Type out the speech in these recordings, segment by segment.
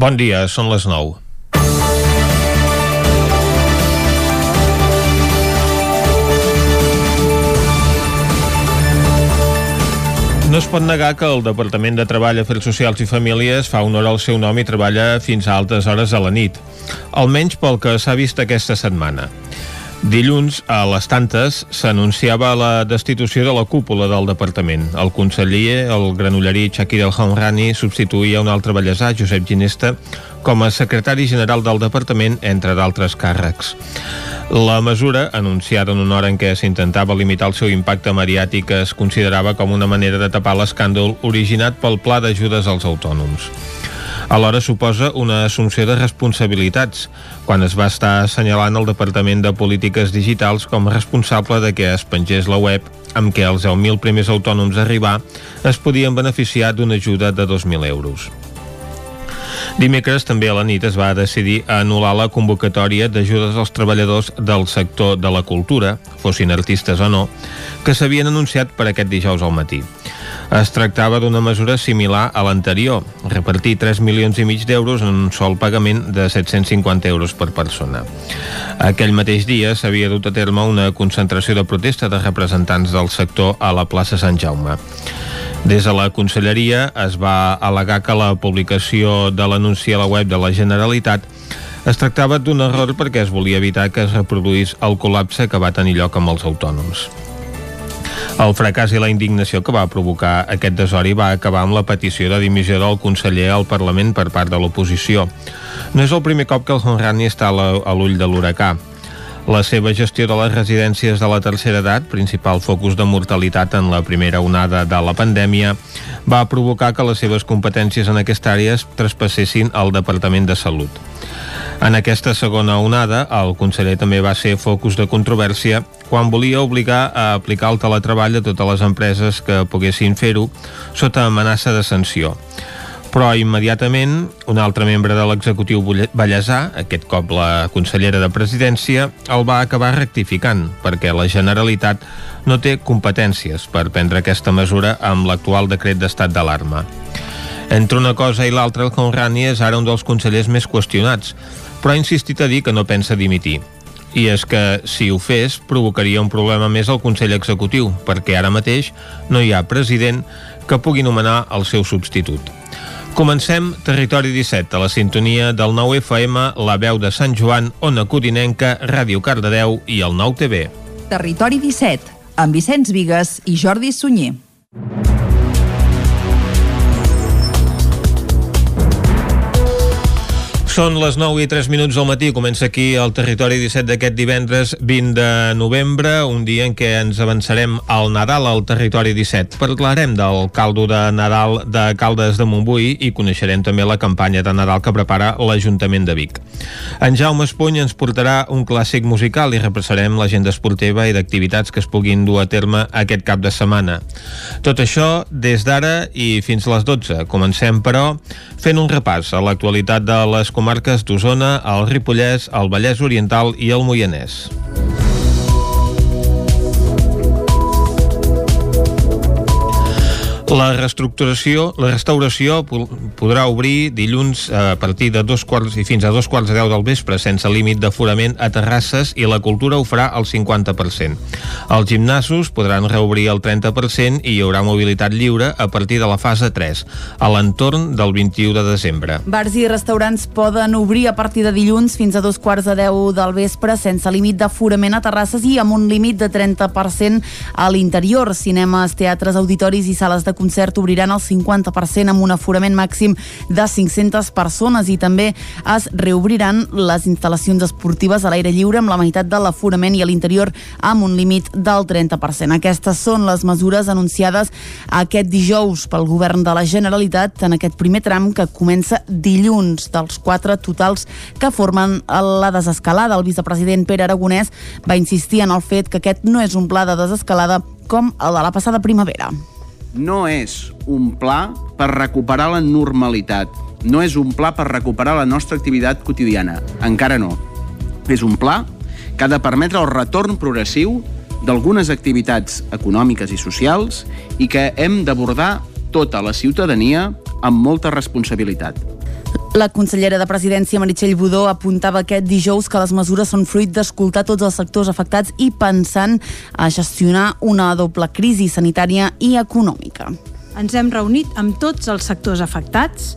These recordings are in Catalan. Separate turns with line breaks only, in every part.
Bon dia, són les 9. No es pot negar que el Departament de Treball, Afers Socials i Famílies fa honor al seu nom i treballa fins a altes hores a la nit. Almenys pel que s'ha vist aquesta setmana. Dilluns, a les tantes, s'anunciava la destitució de la cúpula del departament. El conseller, el granollerí Shakir El Hamrani, substituïa un altre bellesà, Josep Ginesta, com a secretari general del departament, entre d'altres càrrecs. La mesura, anunciada en una hora en què s'intentava limitar el seu impacte mediàtic, es considerava com una manera de tapar l'escàndol originat pel pla d'ajudes als autònoms. Alhora suposa una assumpció de responsabilitats, quan es va estar assenyalant el Departament de Polítiques Digitals com a responsable de que es pengés la web amb què els 10.000 primers autònoms a arribar es podien beneficiar d'una ajuda de 2.000 euros. Dimecres també a la nit es va decidir anul·lar la convocatòria d'ajudes als treballadors del sector de la cultura, fossin artistes o no, que s'havien anunciat per aquest dijous al matí. Es tractava d'una mesura similar a l'anterior, repartir 3 milions i mig d'euros en un sol pagament de 750 euros per persona. Aquell mateix dia s'havia dut a terme una concentració de protesta de representants del sector a la plaça Sant Jaume. Des de la conselleria es va al·legar que la publicació de l'anunci a la web de la Generalitat es tractava d'un error perquè es volia evitar que es reproduís el col·lapse que va tenir lloc amb els autònoms. El fracàs i la indignació que va provocar aquest desori va acabar amb la petició de dimissió del conseller al Parlament per part de l'oposició. No és el primer cop que el Honrani està a l'ull de l'huracà. La seva gestió de les residències de la tercera edat, principal focus de mortalitat en la primera onada de la pandèmia, va provocar que les seves competències en aquesta àrea es traspassessin al Departament de Salut. En aquesta segona onada, el conseller també va ser focus de controvèrsia quan volia obligar a aplicar el teletreball a totes les empreses que poguessin fer-ho sota amenaça de sanció però immediatament un altre membre de l'executiu Vallèsà, aquest cop la consellera de Presidència, el va acabar rectificant, perquè la Generalitat no té competències per prendre aquesta mesura amb l'actual decret d'estat d'alarma. Entre una cosa i l'altra, el Conrani és ara un dels consellers més qüestionats, però ha insistit a dir que no pensa dimitir. I és que, si ho fes, provocaria un problema més al Consell Executiu, perquè ara mateix no hi ha president que pugui nomenar el seu substitut. Comencem Territori 17, a la sintonia del 9 FM, la veu de Sant Joan, Ona Codinenca, Ràdio Cardedeu i el 9 TV.
Territori 17, amb Vicenç Vigues i Jordi Sunyer.
Són les 9 i 3 minuts del matí. Comença aquí el territori 17 d'aquest divendres 20 de novembre, un dia en què ens avançarem al Nadal al territori 17. Parlarem del caldo de Nadal de Caldes de Montbui i coneixerem també la campanya de Nadal que prepara l'Ajuntament de Vic. En Jaume Espuny ens portarà un clàssic musical i repassarem l'agenda esportiva i d'activitats que es puguin dur a terme aquest cap de setmana. Tot això des d'ara i fins a les 12. Comencem, però, fent un repàs a l'actualitat de les comarques d'Osona, el Ripollès, el Vallès Oriental i el Moianès. La reestructuració, la restauració podrà obrir dilluns a partir de dos quarts i fins a dos quarts de deu del vespre sense límit d'aforament a terrasses i la cultura ho farà al 50%. Els gimnasos podran reobrir el 30% i hi haurà mobilitat lliure a partir de la fase 3, a l'entorn del 21 de desembre.
Bars i restaurants poden obrir a partir de dilluns fins a dos quarts de deu del vespre sense límit d'aforament a terrasses i amb un límit de 30% a l'interior. Cinemes, teatres, auditoris i sales de concert obriran el 50% amb un aforament màxim de 500 persones i també es reobriran les instal·lacions esportives a l'aire lliure amb la meitat de l'aforament i a l'interior amb un límit del 30%. Aquestes són les mesures anunciades aquest dijous pel govern de la Generalitat en aquest primer tram que comença dilluns dels quatre totals que formen la desescalada. El vicepresident Pere Aragonès va insistir en el fet que aquest no és un pla de desescalada com el de la passada primavera
no és un pla per recuperar la normalitat, no és un pla per recuperar la nostra activitat quotidiana, encara no. És un pla que ha de permetre el retorn progressiu d'algunes activitats econòmiques i socials i que hem d'abordar tota la ciutadania amb molta responsabilitat.
La consellera de Presidència, Meritxell Budó, apuntava aquest dijous que les mesures són fruit d'escoltar tots els sectors afectats i pensant a gestionar una doble crisi sanitària i econòmica.
Ens hem reunit amb tots els sectors afectats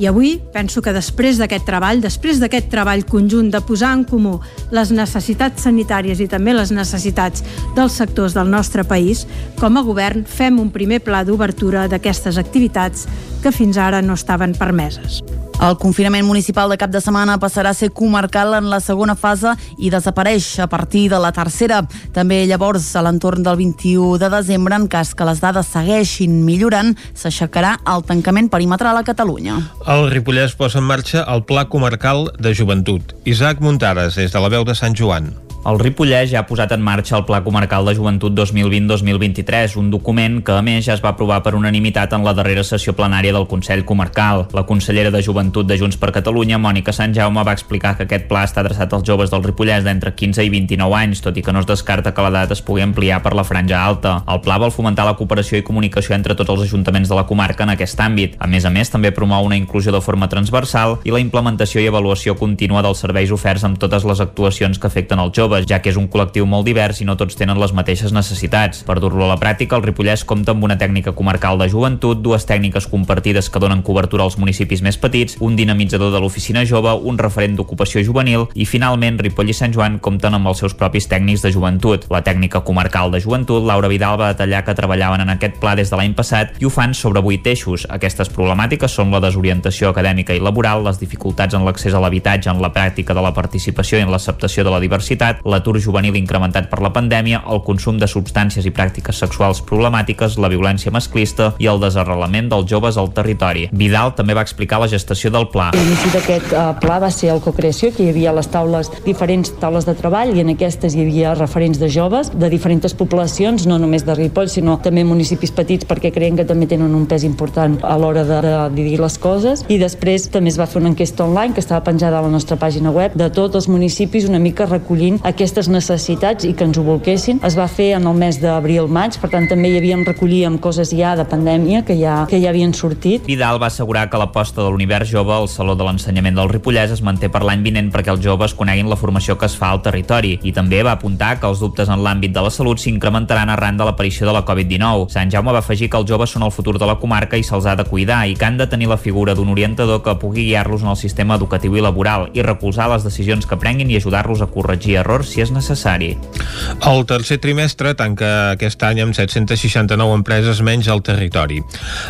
i avui penso que després d'aquest treball, després d'aquest treball conjunt de posar en comú les necessitats sanitàries i també les necessitats dels sectors del nostre país, com a govern fem un primer pla d'obertura d'aquestes activitats que fins ara no estaven permeses.
El confinament municipal de cap de setmana passarà a ser comarcal en la segona fase i desapareix a partir de la tercera. També llavors, a l'entorn del 21 de desembre, en cas que les dades segueixin millorant, s'aixecarà el tancament perimetral a Catalunya.
El Ripollès posa en marxa el Pla Comarcal de Joventut. Isaac Muntades, des de la veu de Sant Joan.
El Ripollès ja ha posat en marxa el Pla Comarcal de Joventut 2020-2023, un document que, a més, ja es va aprovar per unanimitat en la darrera sessió plenària del Consell Comarcal. La consellera de Joventut de Junts per Catalunya, Mònica Sant Jaume, va explicar que aquest pla està adreçat als joves del Ripollès d'entre 15 i 29 anys, tot i que no es descarta que l'edat es pugui ampliar per la franja alta. El pla vol fomentar la cooperació i comunicació entre tots els ajuntaments de la comarca en aquest àmbit. A més a més, també promou una inclusió de forma transversal i la implementació i avaluació contínua dels serveis oferts amb totes les actuacions que afecten els joves joves, ja que és un col·lectiu molt divers i no tots tenen les mateixes necessitats. Per dur-lo a la pràctica, el Ripollès compta amb una tècnica comarcal de joventut, dues tècniques compartides que donen cobertura als municipis més petits, un dinamitzador de l'oficina jove, un referent d'ocupació juvenil i, finalment, Ripoll i Sant Joan compten amb els seus propis tècnics de joventut. La tècnica comarcal de joventut, Laura Vidal, va detallar que treballaven en aquest pla des de l'any passat i ho fan sobre vuit eixos. Aquestes problemàtiques són la desorientació acadèmica i laboral, les dificultats en l'accés a l'habitatge, en la pràctica de la participació i en l'acceptació de la diversitat, l'atur juvenil incrementat per la pandèmia, el consum de substàncies i pràctiques sexuals problemàtiques, la violència masclista i el desarrelament dels joves al territori. Vidal també va explicar la gestació del pla.
L'inici d'aquest uh, pla va ser el cocreació, que hi havia les taules, diferents taules de treball, i en aquestes hi havia referents de joves de diferents poblacions, no només de Ripoll, sinó també municipis petits, perquè creiem que també tenen un pes important a l'hora de, de dir les coses. I després també es va fer una enquesta online que estava penjada a la nostra pàgina web de tots els municipis una mica recollint aquestes necessitats i que ens ho volquessin. Es va fer en el mes d'abril-maig, per tant també hi havíem recollíem coses ja de pandèmia que ja, que ja havien sortit.
Vidal va assegurar que l'aposta de l'univers jove al Saló de l'Ensenyament del Ripollès es manté per l'any vinent perquè els joves coneguin la formació que es fa al territori i també va apuntar que els dubtes en l'àmbit de la salut s'incrementaran arran de l'aparició de la Covid-19. Sant Jaume va afegir que els joves són el futur de la comarca i se'ls ha de cuidar i que han de tenir la figura d'un orientador que pugui guiar-los en el sistema educatiu i laboral i recolzar les decisions que prenguin i ajudar-los a corregir errors si és necessari.
El tercer trimestre tanca aquest any amb 769 empreses menys al territori.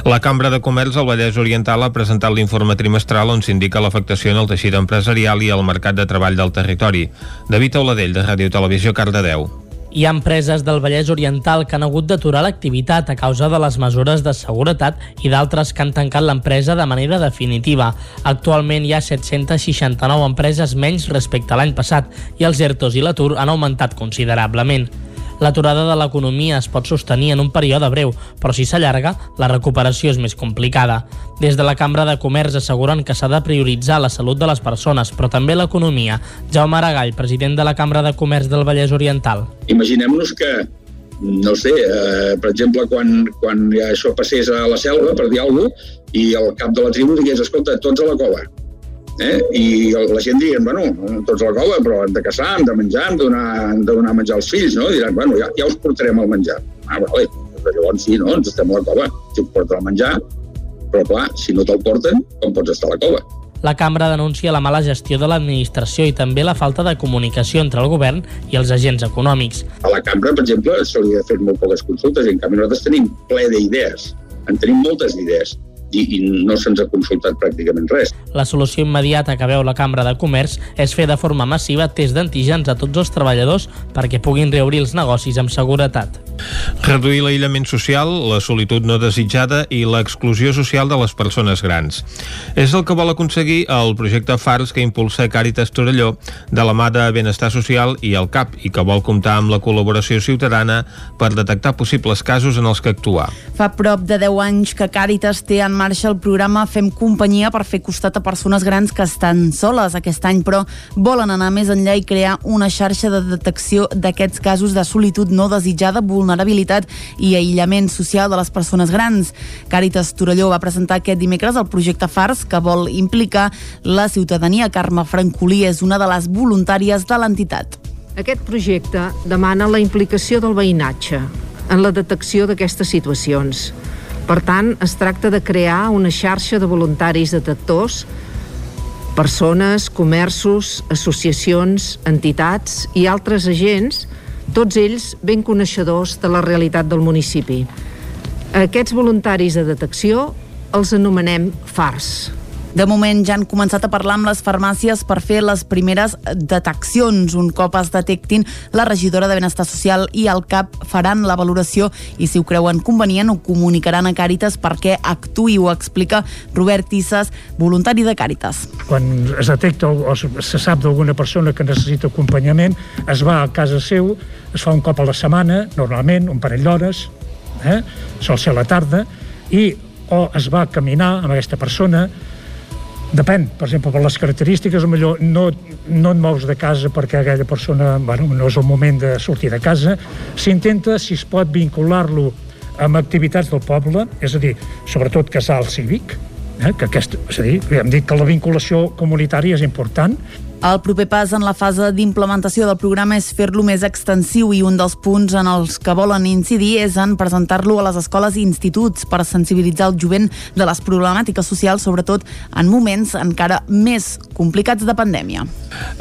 La Cambra de Comerç al Vallès Oriental ha presentat l'informe trimestral on s'indica l'afectació en el teixit empresarial i el mercat de treball del territori. David Auladell, de Ràdio Televisió, Cardedeu.
Hi ha empreses del Vallès Oriental que han hagut d'aturar l'activitat a causa de les mesures de seguretat i d'altres que han tancat l'empresa de manera definitiva. Actualment hi ha 769 empreses menys respecte a l'any passat i els ERTOs i l'atur han augmentat considerablement. L'aturada de l'economia es pot sostenir en un període breu, però si s'allarga, la recuperació és més complicada. Des de la Cambra de Comerç asseguren que s'ha de prioritzar la salut de les persones, però també l'economia. Jaume Aragall, president de la Cambra de Comerç del Vallès Oriental.
Imaginem-nos que no sé, eh, per exemple, quan, quan això passés a la selva, per dir alguna cosa, i el cap de la tribu digués, escolta, tots a la cova Eh? I la gent diuen, bueno, tots a la cova, però hem de caçar, hem de menjar, hem de donar, hem de donar menjar als fills, no? I diran, bueno, ja, ja us portarem el menjar. Ah, vale, però llavors sí, no? Ens estem a la cova, si us porten el menjar, però clar, si no te'l porten, com pots estar a la cova?
La cambra denuncia la mala gestió de l'administració i també la falta de comunicació entre el govern i els agents econòmics.
A la cambra, per exemple, se li ha fet molt poques consultes i en canvi nosaltres tenim ple d'idees. En tenim moltes idees i, i no se'ns ha consultat pràcticament res.
La solució immediata que veu la Cambra de Comerç és fer de forma massiva test d'antígens a tots els treballadors perquè puguin reobrir els negocis amb seguretat.
Reduir l'aïllament social, la solitud no desitjada i l'exclusió social de les persones grans. És el que vol aconseguir el projecte FARS que impulsa Càritas Torelló de la mà de Benestar Social i el CAP i que vol comptar amb la col·laboració ciutadana per detectar possibles casos en els que actuar.
Fa prop de 10 anys que Càritas té en marxa el programa Fem Companyia per fer costat a persones grans que estan soles. Aquest any, però, volen anar més enllà i crear una xarxa de detecció d'aquests casos de solitud no desitjada, vulnerabilitat i aïllament social de les persones grans. Càritas Torelló va presentar aquest dimecres el projecte FARS, que vol implicar la ciutadania. Carme Francolí és una de les voluntàries de l'entitat.
Aquest projecte demana la implicació del veïnatge en la detecció d'aquestes situacions per tant, es tracta de crear una xarxa de voluntaris detectors persones, comerços, associacions, entitats i altres agents, tots ells ben coneixedors de la realitat del municipi. Aquests voluntaris de detecció els anomenem FARS,
de moment ja han començat a parlar amb les farmàcies per fer les primeres deteccions. Un cop es detectin, la regidora de Benestar Social i el CAP faran la valoració i si ho creuen convenient ho comunicaran a Càritas perquè actuï, ho explica Robert Tisses, voluntari de Càritas.
Quan es detecta o se sap d'alguna persona que necessita acompanyament, es va a casa seu, es fa un cop a la setmana, normalment, un parell d'hores, eh? sol ser a la tarda, i o es va caminar amb aquesta persona, Depèn, per exemple, per les característiques, millor no, no et mous de casa perquè aquella persona bueno, no és el moment de sortir de casa. S'intenta, si es pot, vincular-lo amb activitats del poble, és a dir, sobretot casal cívic, eh, que aquest, és a dir, hem dit que la vinculació comunitària és important,
el proper pas en la fase d'implementació del programa és fer-lo més extensiu i un dels punts en els que volen incidir és en presentar-lo a les escoles i instituts per sensibilitzar el jovent de les problemàtiques socials, sobretot en moments encara més complicats de pandèmia.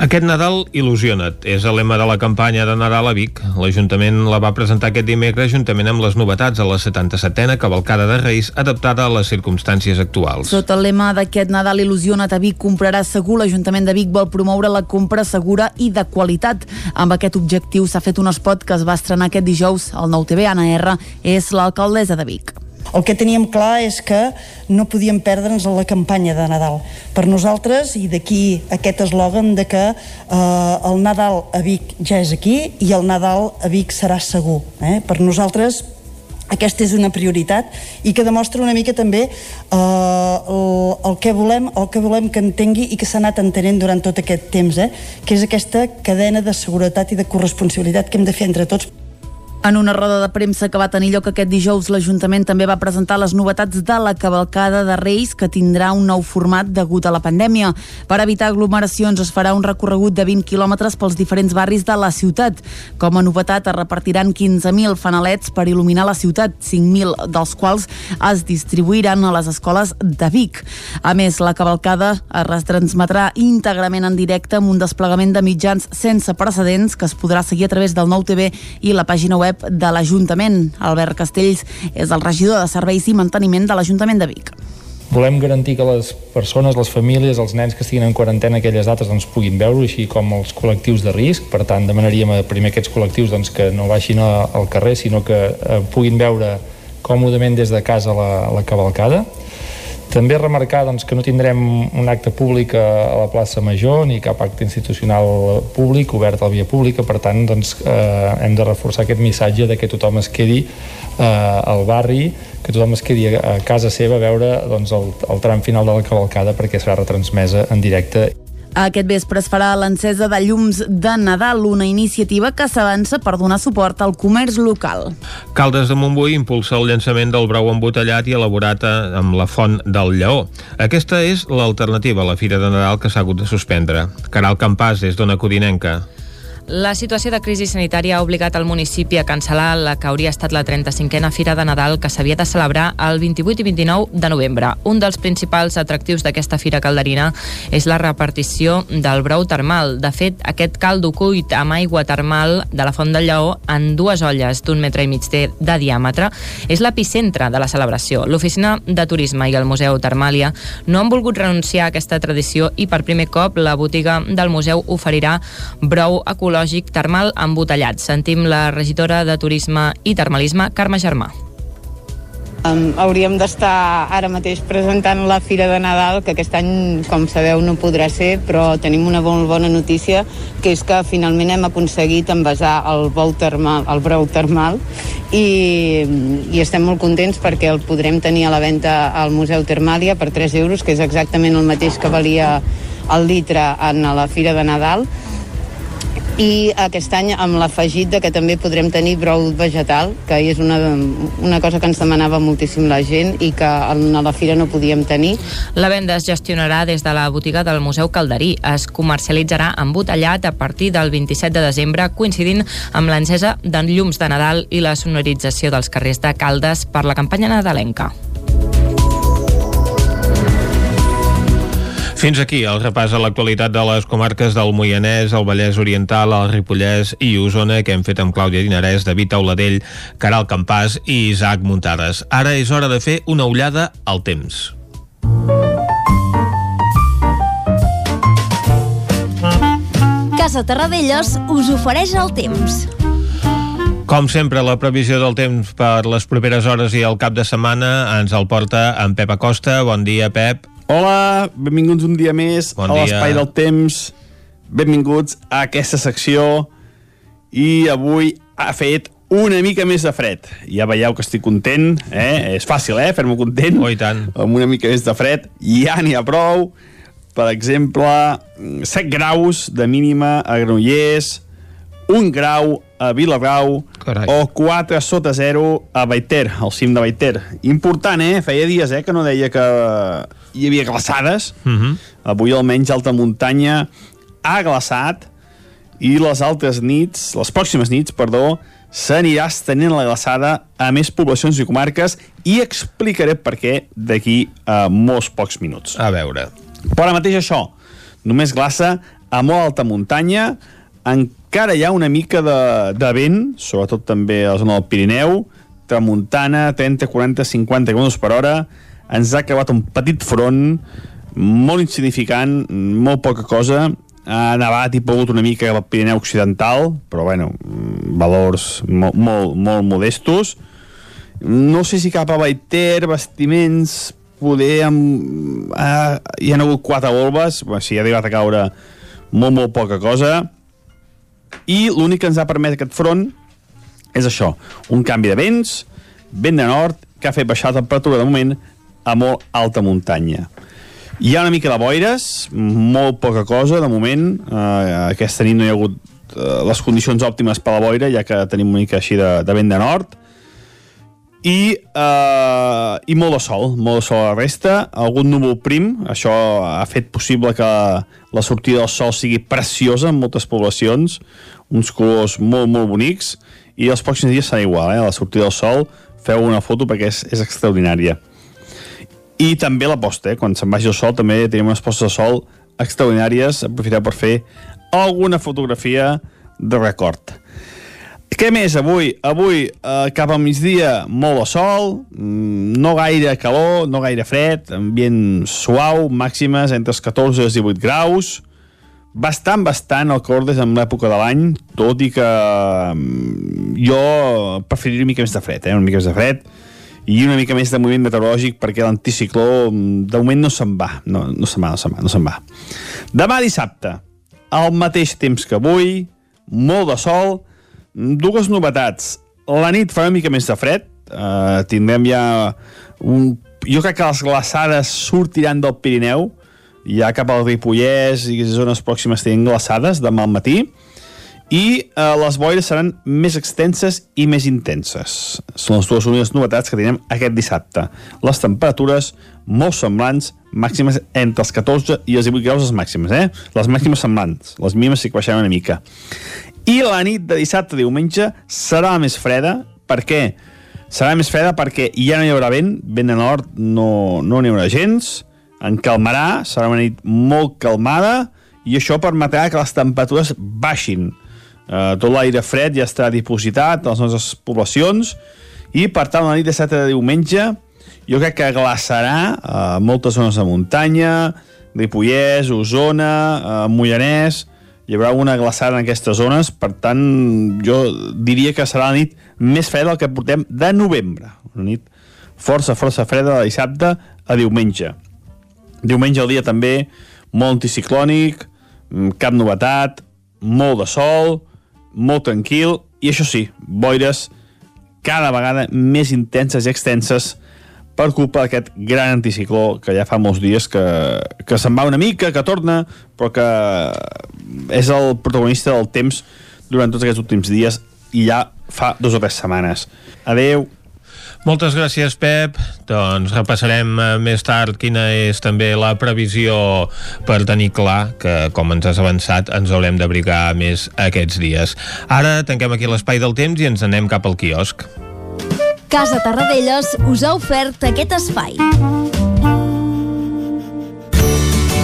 Aquest Nadal il·lusiona't és el lema de la campanya de Nadal a Vic. L'Ajuntament la va presentar aquest dimecres juntament amb les novetats a la 77a cavalcada de Reis adaptada a les circumstàncies actuals.
Sota el lema d'aquest Nadal il·lusiona't a Vic comprarà segur, l'Ajuntament de Vic vol promoure la compra segura i de qualitat. Amb aquest objectiu s'ha fet un spot que es va estrenar aquest dijous al Nou TV. Anna R és l'alcaldessa de Vic.
El que teníem clar és que no podíem perdre'ns la campanya de Nadal. Per nosaltres, i d'aquí aquest eslògan de que eh, el Nadal a Vic ja és aquí i el Nadal a Vic serà segur. Eh? Per nosaltres aquesta és una prioritat i que demostra una mica també eh, el, el que volem el que volem que entengui i que s'ha anat entenent durant tot aquest temps, eh? que és aquesta cadena de seguretat i de corresponsabilitat que hem de fer entre tots
en una roda de premsa que va tenir lloc aquest dijous, l'Ajuntament també va presentar les novetats de la cavalcada de Reis, que tindrà un nou format degut a la pandèmia. Per evitar aglomeracions es farà un recorregut de 20 quilòmetres pels diferents barris de la ciutat. Com a novetat es repartiran 15.000 fanalets per il·luminar la ciutat, 5.000 dels quals es distribuiran a les escoles de Vic. A més, la cavalcada es retransmetrà íntegrament en directe amb un desplegament de mitjans sense precedents que es podrà seguir a través del nou TV i la pàgina web web de l'Ajuntament. Albert Castells és el regidor de Serveis i Manteniment de l'Ajuntament de Vic.
Volem garantir que les persones, les famílies, els nens que estiguin en quarantena aquelles dates doncs, puguin veure, així com els col·lectius de risc. Per tant, demanaríem a primer aquests col·lectius doncs, que no baixin al carrer, sinó que eh, puguin veure còmodament des de casa la, la cavalcada. També remarcar doncs, que no tindrem un acte públic a la plaça Major ni cap acte institucional públic obert a la via pública, per tant doncs, eh, hem de reforçar aquest missatge de que tothom es quedi eh, al barri, que tothom es quedi a, casa seva a veure doncs, el, el tram final de la cavalcada perquè serà retransmesa en directe
aquest vespre es farà l'encesa de llums de Nadal, una iniciativa que s'avança per donar suport al comerç local.
Caldes de Montbui impulsa el llançament del brou embotellat i elaborat amb la font del Lleó. Aquesta és l'alternativa a la Fira de Nadal que s'ha hagut de suspendre. Caral Campàs, és d'Ona Codinenca.
La situació de crisi sanitària ha obligat el municipi a cancel·lar la que hauria estat la 35a Fira de Nadal que s'havia de celebrar el 28 i 29 de novembre. Un dels principals atractius d'aquesta fira calderina és la repartició del brou termal. De fet, aquest caldo cuit amb aigua termal de la Font del Lleó en dues olles d'un metre i mig de, de diàmetre és l'epicentre de la celebració. L'Oficina de Turisme i el Museu Termàlia no han volgut renunciar a aquesta tradició i per primer cop la botiga del museu oferirà brou ecològic ecològic termal embotellat. Sentim la regidora de Turisme i Termalisme, Carme Germà.
Um, hauríem d'estar ara mateix presentant la Fira de Nadal, que aquest any, com sabeu, no podrà ser, però tenim una molt bona notícia, que és que finalment hem aconseguit envasar el bou termal, el brou termal, i, i estem molt contents perquè el podrem tenir a la venda al Museu Termàlia per 3 euros, que és exactament el mateix que valia el litre en la Fira de Nadal, i aquest any amb l'afegit de que també podrem tenir brou vegetal, que és una, una cosa que ens demanava moltíssim la gent i que a la fira no podíem tenir.
La venda es gestionarà des de la botiga del Museu Calderí. Es comercialitzarà embotellat a partir del 27 de desembre, coincidint amb l'encesa de llums de Nadal i la sonorització dels carrers de Caldes per la campanya nadalenca.
Fins aquí el repàs a l'actualitat de les comarques del Moianès, el Vallès Oriental, el Ripollès i Osona que hem fet amb Clàudia Dinarès, David Auladell, Caral Campàs i Isaac Muntades. Ara és hora de fer una ullada al temps.
Casa Terradellos us ofereix el temps.
Com sempre, la previsió del temps per les properes hores i el cap de setmana ens el porta en Pep Acosta. Bon dia, Pep.
Hola, benvinguts un dia més
bon
a l'Espai del Temps. Benvinguts a aquesta secció. I avui ha fet una mica més de fred. Ja veieu que estic content, eh? És fàcil, eh? Fer-me content.
Oh, tant.
Amb una mica més de fred. Ja n'hi ha prou. Per exemple, 7 graus de mínima a Granollers, un grau a Vilagrau
Carai.
o 4 sota 0 a Baiter, al cim de Baiter. Important, eh? Feia dies eh, que no deia que hi havia glaçades.
Uh -huh.
Avui almenys alta muntanya ha glaçat i les altres nits, les pròximes nits, perdó, s'anirà estenent la glaçada a més poblacions i comarques i explicaré per què d'aquí a molts pocs minuts.
A veure.
Però ara mateix això, només glaça a molt alta muntanya, encara hi ha una mica de, de vent, sobretot també a la zona del Pirineu, tramuntana, 30, 40, 50 km per hora, ens ha acabat un petit front molt insignificant, molt poca cosa, ha nevat i pogut una mica al Pirineu Occidental, però bueno, valors molt, molt, molt modestos. No sé si cap a Baiter, vestiments, poder amb... Ah, hi ha hagut quatre volves, sí, ha arribat a caure molt, molt poca cosa, i l'únic que ens ha permès aquest front és això, un canvi de vents, vent de nord, que ha fet baixar la temperatura de moment a molt alta muntanya. Hi ha una mica de boires, molt poca cosa de moment. Uh, aquesta nit no hi ha hagut uh, les condicions òptimes per la boira, ja que tenim una mica així de, de vent de nord. I, uh, I molt de sol, molt de sol a la resta. Algun núvol prim, això ha fet possible que la sortida del sol sigui preciosa en moltes poblacions, uns colors molt, molt bonics, i els pròxims dies serà igual, eh? la sortida del sol, feu una foto perquè és, és extraordinària. I també la posta, eh? quan se'n vagi el sol també tenim unes postes de sol extraordinàries, aprofiteu per fer alguna fotografia de record. Què més avui? Avui, eh, cap al migdia, molt de sol, mm, no gaire calor, no gaire fred, ambient suau, màximes entre els 14 i els 18 graus, bastant, bastant el cordes en l'època de l'any, tot i que mm, jo preferiria una mica més de fred, eh? una mica més de fred, i una mica més de moviment meteorològic perquè l'anticicló mm, de moment no se'n va, no, no se'n va, no se'n va, no se'n va. Demà dissabte, al mateix temps que avui, molt de sol, dues novetats. La nit fa una mica més de fred, uh, tindrem ja un... Jo crec que les glaçades sortiran del Pirineu, ja cap al Ripollès i zones pròximes tenen glaçades demà al matí, i eh, les boires seran més extenses i més intenses. Són les dues úniques novetats que tenim aquest dissabte. Les temperatures molt semblants, màximes entre els 14 i els 18 graus les màximes, eh? Les màximes semblants, les mínimes sí que baixaran una mica. I la nit de dissabte a diumenge serà més freda, per què? Serà més freda perquè ja no hi haurà vent, vent de nord no, no n'hi haurà gens, en calmarà, serà una nit molt calmada, i això permetrà que les temperatures baixin. Uh, tot l'aire fred ja està dipositat a les nostres poblacions i per tant la nit de 7 de diumenge jo crec que glaçarà a uh, moltes zones de muntanya Ripollès, Osona, uh, Mollanès hi haurà una glaçada en aquestes zones per tant jo diria que serà la nit més freda del que portem de novembre una nit
força, força freda de dissabte a diumenge. Diumenge el dia també molt anticiclònic, mm, cap novetat, molt de sol, molt tranquil, i això sí, boires cada vegada més intenses i extenses per culpa d'aquest gran anticicló que ja fa molts dies que, que se'n va una mica, que torna, però que és el protagonista del temps durant tots aquests últims dies i ja fa dues o tres setmanes. Adeu.
Moltes gràcies, Pep. Doncs repassarem eh, més tard quina és també la previsió per tenir clar que, com ens has avançat, ens haurem d'abrigar més aquests dies. Ara tanquem aquí l'espai del temps i ens anem cap al quiosc.
Casa Tarradellas us ha ofert aquest espai.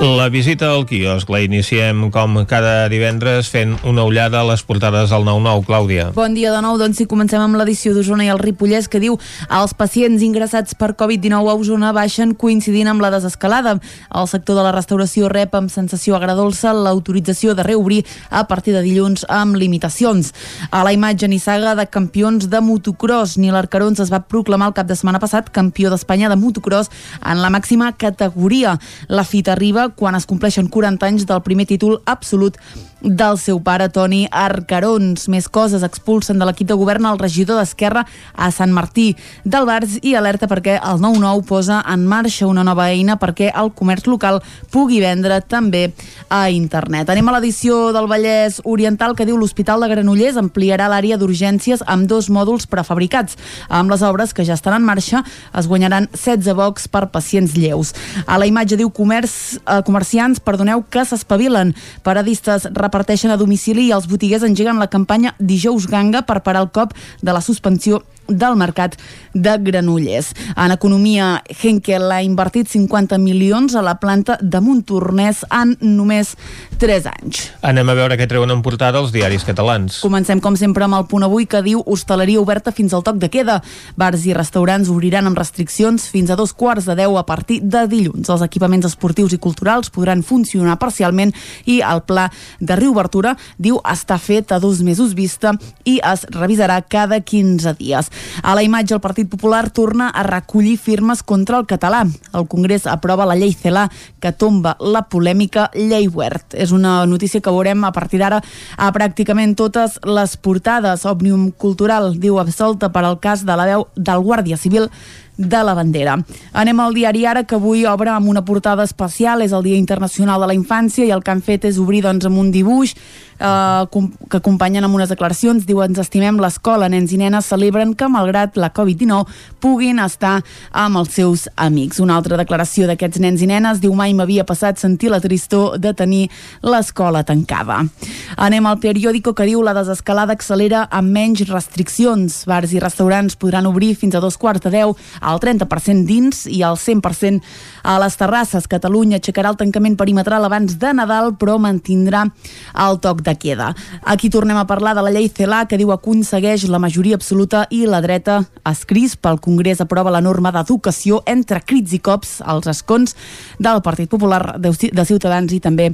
La visita al quiosc la iniciem com cada divendres fent una ullada a les portades al 9-9, Clàudia.
Bon dia de nou, doncs si comencem amb l'edició d'Osona i el Ripollès que diu els pacients ingressats per Covid-19 a Osona baixen coincidint amb la desescalada. El sector de la restauració rep amb sensació agradolça l'autorització de reobrir a partir de dilluns amb limitacions. A la imatge nissaga de campions de motocross, Nil Arcarons es va proclamar el cap de setmana passat campió d'Espanya de motocross en la màxima categoria. La fita arriba quan es compleixen 40 anys del primer títol absolut del seu pare Toni Arcarons. Més coses expulsen de l'equip de govern el regidor d'Esquerra a Sant Martí del Bars i alerta perquè el 9-9 posa en marxa una nova eina perquè el comerç local pugui vendre també a internet. Anem a l'edició del Vallès Oriental que diu l'Hospital de Granollers ampliarà l'àrea d'urgències amb dos mòduls prefabricats. Amb les obres que ja estan en marxa es guanyaran 16 bocs per pacients lleus. A la imatge diu comerç, eh, comerciants, perdoneu, que s'espavilen. Paradistes reparteixen a domicili i els botiguers engeguen la campanya Dijous Ganga per parar el cop de la suspensió del mercat de Granollers. En economia, Henkel ha invertit 50 milions a la planta de Montornès en només 3 anys.
Anem a veure què treuen en portada els diaris catalans.
Comencem, com sempre, amb el punt avui que diu hostaleria oberta fins al toc de queda. Bars i restaurants obriran amb restriccions fins a dos quarts de deu a partir de dilluns. Els equipaments esportius i culturals podran funcionar parcialment i el pla de reobertura, diu, està fet a dos mesos vista i es revisarà cada 15 dies. A la imatge, el Partit Popular torna a recollir firmes contra el català. El Congrés aprova la llei CELA que tomba la polèmica llei Wert. És una notícia que veurem a partir d'ara a pràcticament totes les portades. Òmnium Cultural diu absolta per al cas de la veu del Guàrdia Civil de la bandera. Anem al diari Ara, que avui obre amb una portada especial, és el Dia Internacional de la Infància, i el que han fet és obrir doncs, amb un dibuix eh, que acompanyen amb unes declaracions. Diu, ens estimem l'escola, nens i nenes celebren que, malgrat la Covid-19, puguin estar amb els seus amics. Una altra declaració d'aquests nens i nenes diu, mai m'havia passat sentir la tristor de tenir l'escola tancada. Anem al periòdico que diu, la desescalada accelera amb menys restriccions. Bars i restaurants podran obrir fins a dos quarts de deu al 30% dins i al 100% a les terrasses. Catalunya aixecarà el tancament perimetral abans de Nadal, però mantindrà el toc de queda. Aquí tornem a parlar de la llei CELA, que diu aconsegueix la majoria absoluta i la dreta es crispa. El Congrés aprova la norma d'educació entre crits i cops als escons del Partit Popular de Ciutadans i també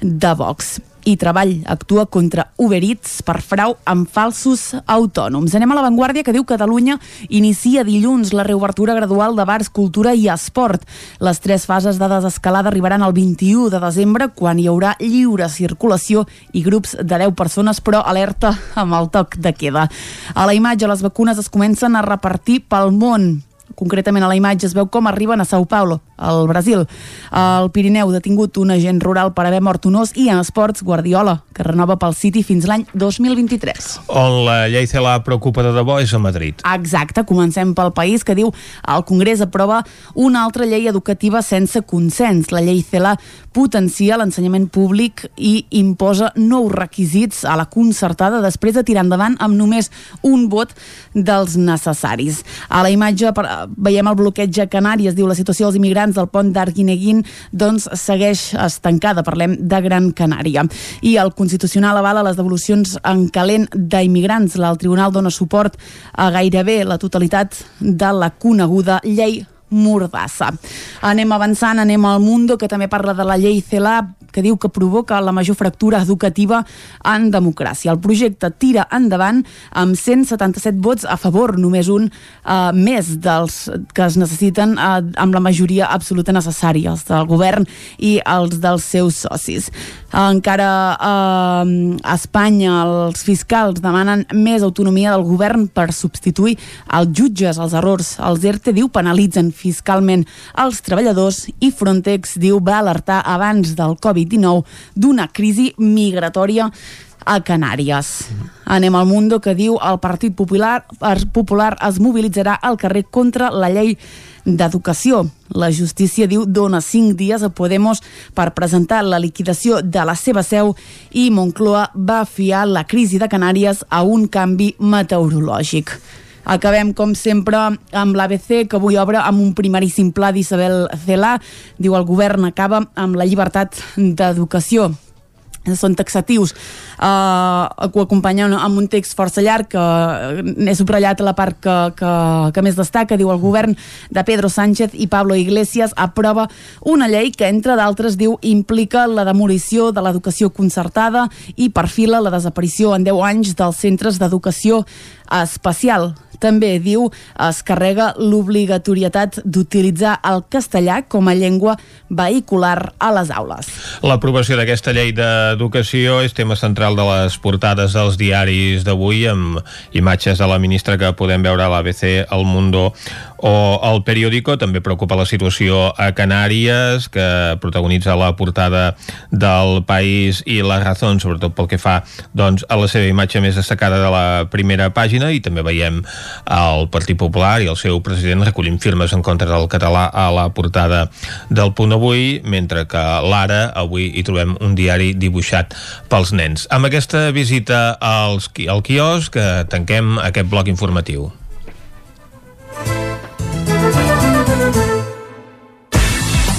de Vox i Treball actua contra Uber Eats per frau amb falsos autònoms. Anem a l'avantguàrdia que diu que Catalunya inicia dilluns la reobertura gradual de bars, cultura i esport. Les tres fases de desescalada arribaran el 21 de desembre quan hi haurà lliure circulació i grups de 10 persones, però alerta amb el toc de queda. A la imatge, les vacunes es comencen a repartir pel món concretament a la imatge es veu com arriben a Sao Paulo, al Brasil. Al Pirineu detingut un agent rural per haver mort un os i en esports Guardiola, que renova pel City fins l'any 2023.
On la llei CELA preocupa de debò és a Madrid.
Exacte, comencem pel país que diu el Congrés aprova una altra llei educativa sense consens. La llei CELA potencia l'ensenyament públic i imposa nous requisits a la concertada després de tirar endavant amb només un vot dels necessaris. A la imatge veiem el bloqueig a Canàries, diu la situació dels immigrants del pont d'Arguineguín doncs segueix estancada, parlem de Gran Canària. I el Constitucional avala les devolucions en calent d'immigrants. El Tribunal dona suport a gairebé la totalitat de la coneguda llei Mordassa. Anem avançant, anem al Mundo, que també parla de la llei CELA, que diu que provoca la major fractura educativa en democràcia. El projecte tira endavant amb 177 vots a favor, només un uh, més dels que es necessiten uh, amb la majoria absoluta necessària, els del govern i els dels seus socis. Encara uh, a Espanya els fiscals demanen més autonomia del govern per substituir els jutges, els errors. Els ERTE, diu, penalitzen fiscalment els treballadors i Frontex, diu, va alertar abans del Covid-19 d'una crisi migratòria a Canàries. Anem al Mundo que diu el Partit Popular, Popular es mobilitzarà al carrer contra la llei d'Educació. La justícia diu dona cinc dies a Podemos per presentar la liquidació de la seva seu i Moncloa va fiar la crisi de Canàries a un canvi meteorològic. Acabem, com sempre, amb l'ABC, que avui obre amb un primeríssim pla d'Isabel Celà. Diu el govern acaba amb la llibertat d'educació són taxatius que ho acompanyen amb un text força llarg que n'he subratllat a la part que, que, que més destaca diu el govern de Pedro Sánchez i Pablo Iglesias aprova una llei que entre d'altres diu implica la demolició de l'educació concertada i perfila la desaparició en 10 anys dels centres d'educació especial també diu es carrega l'obligatorietat d'utilitzar el castellà com a llengua vehicular a les aules.
L'aprovació d'aquesta llei d'educació és tema central de les portades dels diaris d'avui amb imatges de la ministra que podem veure a l'ABC, El Mundo o el periòdico. També preocupa la situació a Canàries que protagonitza la portada del País i la Razón, sobretot pel que fa doncs, a la seva imatge més destacada de la primera pàgina i també veiem el Partit Popular i el seu president recollint firmes en contra del català a la portada del Punt Avui, mentre que l'Ara avui hi trobem un diari dibuixat pels nens. Amb aquesta visita als, al quiosc que tanquem aquest bloc informatiu.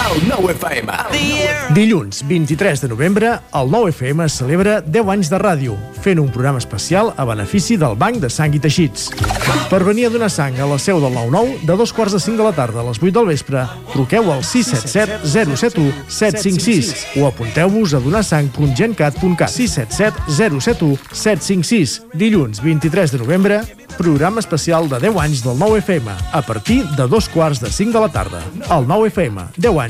El 9 FM. Dilluns 23 de novembre, el 9 FM celebra 10 anys de ràdio, fent un programa especial a benefici del Banc de Sang i Teixits. Per venir a donar sang a la seu del 9-9, de dos quarts de 5 de la tarda a les 8 del vespre, truqueu al 677 071 756 o apunteu-vos a donarsang.gencat.cat 677 071 756. Dilluns 23 de novembre, programa especial de 10 anys del 9 FM, a partir de dos quarts de 5 de la tarda. El 9 FM, 10 anys,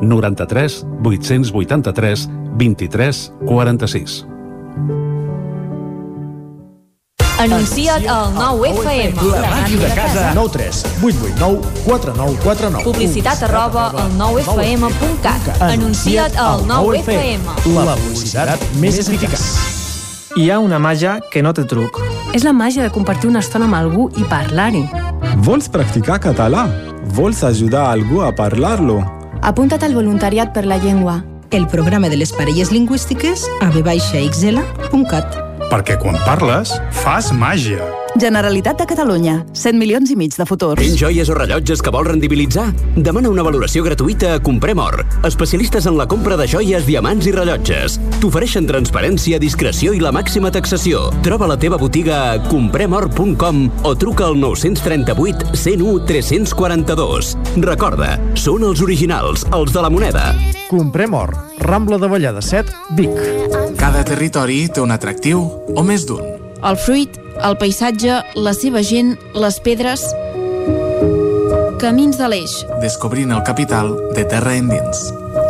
93 883 23 46.
Anuncia't al 9FM.
La màquina de casa. 9 3 8 8 9 4 9 4 9.
Publicitat arroba al 9FM.cat. Anuncia't al 9FM.
La publicitat més eficaç.
Hi ha una màgia que no té truc.
És la màgia de compartir una estona amb algú i parlar-hi.
Vols practicar català? Vols ajudar algú a parlar-lo?
Apunta't al voluntariat per la llengua.
el programa de les parelles lingüístiques a vxl.cat.
Perquè quan parles, fas màgia.
Generalitat de Catalunya. 100 milions i mig de futurs.
Tens joies o rellotges que vols rendibilitzar? Demana una valoració gratuïta a Comprem Or. Especialistes en la compra de joies, diamants i rellotges. T'ofereixen transparència, discreció i la màxima taxació. Troba la teva botiga a compremor.com o truca al 938 101 342. Recorda, són els originals, els de la moneda.
Comprem or. Rambla de Vallada 7, Vic.
Cada territori té un atractiu o més d'un.
El fruit, el paisatge, la seva gent, les pedres... Camins de l'Eix.
Descobrint el capital de terra endins.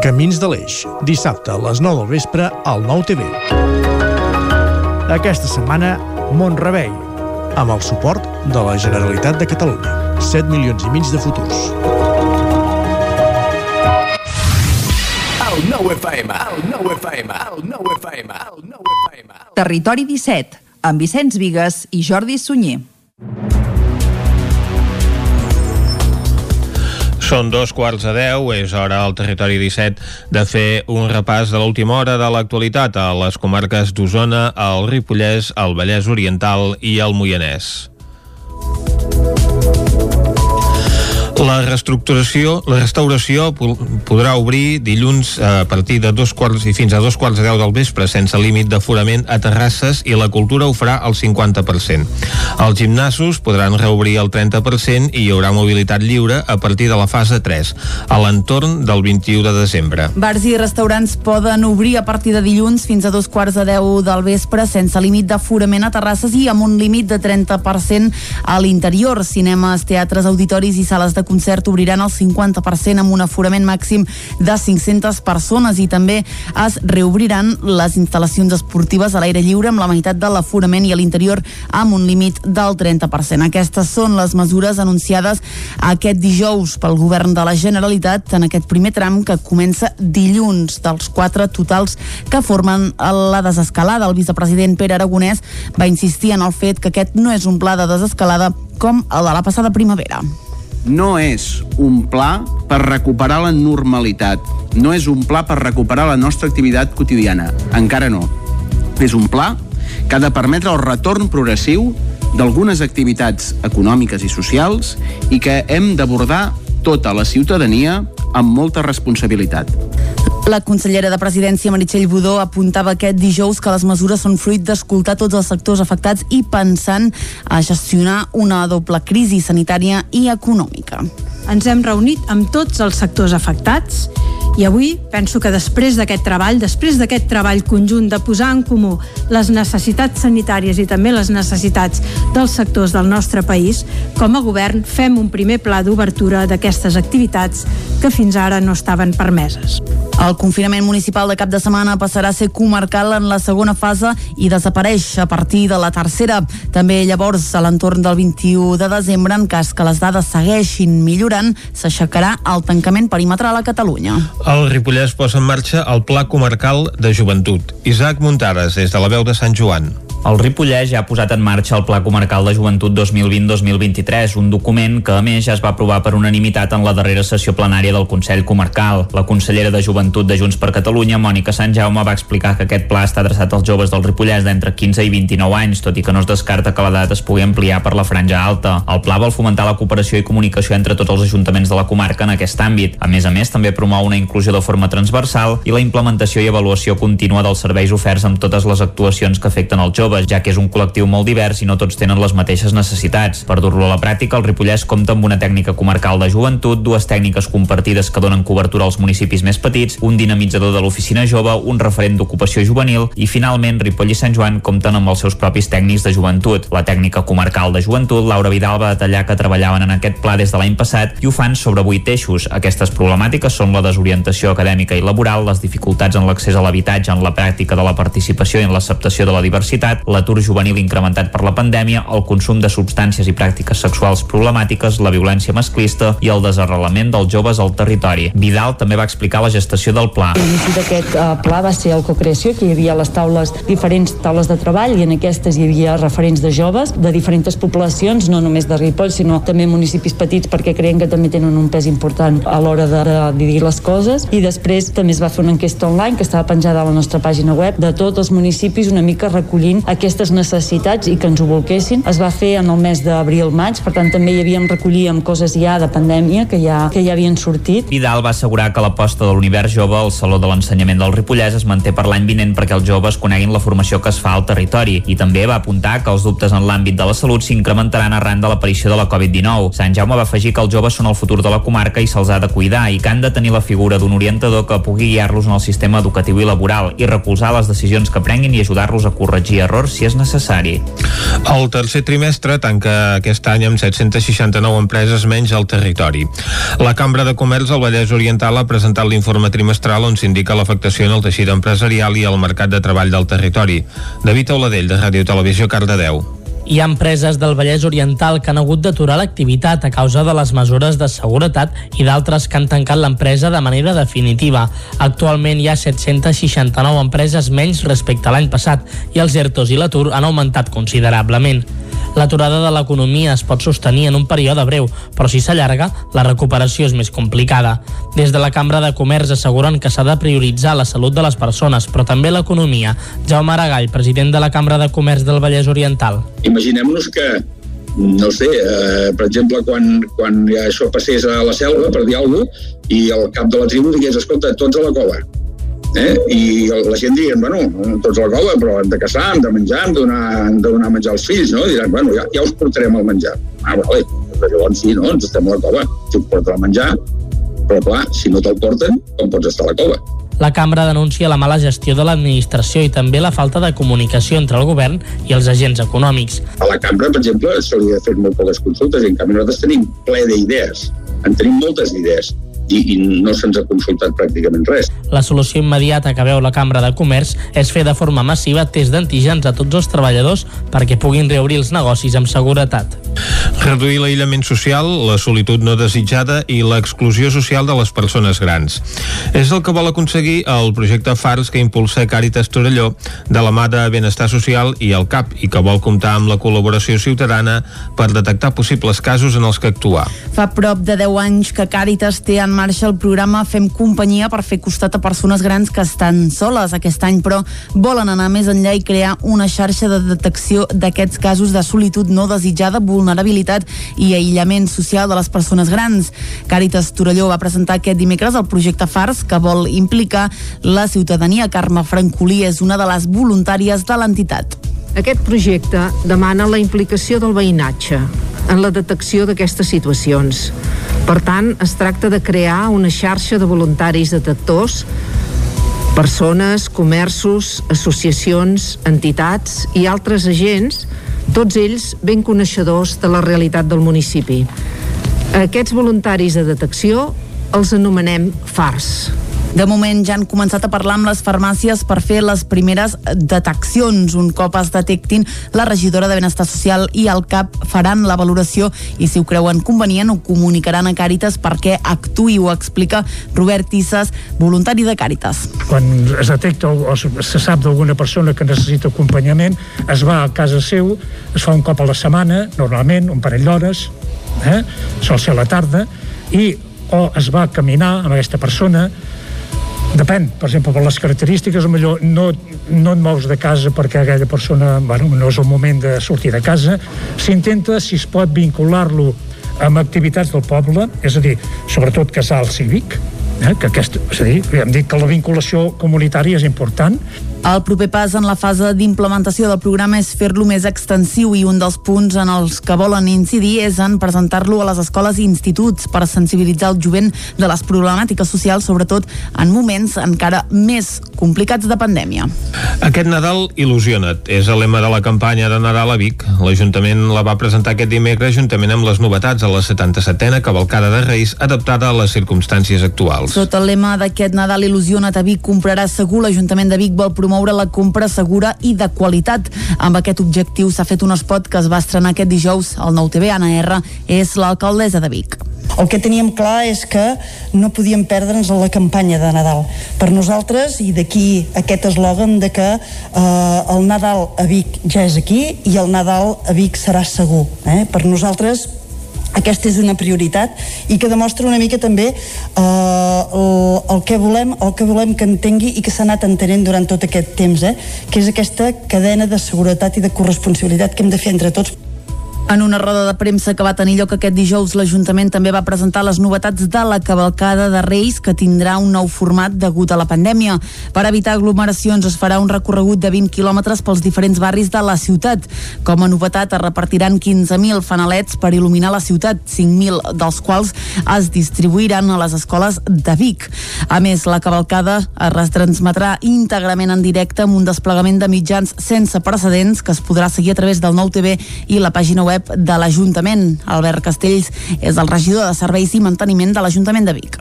Camins de l'Eix. Dissabte a les 9 del vespre al 9 TV. Aquesta setmana, Montrevei, amb el suport de la Generalitat de Catalunya. 7 milions i mig de futurs.
El nou FM, el nou FM, el nou FM, el nou FM.
Territori 17, amb Vicenç Vigues i Jordi Sunyer.
Són dos quarts de deu, és hora al territori 17 de fer un repàs de l'última hora de l'actualitat a les comarques d'Osona, el Ripollès, el Vallès Oriental i el Moianès. La reestructuració, la restauració podrà obrir dilluns a partir de dos quarts i fins a dos quarts de deu del vespre sense límit d'aforament a terrasses i la cultura ho farà al 50%. Els gimnasos podran reobrir el 30% i hi haurà mobilitat lliure a partir de la fase 3, a l'entorn del 21 de desembre.
Bars i restaurants poden obrir a partir de dilluns fins a dos quarts de deu del vespre sense límit d'aforament a terrasses i amb un límit de 30% a l'interior. Cinemes, teatres, auditoris i sales de concert obriran el 50% amb un aforament màxim de 500 persones i també es reobriran les instal·lacions esportives a l'aire lliure amb la meitat de l'aforament i a l'interior amb un límit del 30%. Aquestes són les mesures anunciades aquest dijous pel govern de la Generalitat en aquest primer tram que comença dilluns dels quatre totals que formen la desescalada. El vicepresident Pere Aragonès va insistir en el fet que aquest no és un pla de desescalada com el de la passada primavera
no és un pla per recuperar la normalitat, no és un pla per recuperar la nostra activitat quotidiana, encara no. És un pla que ha de permetre el retorn progressiu d'algunes activitats econòmiques i socials i que hem d'abordar tota la ciutadania amb molta responsabilitat.
La consellera de Presidència, Meritxell Budó, apuntava aquest dijous que les mesures són fruit d'escoltar tots els sectors afectats i pensant a gestionar una doble crisi sanitària i econòmica.
Ens hem reunit amb tots els sectors afectats i avui penso que després d'aquest treball, després d'aquest treball conjunt de posar en comú les necessitats sanitàries i també les necessitats dels sectors del nostre país, com a govern fem un primer pla d'obertura d'aquestes activitats que fins ara no estaven permeses.
El confinament municipal de cap de setmana passarà a ser comarcal en la segona fase i desapareix a partir de la tercera. També llavors, a l'entorn del 21 de desembre, en cas que les dades segueixin millorant, s'aixecarà el tancament perimetral a Catalunya.
El Ripollès posa en marxa el Pla Comarcal de Joventut. Isaac Muntades, des de la veu de Sant Joan.
El Ripollès ja ha posat en marxa el Pla Comarcal de Joventut 2020-2023, un document que a més ja es va aprovar per unanimitat en la darrera sessió plenària del Consell Comarcal. La consellera de Joventut de Junts per Catalunya, Mònica Sant Jaume, va explicar que aquest pla està adreçat als joves del Ripollès d'entre 15 i 29 anys, tot i que no es descarta que l'edat es pugui ampliar per la franja alta. El pla vol fomentar la cooperació i comunicació entre tots els ajuntaments de la comarca en aquest àmbit. A més a més, també promou una inclusió de forma transversal i la implementació i avaluació contínua dels serveis oferts amb totes les actuacions que afecten els joves, ja que és un col·lectiu molt divers i no tots tenen les mateixes necessitats. Per dur-lo a la pràctica, el Ripollès compta amb una tècnica comarcal de joventut, dues tècniques compartides que donen cobertura als municipis més petits, un dinamitzador de l'oficina jove, un referent d'ocupació juvenil i, finalment, Ripoll i Sant Joan compten amb els seus propis tècnics de joventut. La tècnica comarcal de joventut, Laura Vidal, va detallar que treballaven en aquest pla des de l'any passat i ho fan sobre vuit eixos. Aquestes problemàtiques són la desorientació acadèmica i laboral, les dificultats en l'accés a l'habitatge, en la pràctica de la participació i en l'acceptació de la diversitat, l'atur juvenil incrementat per la pandèmia, el consum de substàncies i pràctiques sexuals problemàtiques, la violència masclista i el desarrelament dels joves al territori. Vidal també va explicar la gestació del pla.
L'inici d'aquest uh, pla va ser el cocreació, que hi havia les taules, diferents taules de treball, i en aquestes hi havia referents de joves de diferents poblacions, no només de Ripoll, sinó també municipis petits, perquè creiem que també tenen un pes important a l'hora de, de dir les coses. I després també es va fer una enquesta online que estava penjada a la nostra pàgina web de tots els municipis una mica recollint aquestes necessitats i que ens ho volquessin. Es va fer en el mes d'abril-maig, per tant també hi havíem recollíem coses ja de pandèmia que ja, que ja havien sortit.
Vidal va assegurar que l'aposta de l'univers jove al Saló de l'Ensenyament del Ripollès es manté per l'any vinent perquè els joves coneguin la formació que es fa al territori i també va apuntar que els dubtes en l'àmbit de la salut s'incrementaran arran de l'aparició de la Covid-19. Sant Jaume va afegir que els joves són el futur de la comarca i se'ls ha de cuidar i que han de tenir la figura d'un orientador que pugui guiar-los en el sistema educatiu i laboral i recolzar les decisions que prenguin i ajudar-los a corregir errors si és necessari.
El tercer trimestre tanca aquest any amb 769 empreses menys al territori. La Cambra de Comerç al Vallès Oriental ha presentat l'informe trimestral on s'indica l'afectació en el teixit empresarial i el mercat de treball del territori. David Auladell, de Ràdio Televisió, Cardedeu.
Hi ha empreses del Vallès Oriental que han hagut d'aturar l'activitat a causa de les mesures de seguretat i d'altres que han tancat l'empresa de manera definitiva. Actualment hi ha 769 empreses menys respecte a l'any passat i els ERTOs i l'atur han augmentat considerablement. L'aturada de l'economia es pot sostenir en un període breu, però si s'allarga, la recuperació és més complicada. Des de la Cambra de Comerç asseguren que s'ha de prioritzar la salut de les persones, però també l'economia. Jaume Aragall, president de la Cambra de Comerç del Vallès Oriental.
Imaginem-nos que no sé, eh, per exemple, quan, quan això passés a la selva, per dir alguna cosa, i el cap de la tribu digués, escolta, tots a la cova. Eh? I la gent diria, bueno, tots a la cova, però hem de caçar, hem de menjar, hem de donar, hem de donar menjar als fills, no? Diran, bueno, ja, ja us portarem el menjar. Ah, vale, però llavors sí, no? Ens estem a la cova, si us porten el menjar, però clar, si no te'l porten, com pots estar a la cova?
La cambra denuncia la mala gestió de l'administració i també la falta de comunicació entre el govern i els agents econòmics.
A la cambra, per exemple, s'hauria de fer molt poques consultes i en canvi nosaltres tenim ple d'idees. En tenim moltes idees i, i no se'ns ha consultat pràcticament res.
La solució immediata que veu la Cambra de Comerç és fer de forma massiva test d'antígens a tots els treballadors perquè puguin reobrir els negocis amb seguretat.
Reduir l'aïllament social, la solitud no desitjada i l'exclusió social de les persones grans. És el que vol aconseguir el projecte FARS que impulsa Càritas Torelló de la mà de Benestar Social i el CAP i que vol comptar amb la col·laboració ciutadana per detectar possibles casos en els que actuar.
Fa prop de 10 anys que Càritas té en marxa el programa Fem Companyia per fer costat a persones grans que estan soles aquest any, però volen anar més enllà i crear una xarxa de detecció d'aquests casos de solitud no desitjada, vulnerabilitat i aïllament social de les persones grans. Càritas Torelló va presentar aquest dimecres el projecte FARS que vol implicar la ciutadania. Carme Francolí és una de les voluntàries de l'entitat.
Aquest projecte demana la implicació del veïnatge en la detecció d'aquestes situacions. Per tant, es tracta de crear una xarxa de voluntaris detectors persones, comerços, associacions, entitats i altres agents, tots ells ben coneixedors de la realitat del municipi. Aquests voluntaris de detecció els anomenem FARS.
De moment ja han començat a parlar amb les farmàcies per fer les primeres deteccions. Un cop es detectin, la regidora de Benestar Social i el CAP faran la valoració i si ho creuen convenient ho comunicaran a Càritas perquè actuï, ho explica Robert Tisses, voluntari de Càritas.
Quan es detecta o se sap d'alguna persona que necessita acompanyament, es va a casa seu, es fa un cop a la setmana, normalment, un parell d'hores, eh? sol ser a la tarda, i o es va caminar amb aquesta persona Depèn, per exemple, per les característiques, o millor no, no et mous de casa perquè aquella persona bueno, no és el moment de sortir de casa. S'intenta, si es pot, vincular-lo amb activitats del poble, és a dir, sobretot casal cívic, eh, que aquest, és a dir, hem dit que la vinculació comunitària és important,
el proper pas en la fase d'implementació del programa és fer-lo més extensiu i un dels punts en els que volen incidir és en presentar-lo a les escoles i instituts per sensibilitzar el jovent de les problemàtiques socials, sobretot en moments encara més complicats de pandèmia.
Aquest Nadal il·lusiona't és el lema de la campanya de Nadal a Vic. L'Ajuntament la va presentar aquest dimecres juntament amb les novetats a la 77a cavalcada de Reis adaptada a les circumstàncies actuals.
Sota el lema d'aquest Nadal il·lusiona't a Vic comprarà segur l'Ajuntament de Vic vol promoure la compra segura i de qualitat. Amb aquest objectiu s'ha fet un spot que es va estrenar aquest dijous al Nou TV. Anna R és l'alcaldessa de Vic.
El que teníem clar és que no podíem perdre'ns la campanya de Nadal. Per nosaltres, i d'aquí aquest eslògan de que eh, el Nadal a Vic ja és aquí i el Nadal a Vic serà segur. Eh? Per nosaltres aquesta és una prioritat i que demostra una mica també eh, el, el que volem el que volem que entengui i que s'ha anat entenent durant tot aquest temps eh? que és aquesta cadena de seguretat i de corresponsabilitat que hem de fer entre tots
en una roda de premsa que va tenir lloc aquest dijous, l'Ajuntament també va presentar les novetats de la cavalcada de Reis, que tindrà un nou format degut a la pandèmia. Per evitar aglomeracions es farà un recorregut de 20 quilòmetres pels diferents barris de la ciutat. Com a novetat es repartiran 15.000 fanalets per il·luminar la ciutat, 5.000 dels quals es distribuiran a les escoles de Vic. A més, la cavalcada es retransmetrà íntegrament en directe amb un desplegament de mitjans sense precedents que es podrà seguir a través del nou TV i la pàgina web web de l'Ajuntament. Albert Castells és el regidor de Serveis i Manteniment de l'Ajuntament de Vic.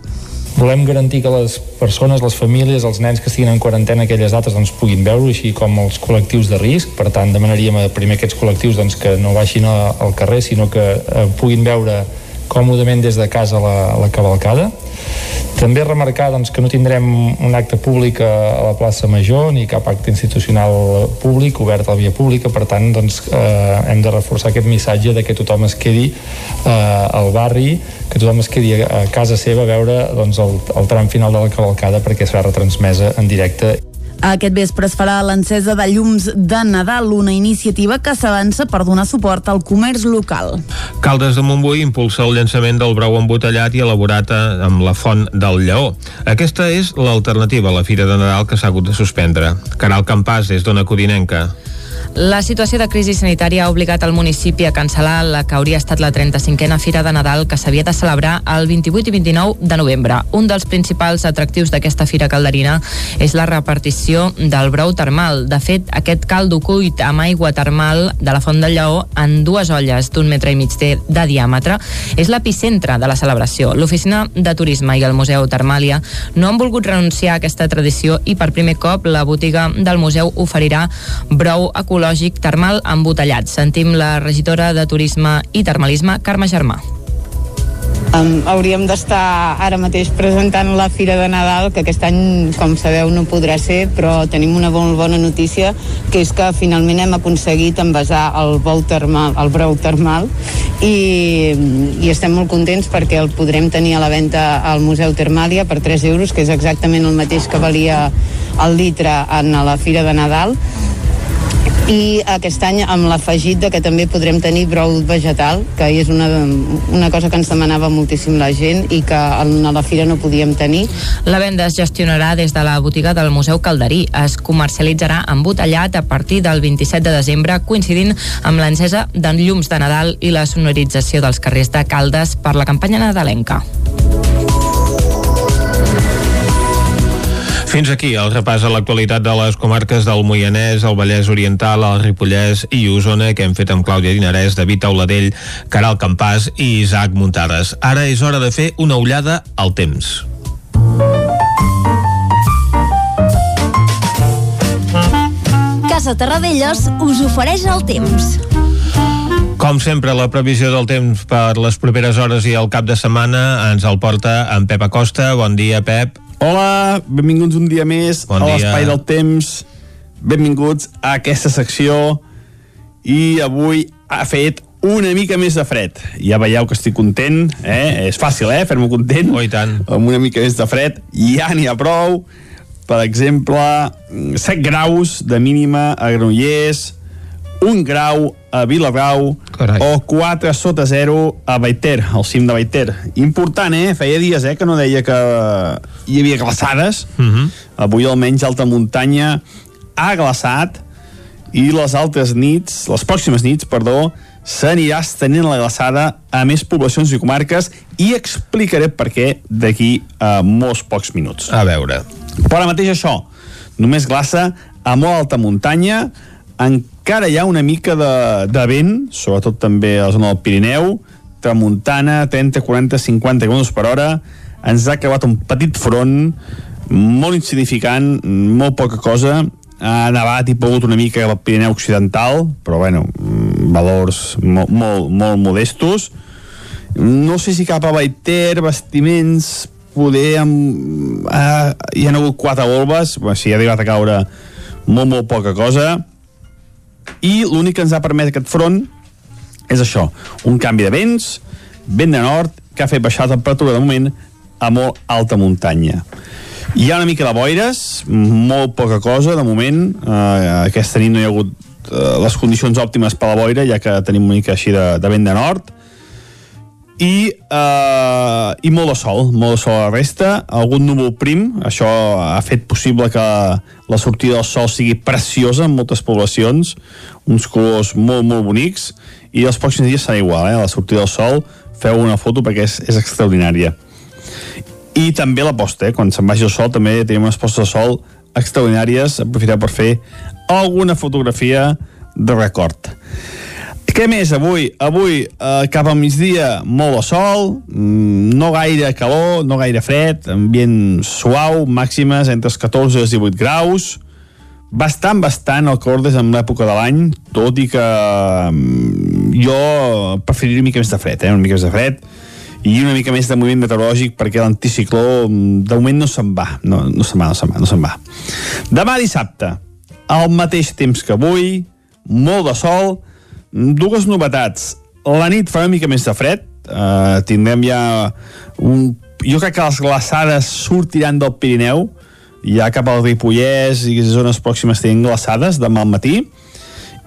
Volem garantir que les persones, les famílies, els nens que estiguin en quarantena aquelles dates doncs, puguin veure, així com els col·lectius de risc. Per tant, demanaríem a primer aquests col·lectius doncs, que no baixin al carrer, sinó que eh, puguin veure còmodament des de casa la, la cavalcada. També remarcar doncs, que no tindrem un acte públic a, la plaça Major ni cap acte institucional públic obert a la via pública, per tant doncs, eh, hem de reforçar aquest missatge de que tothom es quedi eh, al barri, que tothom es quedi a casa seva a veure doncs, el, el tram final de la cavalcada perquè serà retransmesa en directe
aquest vespre es farà l'encesa de llums de Nadal, una iniciativa que s'avança per donar suport al comerç local.
Caldes de Montbui impulsa el llançament del brou embotellat i elaborat amb la font del Lleó. Aquesta és l'alternativa a la Fira de Nadal que s'ha hagut de suspendre. Caral Campàs, és d'Ona Codinenca.
La situació de crisi sanitària ha obligat el municipi a cancel·lar la que hauria estat la 35a Fira de Nadal que s'havia de celebrar el 28 i 29 de novembre. Un dels principals atractius d'aquesta fira calderina és la repartició del brou termal. De fet, aquest caldo cuit amb aigua termal de la Font del Lleó en dues olles d'un metre i mig de, de diàmetre és l'epicentre de la celebració. L'Oficina de Turisme i el Museu Termàlia no han volgut renunciar a aquesta tradició i per primer cop la botiga del museu oferirà brou ecològic ecològic termal embotellat. Sentim la regidora de Turisme i Termalisme, Carme Germà.
Um, hauríem d'estar ara mateix presentant la Fira de Nadal, que aquest any, com sabeu, no podrà ser, però tenim una molt bona notícia, que és que finalment hem aconseguit envasar el bou termal, el brou termal, i, i estem molt contents perquè el podrem tenir a la venda al Museu Termàlia per 3 euros, que és exactament el mateix que valia el litre en la Fira de Nadal, i aquest any amb l'afegit de que també podrem tenir brou vegetal, que és una, una cosa que ens demanava moltíssim la gent i que a la fira no podíem tenir.
La venda es gestionarà des de la botiga del Museu Calderí. Es comercialitzarà embotellat a partir del 27 de desembre, coincidint amb l'encesa de llums de Nadal i la sonorització dels carrers de Caldes per la campanya nadalenca.
Fins aquí el repàs a l'actualitat de les comarques del Moianès, el Vallès Oriental, el Ripollès i Osona que hem fet amb Clàudia Dinarès, David Auladell, Caral Campàs i Isaac Muntades. Ara és hora de fer una ullada al temps.
Casa Terradellos us ofereix el temps.
Com sempre, la previsió del temps per les properes hores i el cap de setmana ens el porta en Pep Acosta. Bon dia, Pep.
Hola, benvinguts un dia més bon a l'Espai del Temps. Benvinguts a aquesta secció i avui ha fet una mica més de fred. Ja veieu que estic content, eh? És fàcil, eh? Fer-me content.
Oh, tant.
Amb una mica més de fred. Ja n'hi ha prou. Per exemple, 7 graus de mínima a Granollers, un grau a Vilabrau Carai. o 4 sota 0 a Baiter, al cim de Baiter. Important, eh? Feia dies eh, que no deia que hi havia glaçades. Uh mhm. -huh. Avui almenys alta muntanya ha glaçat i les altres nits, les pròximes nits, perdó, s'anirà estenent la glaçada a més poblacions i comarques i explicaré per què d'aquí a molts pocs minuts.
A veure.
Però ara mateix això, només glaça a molt alta muntanya, encara hi ha una mica de, de vent, sobretot també a la zona del Pirineu, tramuntana, 30, 40, 50 km per hora, ens ha acabat un petit front, molt insignificant, molt poca cosa, ha nevat i pogut una mica al Pirineu Occidental, però bueno, mm, valors molt, molt, molt modestos. No sé si cap a Baiter, vestiments, poder amb, eh, hi ha hagut quatre volves, si ha arribat a caure molt, molt poca cosa, i l'únic que ens ha permès aquest front és això, un canvi de vents, vent de nord, que ha fet baixar la temperatura de moment a molt alta muntanya. Hi ha una mica de boires, molt poca cosa de moment. Uh, aquesta nit no hi ha hagut uh, les condicions òptimes per la boira, ja que tenim una mica així de, de vent de nord. I, uh, I molt de sol, molt de sol a la resta. Algun núvol prim, això ha fet possible que la sortida del sol sigui preciosa en moltes poblacions, uns colors molt, molt bonics, i els pròxims dies serà igual, eh? la sortida del sol, feu una foto perquè és, és extraordinària. I també la posta, eh? quan se'n vagi el sol també tenim unes postes de sol extraordinàries. Aprofitar per fer alguna fotografia de record què més avui? Avui, eh, cap al migdia, molt de sol, mm, no gaire calor, no gaire fred, ambient suau, màximes entre els 14 i els 18 graus, bastant, bastant alcordes en l'època de l'any, tot i que mm, jo preferiria una mica més de fred, eh? una mica més de fred, i una mica més de moviment meteorològic perquè l'anticicló mm, de moment no se'n va no, no se'n va, no se'n va, no se'n va demà dissabte al mateix temps que avui molt de sol dues novetats la nit fa una mica més de fred uh, tindrem ja un, jo crec que les glaçades sortiran del Pirineu ja cap al Ripollès i zones pròximes tenen glaçades demà al matí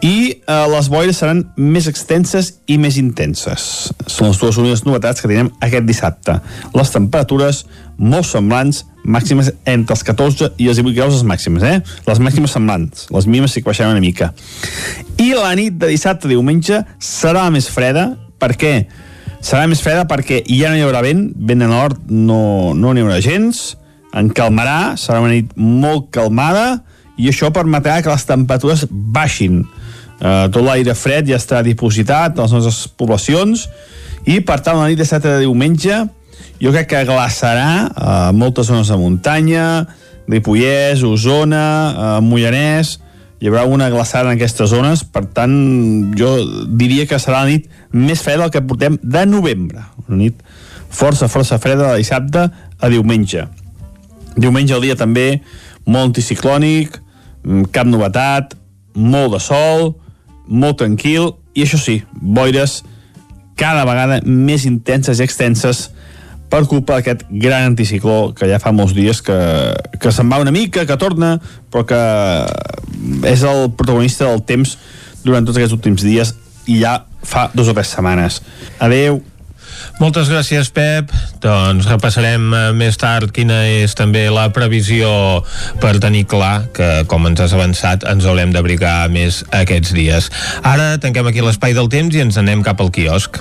i eh, les boires seran més extenses i més intenses. Són les dues úniques novetats que tenim aquest dissabte. Les temperatures molt semblants, màximes entre els 14 i els 18 graus les màximes, eh? Les màximes semblants, les mínimes sí que baixaran una mica. I la nit de dissabte a diumenge serà més freda, per què? Serà més freda perquè ja no hi haurà vent, vent de nord no no n'hi haurà gens, en calmarà, serà una nit molt calmada, i això permetrà que les temperatures baixin eh, tot l'aire fred ja està dipositat a les nostres poblacions i per tant la nit de 7 de diumenge jo crec que glaçarà eh, moltes zones de muntanya Ripollès, Osona, eh, Mollanès hi haurà una glaçada en aquestes zones per tant jo diria que serà la nit més freda del que portem de novembre. Una nit força, força freda de dissabte a diumenge. Diumenge el dia també molt anticiclònic mm, cap novetat molt de sol molt tranquil, i això sí, boires cada vegada més intenses i extenses per culpa d'aquest gran anticicló que ja fa molts dies que, que se'n va una mica, que torna, però que és el protagonista del temps durant tots aquests últims dies i ja fa dues o tres setmanes. Adeu.
Moltes gràcies, Pep. Doncs repassarem eh, més tard quina és també la previsió per tenir clar que, com ens has avançat, ens haurem d'abrigar més aquests dies. Ara tanquem aquí l'espai del temps i ens anem cap al quiosc.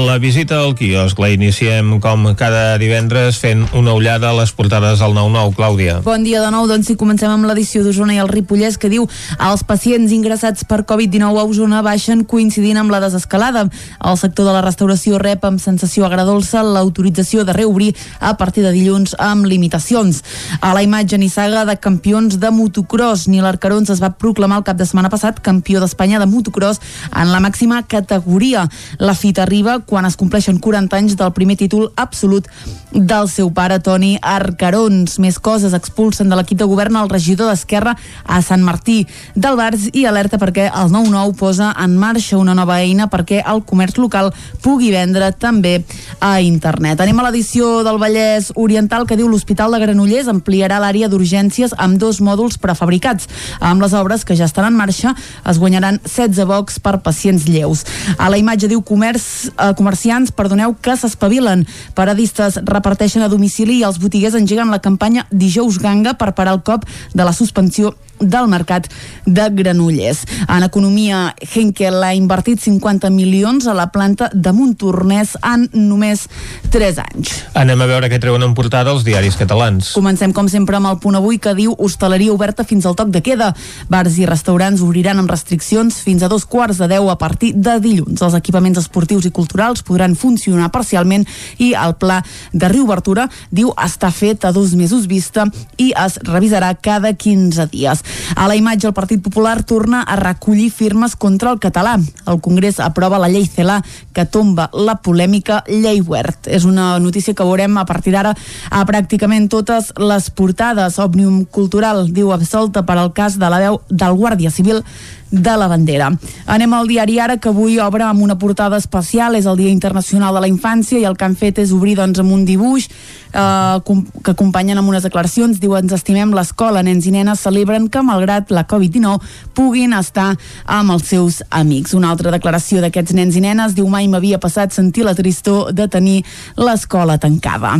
La visita al quiosc la iniciem com cada divendres fent una ullada a les portades al 9-9, Clàudia.
Bon dia de nou, doncs si comencem amb l'edició d'Osona i el Ripollès que diu els pacients ingressats per Covid-19 a Osona baixen coincidint amb la desescalada. El sector de la restauració rep amb sensació agradolça l'autorització de reobrir a partir de dilluns amb limitacions. A la imatge nissaga de campions de motocross, Nil Arcarons es va proclamar el cap de setmana passat campió d'Espanya de motocross en la màxima categoria. La fita arriba quan es compleixen 40 anys del primer títol absolut del seu pare, Toni Arcarons. Més coses, expulsen de l'equip de govern el regidor d'Esquerra a Sant Martí del Bars i alerta perquè el 9-9 posa en marxa una nova eina perquè el comerç local pugui vendre també a internet. Anem a l'edició del Vallès Oriental que diu l'Hospital de Granollers ampliarà l'àrea d'urgències amb dos mòduls prefabricats. Amb les obres que ja estan en marxa es guanyaran 16 bocs per pacients lleus. A la imatge diu comerç, eh, comerciants, perdoneu, que s'espavilen. Paradistes reparteixen a domicili i els botiguers engeguen la campanya Dijous Ganga per parar el cop de la suspensió del mercat de Granollers. En economia, Henkel ha invertit 50 milions a la planta de Montornès en només 3 anys.
Anem a veure què treuen en portada els diaris catalans.
Comencem, com sempre, amb el punt avui que diu hostaleria oberta fins al toc de queda. Bars i restaurants obriran amb restriccions fins a dos quarts de deu a partir de dilluns. Els equipaments esportius i culturals podran funcionar parcialment i el pla de reobertura, diu, està fet a dos mesos vista i es revisarà cada 15 dies. A la imatge, el Partit Popular torna a recollir firmes contra el català. El Congrés aprova la llei CELA que tomba la polèmica llei Wert. És una notícia que veurem a partir d'ara a pràcticament totes les portades. Òmnium Cultural diu absolta per al cas de la veu del Guàrdia Civil de la bandera. Anem al diari Ara, que avui obre amb una portada especial, és el Dia Internacional de la Infància, i el que han fet és obrir doncs, amb un dibuix eh, que acompanyen amb unes declaracions. Diu, ens estimem l'escola, nens i nenes celebren que, malgrat la Covid-19, puguin estar amb els seus amics. Una altra declaració d'aquests nens i nenes diu, mai m'havia passat sentir la tristor de tenir l'escola tancada.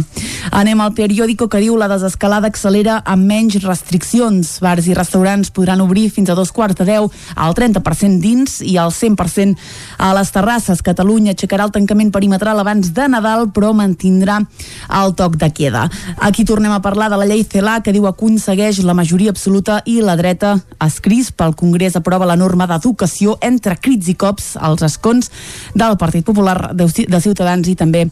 Anem al periòdico que diu, la desescalada accelera amb menys restriccions. Bars i restaurants podran obrir fins a dos quarts de deu el 30% dins i el 100% a les terrasses. Catalunya aixecarà el tancament perimetral abans de Nadal, però mantindrà el toc de queda. Aquí tornem a parlar de la llei CELA, que diu aconsegueix la majoria absoluta i la dreta es crispa. El Congrés aprova la norma d'educació entre crits i cops als escons del Partit Popular de Ciutadans i també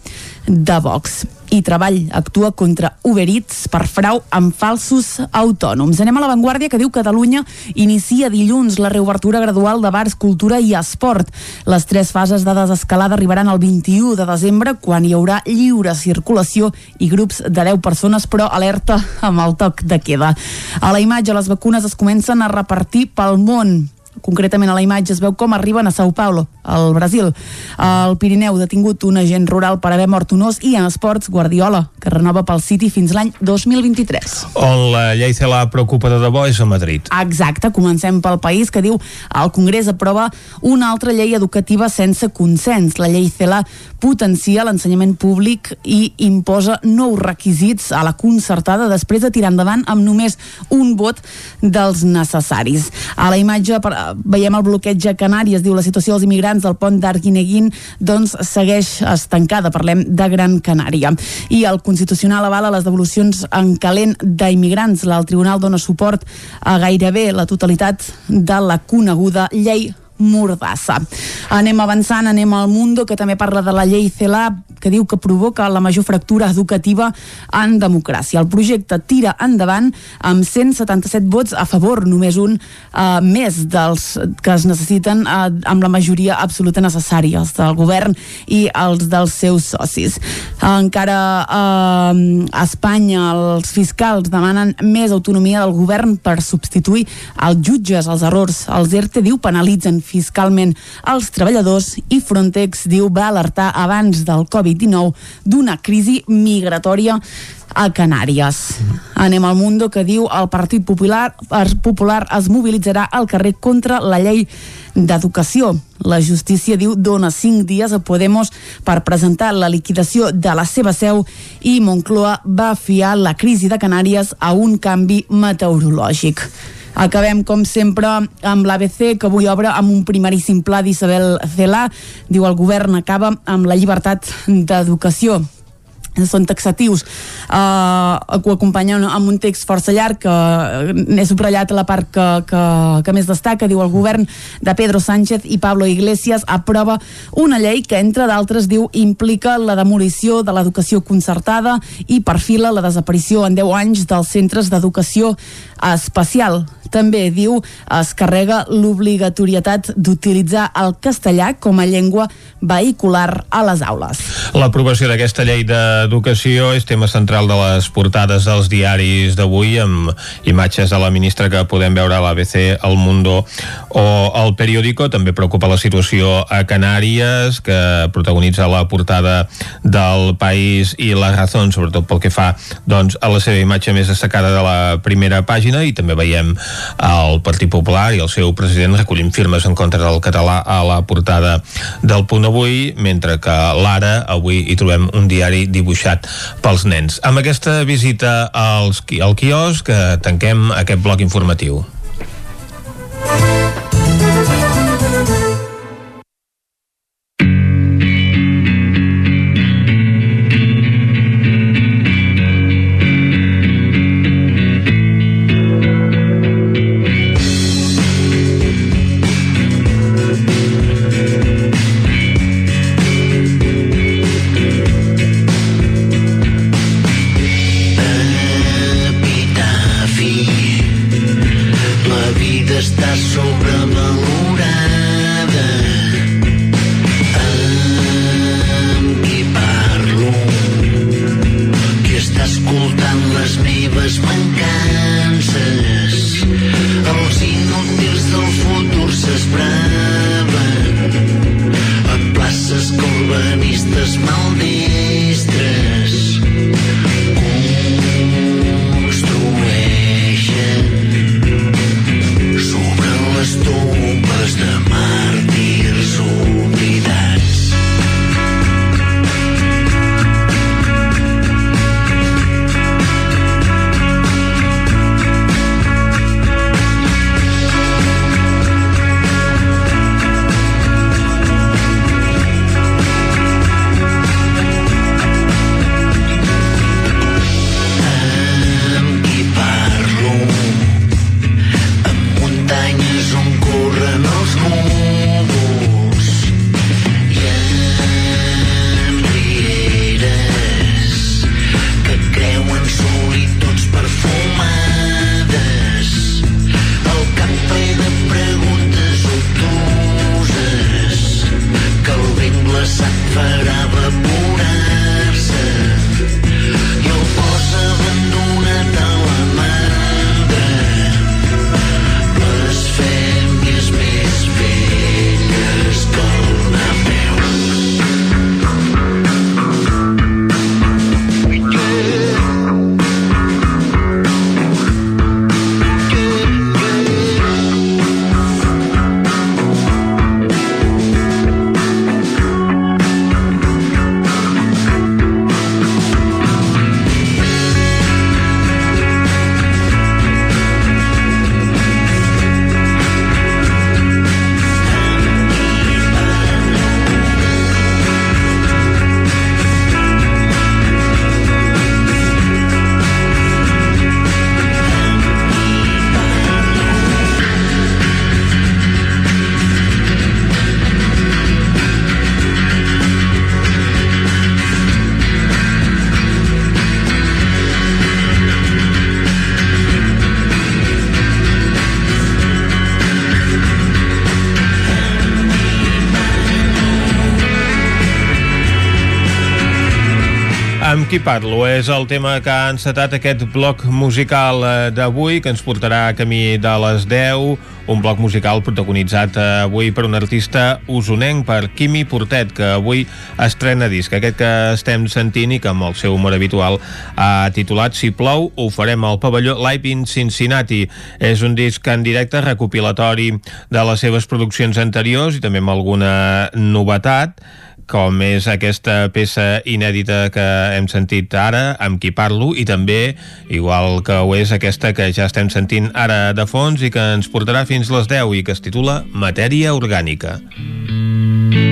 de Vox i Treball actua contra Uber Eats per frau amb falsos autònoms. Anem a l'avantguàrdia que diu Catalunya inicia dilluns la reobertura gradual de bars, cultura i esport. Les tres fases de desescalada arribaran el 21 de desembre quan hi haurà lliure circulació i grups de 10 persones, però alerta amb el toc de queda. A la imatge les vacunes es comencen a repartir pel món concretament a la imatge es veu com arriben a Sao Paulo, al Brasil. Al Pirineu detingut un agent rural per haver mort un os i en esports Guardiola, que renova pel City fins l'any 2023.
On la llei CELA preocupa de debò és a Madrid.
Exacte, comencem pel país que diu el Congrés aprova una altra llei educativa sense consens. La llei CELA potencia l'ensenyament públic i imposa nous requisits a la concertada després de tirar endavant amb només un vot dels necessaris. A la imatge veiem el bloqueig a Canàries, diu la situació dels immigrants del pont d'Arguineguín doncs segueix estancada, parlem de Gran Canària. I el Constitucional avala les devolucions en calent d'immigrants. El Tribunal dona suport a gairebé la totalitat de la coneguda llei Mordassa. Anem avançant, anem al Mundo, que també parla de la llei CELA, que diu que provoca la major fractura educativa en democràcia. El projecte tira endavant amb 177 vots a favor, només un uh, més dels que es necessiten uh, amb la majoria absoluta necessària, els del govern i els dels seus socis. Encara uh, a Espanya els fiscals demanen més autonomia del govern per substituir els jutges, els errors. Els ERTE, diu, penalitzen fiscalment els treballadors i Frontex, diu, va alertar abans del Covid-19 d'una crisi migratòria a Canàries. Anem al Mundo que diu el Partit Popular, Popular es mobilitzarà al carrer contra la llei d'educació. La justícia diu dona cinc dies a Podemos per presentar la liquidació de la seva seu i Moncloa va fiar la crisi de Canàries a un canvi meteorològic. Acabem, com sempre, amb l'ABC, que avui obre amb un primeríssim pla d'Isabel Celà. Diu el govern acaba amb la llibertat d'educació. Són taxatius. Uh, ho acompanyen amb un text força llarg que n'he subratllat la part que, que, que més destaca. Diu el govern de Pedro Sánchez i Pablo Iglesias aprova una llei que entre d'altres diu implica la demolició de l'educació concertada i perfila la desaparició en 10 anys dels centres d'educació especial. També, diu, es carrega l'obligatorietat d'utilitzar el castellà com a llengua vehicular a les aules.
L'aprovació d'aquesta llei d'educació és tema central de les portades dels diaris d'avui amb imatges de la ministra que podem veure a l'ABC, El Mundo o el Periódico. També preocupa la situació a Canàries que protagonitza la portada del País i La Razón, sobretot pel que fa doncs, a la seva imatge més destacada de la primera pàgina i també veiem el Partit Popular i el seu president recollint firmes en contra del català a la portada del Punt Avui, mentre que l'Ara avui hi trobem un diari dibuixat pels nens. Amb aquesta visita als, al quiosc que tanquem aquest bloc informatiu.
Qui parlo?
És el tema que ha encetat aquest bloc musical eh, d'avui, que ens portarà a camí de les 10, un bloc musical protagonitzat eh, avui per un artista usonenc, per Quimi Portet, que avui estrena disc, aquest que estem sentint i que amb el seu humor habitual ha titulat Si plou, ho farem al pavelló Live in Cincinnati. És un disc en directe recopilatori de les seves produccions anteriors i també amb alguna novetat, com és aquesta peça inèdita que hem sentit ara, amb qui parlo, i també, igual que ho és aquesta que ja estem sentint ara de fons i que ens portarà fins les 10 i que es titula Matèria Orgànica.
Carboni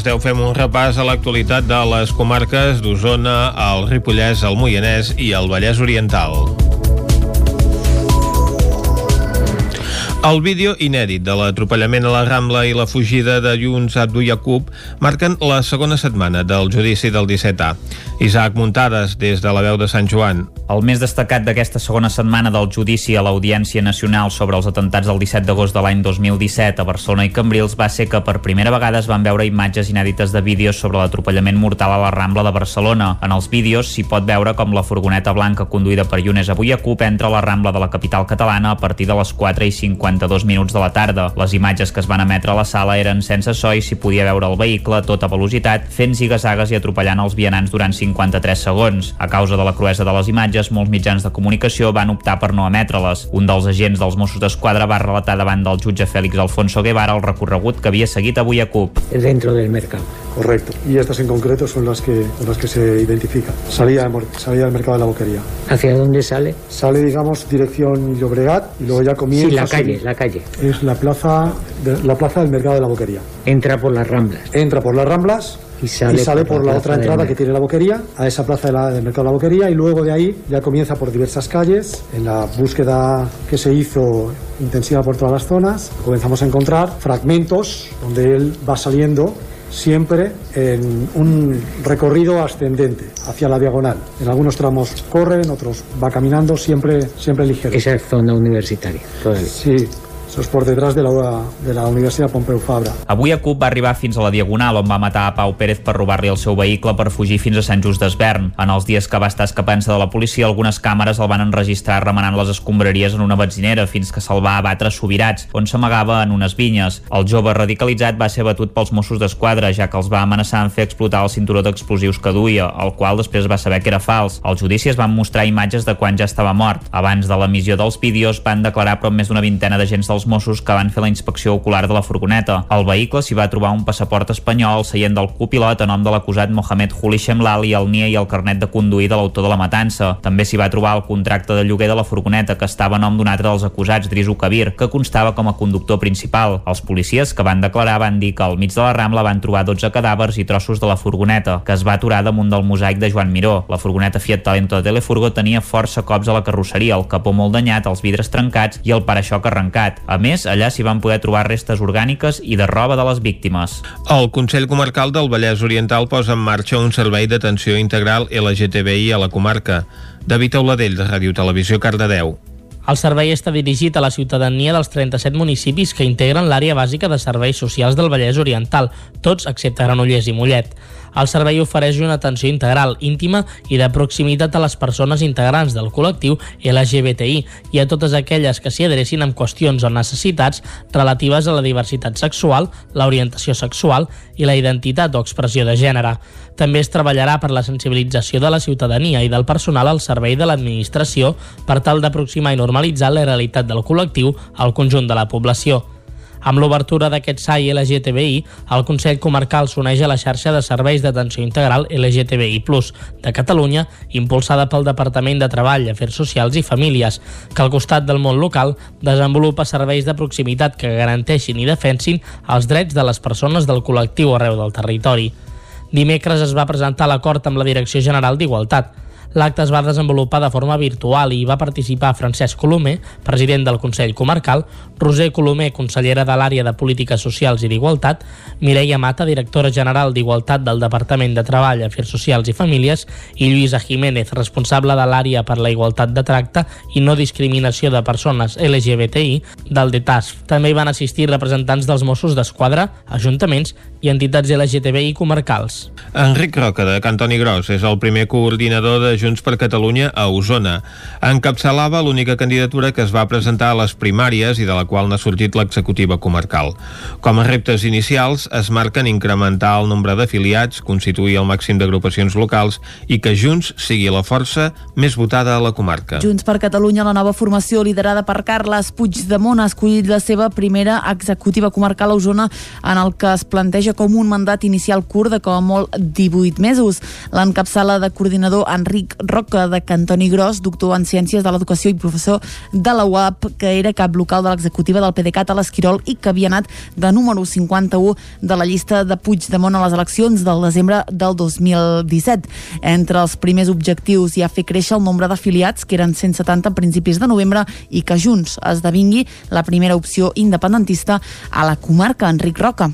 les 10 fem un repàs a l'actualitat de les comarques d'Osona, el Ripollès, el Moianès i el Vallès Oriental. El vídeo inèdit de l'atropellament a la Rambla i la fugida de Junts Abdu Yaqub marquen la segona setmana del judici del 17A. Isaac Muntades, des de la veu de Sant Joan.
El més destacat d'aquesta segona setmana del judici a l'Audiència Nacional sobre els atentats del 17 d'agost de l'any 2017 a Barcelona i Cambrils va ser que per primera vegada es van veure imatges inèdites de vídeos sobre l'atropellament mortal a la Rambla de Barcelona. En els vídeos s'hi pot veure com la furgoneta blanca conduïda per Yunes Abu Yaqub entra a la Rambla de la capital catalana a partir de les 4 i 52 minuts de la tarda. Les imatges que es van emetre a la sala eren sense so i s'hi podia veure el vehicle a tota velocitat fent zigazagues i atropellant els vianants durant 53 segons. A causa de la cruesa de les imatges, molts mitjans de comunicació van optar per no emetre-les. Un dels agents dels Mossos d'Esquadra va relatar davant del jutge Félix Alfonso Guevara el recorregut que havia seguit avui a CUP.
dentro del mercado.
Correcto. Y estas en concreto son las que, las que se identifican. Salida, de Mor- salida del mercado de la boquería.
¿Hacia dónde sale?
Sale, digamos, dirección Llobregat y luego ya comienza...
Sí, la calle,
subir.
la calle.
Es la plaza, de- la plaza del mercado de la boquería.
Entra por las ramblas.
Entra por las Ramblas
Y sale por
por,
la
la, otra entrada que tiene la boquería, a esa plaza de la- del mercado de la boquería y luego de ahí ya comienza por diversas calles, en la búsqueda que se hizo intensiva por todas las zonas, comenzamos a encontrar fragmentos donde él va saliendo siempre en un recorrido ascendente hacia la diagonal. En algunos tramos corre, en otros va caminando, siempre, siempre ligero.
Esa es zona universitaria. todavía.
Sí, eso es por detrás de la, de la Universidad Pompeu Fabra.
Avui a CUP va arribar fins a la Diagonal on va matar a Pau Pérez per robar-li el seu vehicle per fugir fins a Sant Just d'Esvern. En els dies que va estar escapant-se de la policia, algunes càmeres el van enregistrar remenant les escombraries en una benzinera fins que se'l va abatre a Subirats, on s'amagava en unes vinyes. El jove radicalitzat va ser batut pels Mossos d'Esquadra, ja que els va amenaçar en fer explotar el cinturó d'explosius que duia, el qual després es va saber que era fals. Al judici es van mostrar imatges de quan ja estava mort. Abans de l'emissió dels vídeos van declarar prop més d'una vintena d'agents dels Mossos que van fer la inspecció ocular de la furgoneta. Al vehicle s'hi va trobar un passaport espanyol, seient del copilot a nom de l'acusat Mohamed Juli i el NIE i el carnet de conduir de l'autor de la matança. També s'hi va trobar el contracte de lloguer de la furgoneta que estava a nom d'un altre dels acusats, Drisu Kabir, que constava com a conductor principal. Els policies que van declarar van dir que al mig de la Rambla van trobar 12 cadàvers i trossos de la furgoneta, que es va aturar damunt del mosaic de Joan Miró. La furgoneta Fiat Talento de Telefurgo tenia força cops a la carrosseria, el capó molt danyat, els vidres trencats i el paraixoc arrencat. A més, allà s'hi van poder trobar restes orgàniques i de roba de les víctimes.
El Consell Comarcal del Vallès Oriental posa en marxa un servei d'atenció integral LGTBI a la comarca. David Auladell, de Ràdio Televisió, Cardedeu.
El servei està dirigit a la ciutadania dels 37 municipis que integren l'àrea bàsica de serveis socials del Vallès Oriental, tots excepte Granollers i Mollet. El servei ofereix una atenció integral, íntima i de proximitat a les persones integrants del col·lectiu LGBTI i a totes aquelles que s'hi adrecin amb qüestions o necessitats relatives a la diversitat sexual, l'orientació sexual i la identitat o expressió de gènere. També es treballarà per la sensibilització de la ciutadania i del personal al servei de l'administració per tal d'aproximar i normalitzar la realitat del col·lectiu al conjunt de la població. Amb l'obertura d'aquest SAI LGTBI, el Consell Comarcal s'uneix a la xarxa de serveis d'atenció integral LGTBI+, de Catalunya, impulsada pel Departament de Treball, Afers Socials i Famílies, que al costat del món local desenvolupa serveis de proximitat que garanteixin i defensin els drets de les persones del col·lectiu arreu del territori. Dimecres es va presentar l'acord amb la Direcció General d'Igualtat. L'acte es va desenvolupar de forma virtual i va participar Francesc Colomer, president del Consell Comarcal, Roser Colomer, consellera de l'àrea de Polítiques Socials i d'Igualtat, Mireia Mata, directora general d'Igualtat del Departament de Treball, Afers Socials i Famílies, i Lluïsa Jiménez, responsable de l'àrea per la igualtat de tracte i no discriminació de persones LGBTI del DETASF. També hi van assistir representants dels Mossos d'Esquadra, ajuntaments i entitats LGTBI comarcals.
Enric Roca, de Cantoni Gros, és el primer coordinador de Junts per Catalunya a Osona. Encapçalava l'única candidatura que es va presentar a les primàries i de la qual n'ha sortit l'executiva comarcal. Com a reptes inicials es marquen incrementar el nombre d'afiliats, constituir el màxim d'agrupacions locals i que Junts sigui la força més votada a la comarca.
Junts per Catalunya, la nova formació liderada per Carles Puigdemont ha escollit la seva primera executiva comarcal a Osona en el que es planteja com un mandat inicial curt de com a molt 18 mesos. L'encapçala de coordinador Enric Enric Roca de Cantoni Gros, doctor en Ciències de l'Educació i professor de la UAP, que era cap local de l'executiva del PDeCAT a l'Esquirol i que havia anat de número 51 de la llista de Puigdemont a les eleccions del desembre del 2017. Entre els primers objectius hi ha fer créixer el nombre d'afiliats, que eren 170 a principis de novembre, i que Junts esdevingui la primera opció independentista a la comarca. Enric Roca.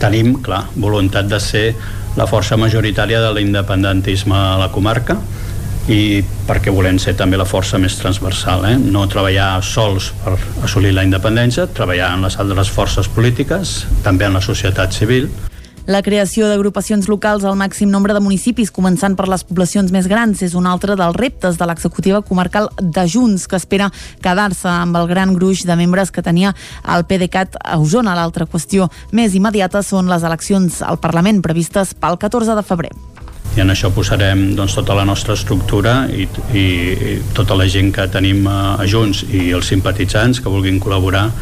Tenim, clar, voluntat de ser la força majoritària de l'independentisme a la comarca i perquè volem ser també la força més transversal, eh? no treballar sols per assolir la independència, treballar en les altres forces polítiques, també en la societat civil,
La creació d'agrupacions locals al màxim nombre de municipis, començant per les poblacions més grans, és un altre dels reptes de l'executiva comarcal de Junts, que espera quedar-se amb el gran gruix de membres que tenia el PDeCAT a Osona. L'altra qüestió més immediata són les eleccions al Parlament previstes pel 14 de febrer.
i en això posarem doncs, tota la nostra estructura i, i, i tota la gent que tenim a, a Junts i els simpatitzants que vulguin col·laborar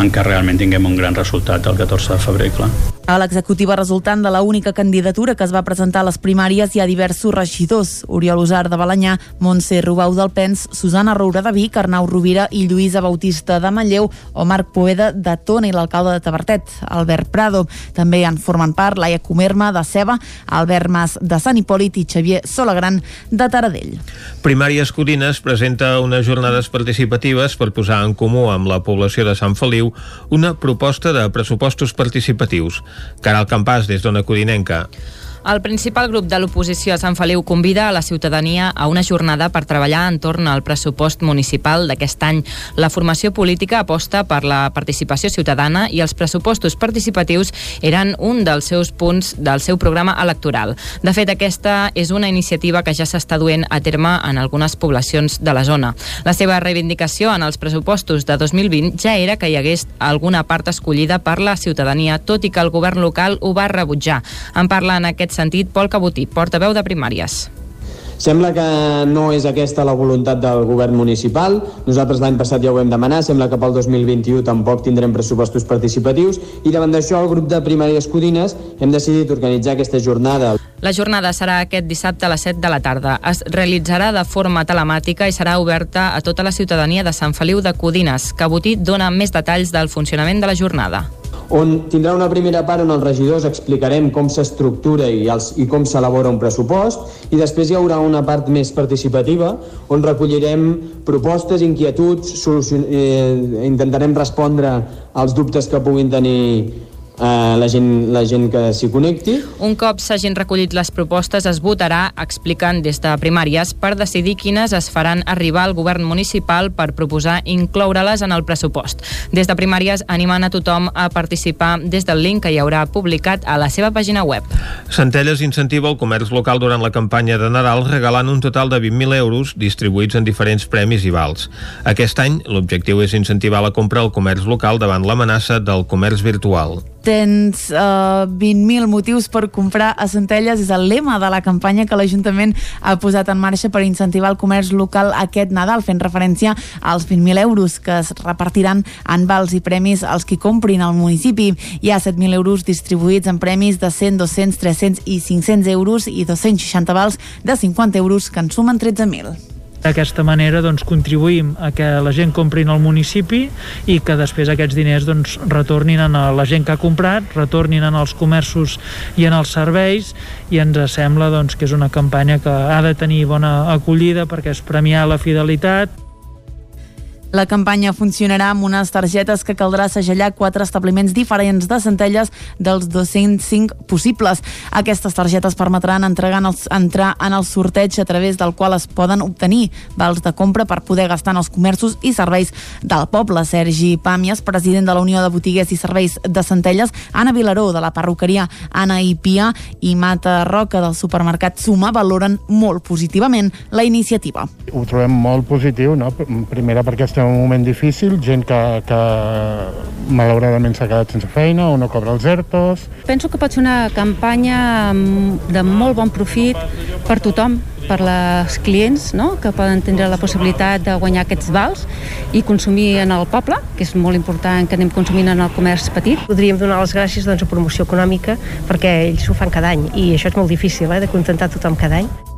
en què realment tinguem un gran resultat el 14 de febrer, clar.
A l'executiva resultant de la única candidatura que es va presentar a les primàries hi ha diversos regidors. Oriol Usar de Balanyà, Montse Rubau del Pens, Susana Roura de Vic, Arnau Rovira i Lluïsa Bautista de Manlleu o Marc Poeda de Tona i l'alcalde de Tabertet, Albert Prado. També en formen part Laia Comerma de Ceba, Albert Mas de Sant Hipòlit i Xavier Solagran de Taradell.
Primàries Codines presenta unes jornades participatives per posar en comú amb la població de Sant Feliu una proposta de pressupostos participatius. Caral Campàs, des d'Ona Codinenca.
El principal grup de l'oposició a Sant Feliu convida a la ciutadania a una jornada per treballar entorn al pressupost municipal d'aquest any. La formació política aposta per la participació ciutadana i els pressupostos participatius eren un dels seus punts del seu programa electoral. De fet, aquesta és una iniciativa que ja s'està duent a terme en algunes poblacions de la zona. La seva reivindicació en els pressupostos de 2020 ja era que hi hagués alguna part escollida per la ciutadania, tot i que el govern local ho va rebutjar. En parla en aquest sentit Pol Cabotí, portaveu de primàries.
Sembla que no és aquesta la voluntat del govern municipal. Nosaltres l'any passat ja ho vam demanar, sembla que pel 2021 tampoc tindrem pressupostos participatius i davant d'això el grup de primàries Codines hem decidit organitzar aquesta jornada.
La jornada serà aquest dissabte a les 7 de la tarda. Es realitzarà de forma telemàtica i serà oberta a tota la ciutadania de Sant Feliu de Codines. Cabotí dona més detalls del funcionament de la jornada
on tindrà una primera part on els regidors explicarem com s'estructura i, els, i com s'elabora un pressupost i després hi haurà una part més participativa on recollirem propostes, inquietuds, solucion... eh, intentarem respondre als dubtes que puguin tenir eh, la, gent, la gent que s'hi connecti.
Un cop s'hagin recollit les propostes, es votarà, expliquen des de primàries, per decidir quines es faran arribar al govern municipal per proposar incloure-les en el pressupost. Des de primàries animen a tothom a participar des del link que hi haurà publicat a la seva pàgina web.
Centelles incentiva el comerç local durant la campanya de Nadal regalant un total de 20.000 euros distribuïts en diferents premis i vals. Aquest any l'objectiu és incentivar la compra al comerç local davant l'amenaça del comerç virtual.
Tens uh, 20.000 motius per comprar a Centelles, és el lema de la campanya que l'Ajuntament ha posat en marxa per incentivar el comerç local aquest Nadal, fent referència als 20.000 euros que es repartiran en vals i premis als qui comprin al municipi. Hi ha 7.000 euros distribuïts en premis de 100, 200, 300 i 500 euros i 260 vals de 50 euros que en sumen 13.000.
D'aquesta manera doncs, contribuïm a que la gent compri en el municipi i que després aquests diners doncs, retornin a la gent que ha comprat, retornin en els comerços i en els serveis i ens sembla doncs, que és una campanya que ha de tenir bona acollida perquè és premiar la fidelitat
La campanya funcionarà amb unes targetes que caldrà segellar quatre establiments diferents de Centelles dels 205 possibles. Aquestes targetes permetran entregar en els, entrar en el sorteig a través del qual es poden obtenir vals de compra per poder gastar en els comerços i serveis del poble. Sergi Pàmies, president de la Unió de Botiguers i Serveis de Centelles, Anna Vilaró, de la perruqueria Anna i Pia i Mata Roca, del supermercat Suma, valoren molt positivament la iniciativa.
Ho trobem molt positiu, no? Primera perquè estem en un moment difícil, gent que, que malauradament s'ha quedat sense feina o no cobra els ERTOs.
Penso que pot ser una campanya de molt bon profit per tothom, per les clients no? que poden tindre la possibilitat de guanyar aquests vals i consumir en el poble, que és molt important que anem consumint en el comerç petit.
Podríem donar les gràcies doncs, a promoció econòmica perquè ells ho fan cada any i això és molt difícil eh, de contentar tothom cada any.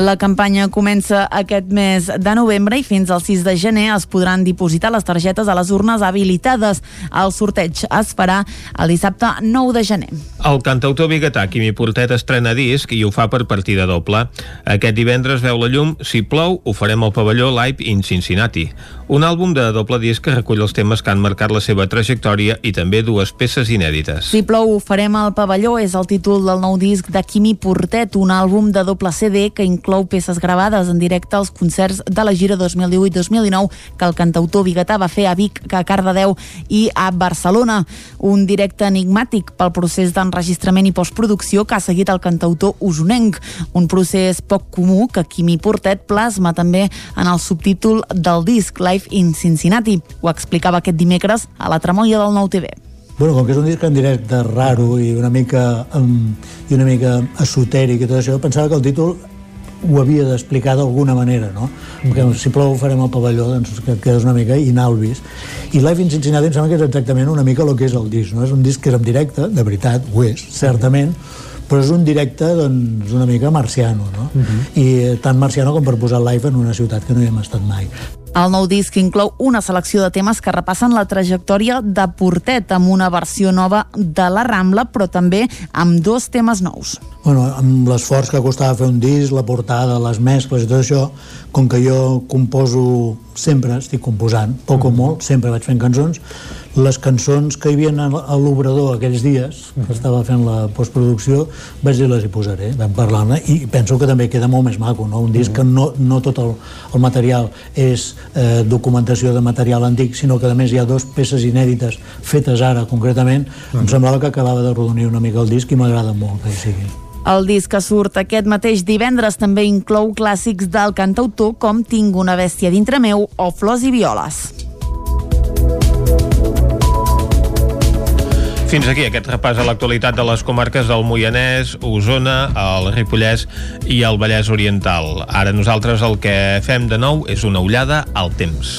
La campanya comença aquest mes de novembre i fins al 6 de gener es podran dipositar les targetes a les urnes habilitades. El sorteig es farà el dissabte 9 de gener.
El cantautor biguetà Quimi Portet estrena disc i ho fa per partida doble. Aquest divendres veu la llum Si plou, ho farem al pavelló Live in Cincinnati. Un àlbum de doble disc que recull els temes que han marcat la seva trajectòria i també dues peces inèdites.
Si plou, ho farem al pavelló és el títol del nou disc de Quimi Portet, un àlbum de doble CD que inclou peces gravades en directe als concerts de la gira 2018-2019 que el cantautor biguetà va fer a Vic, a Cardedeu i a Barcelona. Un directe enigmàtic pel procés d'enregistrament i postproducció que ha seguit el cantautor usonenc, un procés poc comú que Quimi Portet plasma també en el subtítol del disc Live in Cincinnati. Ho explicava aquest dimecres a la tramoia del Nou TV.
Bueno, com que és un disc en directe raro i una mica, um, i una mica esotèric i tot això, pensava que el títol ho havia d'explicar d'alguna manera, no? Perquè si plou farem el pavelló, doncs que quedes una mica inalvis. I Live in Cincinnati em sembla que és exactament una mica el que és el disc, no? És un disc que és en directe, de veritat, ho és, certament, però és un directe doncs, una mica marciano, no? Uh -huh. I tant marciano com per posar live en una ciutat que no hi hem estat mai.
El nou disc inclou una selecció de temes que repassen la trajectòria de Portet amb una versió nova de la Rambla, però també amb dos temes nous.
Bueno, amb l'esforç que costava fer un disc, la portada, les mescles i tot això, com que jo composo sempre, estic composant, poc o molt, sempre vaig fent cançons, les cançons que hi havia a l'obrador aquells dies, que estava fent la postproducció, vaig dir les hi posaré, vam parlar-ne, i penso que també queda molt més maco, no? un disc que no, no tot el, el material és eh, documentació de material antic, sinó que a més hi ha dues peces inèdites fetes ara concretament, em semblava que acabava de rodonir una mica el disc i m'agrada molt que hi sigui.
El disc que surt aquest mateix divendres també inclou clàssics del cantautor com Tinc una bèstia dintre meu o Flors i violes.
Fins aquí aquest repàs a l'actualitat de les comarques del Moianès, Osona, el Ripollès i el Vallès Oriental. Ara nosaltres el que fem de nou és una ullada al temps.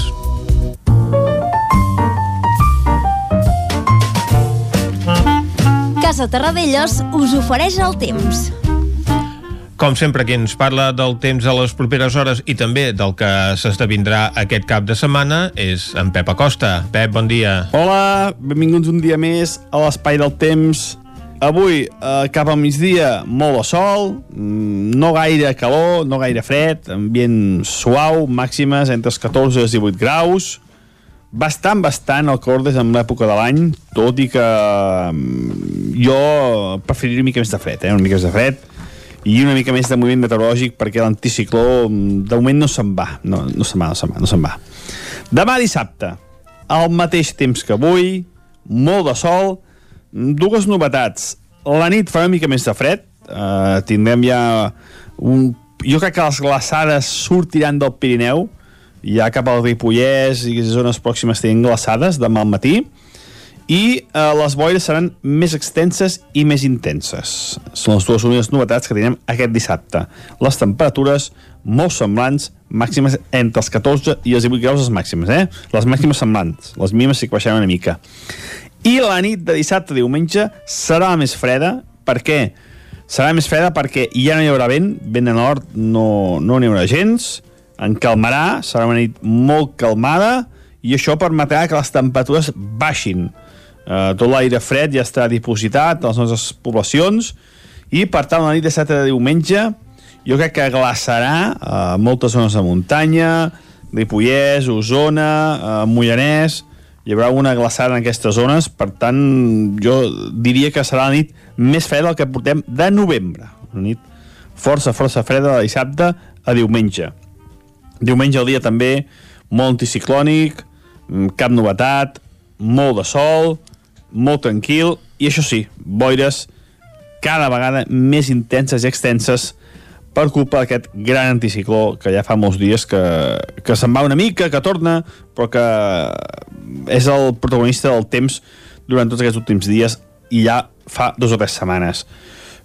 Casa Terradellos us ofereix el temps.
Com sempre, qui ens parla del temps a les properes hores i també del que s'esdevindrà aquest cap de setmana és en Pep Acosta. Pep, bon dia.
Hola, benvinguts un dia més a l'Espai del Temps. Avui, eh, cap al migdia, molt de sol, mm, no gaire calor, no gaire fred, ambient suau, màximes entre els 14 i els 18 graus, bastant, bastant el calor des en l'època de l'any, tot i que mm, jo preferiria una mica més de fred, eh? una mica més de fred, i una mica més de moviment meteorològic perquè l'anticicló mm, de moment no se'n va no, no se'n va, no se'n va, no se'n va demà dissabte al mateix temps que avui molt de sol dues novetats la nit fa una mica més de fred uh, tindrem ja un, jo crec que les glaçades sortiran del Pirineu ja cap al Ripollès i zones pròximes tenen glaçades demà al matí i eh, les boires seran més extenses i més intenses. Són les dues úniques novetats que tenim aquest dissabte. Les temperatures molt semblants, màximes entre els 14 i els 18 graus les màximes, eh? Les màximes semblants, les mínimes sí que baixaran una mica. I la nit de dissabte a diumenge serà més freda, per què? Serà més freda perquè ja no hi haurà vent, vent de nord no, no n'hi haurà gens, en calmarà, serà una nit molt calmada, i això permetrà que les temperatures baixin. Uh, tot l'aire fred ja està dipositat a les nostres poblacions i per tant la nit de 7 de diumenge jo crec que glaçarà uh, moltes zones de muntanya Ripollès, Osona, uh, Mollanès hi haurà una glaçada en aquestes zones per tant jo diria que serà la nit més freda del que portem de novembre una nit força, força freda de dissabte a diumenge diumenge al dia també molt anticiclònic mm, cap novetat molt de sol molt tranquil, i això sí, boires cada vegada més intenses i extenses per culpa d'aquest gran anticicló que ja fa molts dies que, que se'n va una mica, que torna, però que és el protagonista del temps durant tots aquests últims dies i ja fa dues o tres setmanes.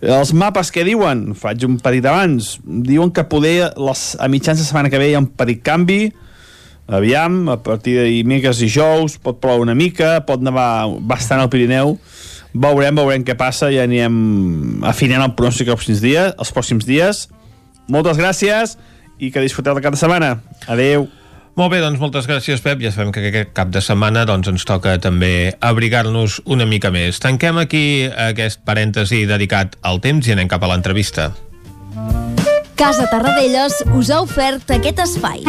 Els mapes que diuen? Faig un petit abans. Diuen que poder les, a mitjans de setmana que ve hi ha un petit canvi, aviam, a partir de dimecres i jous pot ploure una mica, pot nevar bastant al Pirineu veurem, veurem què passa ja anirem afinant el pronòstic els pròxims dies, els pròxims dies moltes gràcies i que disfruteu de cada setmana. Adeu.
Molt bé, doncs moltes gràcies, Pep. Ja sabem que aquest cap de setmana doncs, ens toca també abrigar-nos una mica més. Tanquem aquí aquest parèntesi dedicat al temps i anem cap a l'entrevista.
Casa Tarradellas us ha ofert aquest espai.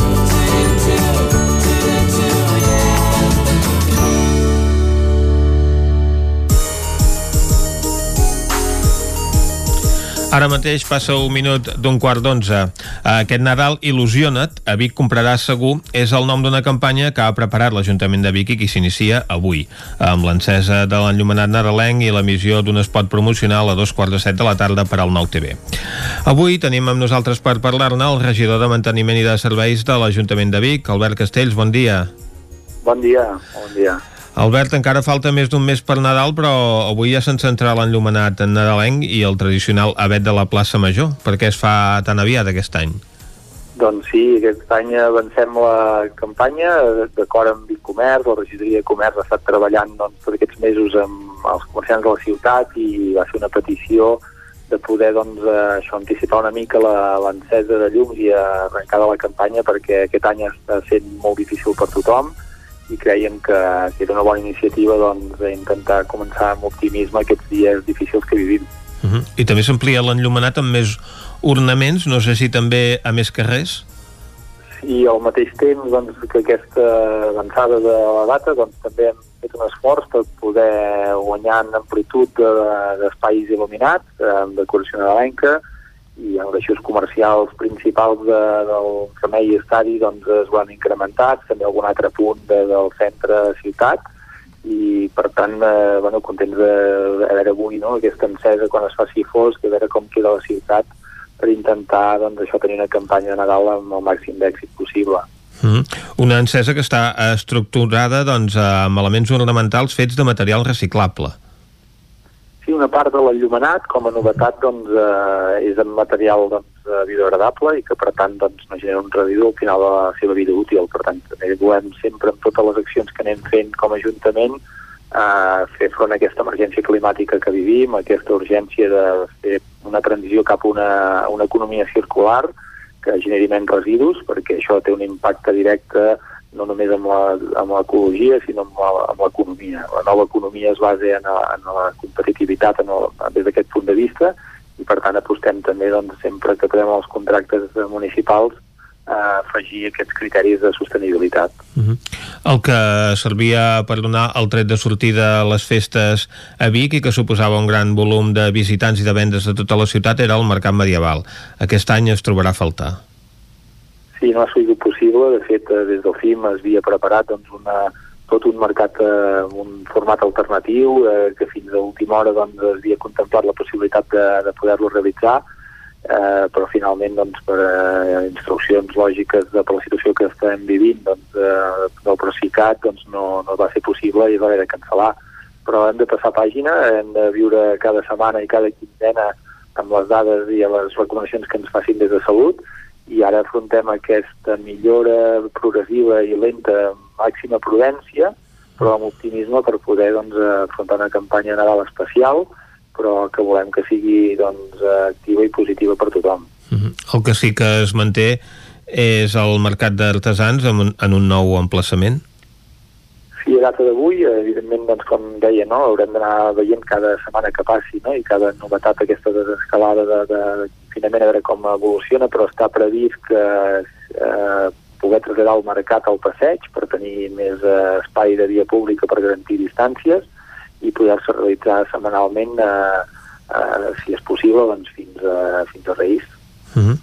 Ara mateix passa un minut d'un quart d'onze. Aquest Nadal Il·lusiona't, a Vic compraràs segur, és el nom d'una campanya que ha preparat l'Ajuntament de Vic i que s'inicia avui, amb l'encesa de l'enllumenat nadalenc i l'emissió d'un espot promocional a dos quarts de set de la tarda per al Nou TV. Avui tenim amb nosaltres per parlar-ne el regidor de Manteniment i de Serveis de l'Ajuntament de Vic, Albert Castells, bon dia.
Bon dia, bon dia.
Albert, encara falta més d'un mes per Nadal, però avui ja se'n centrarà l'enllumenat en nadalenc i el tradicional avet de la plaça Major. Per què es fa tan aviat aquest any?
Doncs sí, aquest any avancem la campanya d'acord amb Vicomerç, la regidoria de comerç ha estat treballant doncs, tots aquests mesos amb els comerciants de la ciutat i va ser una petició de poder doncs, eh, això anticipar una mica l'encesa de llums i arrencar de la campanya perquè aquest any està sent molt difícil per tothom i creiem que, que era una bona iniciativa doncs, intentar començar amb optimisme aquests dies difícils que vivim.
Uh -huh. I també s'amplia l'enllumenat amb més ornaments, no sé si també a més carrers?
I al mateix temps doncs, que aquesta avançada de la data doncs, també hem fet un esforç per poder guanyar en amplitud de- d'espais de, il·luminats, eh, amb decoració nadalenca, i en eixos comercials principals de, del Remei i Estadi doncs, es van incrementar, també algun altre punt de, del centre ciutat, i per tant, eh, bueno, contents de, de veure avui no, aquesta encesa quan es faci fosc, de veure com queda la ciutat per intentar doncs, això tenir una campanya de Nadal amb el màxim d'èxit possible.
-huh. Una encesa que està estructurada doncs, amb elements ornamentals fets de material reciclable.
Sí, una part de l'enllumenat, com a novetat, doncs, eh, és en material doncs, eh, biodegradable i que, per tant, doncs, no genera un residu al final de la seva vida útil. Per tant, també volem sempre, amb totes les accions que anem fent com a Ajuntament, eh, fer front a aquesta emergència climàtica que vivim, aquesta urgència de fer una transició cap a una, una economia circular que generi menys residus, perquè això té un impacte directe no només amb la- l'ecologia, sinó amb la- l'economia. La nova economia es basa en, la- en la competitivitat en el, des d'aquest punt de vista i, per tant, apostem també, doncs, sempre que podem els contractes municipals, a afegir aquests criteris de sostenibilitat.
Uh -huh. El que servia per donar el tret de sortida a les festes a Vic i que suposava un gran volum de visitants i de vendes de tota la ciutat era el mercat medieval. Aquest any es trobarà a faltar.
Sí, no ha sigut possible. De fet, eh, des del FIM es havia preparat doncs, una, tot un mercat eh, amb un format alternatiu eh, que fins a última hora doncs, es havia contemplat la possibilitat de, de poder-lo realitzar, eh, però finalment doncs, per eh, instruccions lògiques de per la situació que estem vivint doncs, eh, del Procicat doncs, no, no va ser possible i va haver de cancel·lar. Però hem de passar pàgina, hem de viure cada setmana i cada quinzena amb les dades i les recomanacions que ens facin des de salut i ara afrontem aquesta millora progressiva i lenta amb màxima prudència, però amb optimisme per poder doncs, afrontar una campanya Nadal especial, però que volem que sigui doncs, activa i positiva per tothom.
-huh. El que sí que es manté és el mercat d'artesans en, un- en un nou emplaçament.
Sí, a data d'avui, evidentment, doncs, com deia, no, haurem d'anar veient cada setmana que passi, no? i cada novetat aquesta desescalada de, de, de finalment a veure com evoluciona, però està previst que eh, poder traslladar el mercat al passeig per tenir més eh, espai de via pública per garantir distàncies i poder-se realitzar setmanalment, eh, eh, si és possible, doncs, fins, a, fins a Reis.
Uh -huh.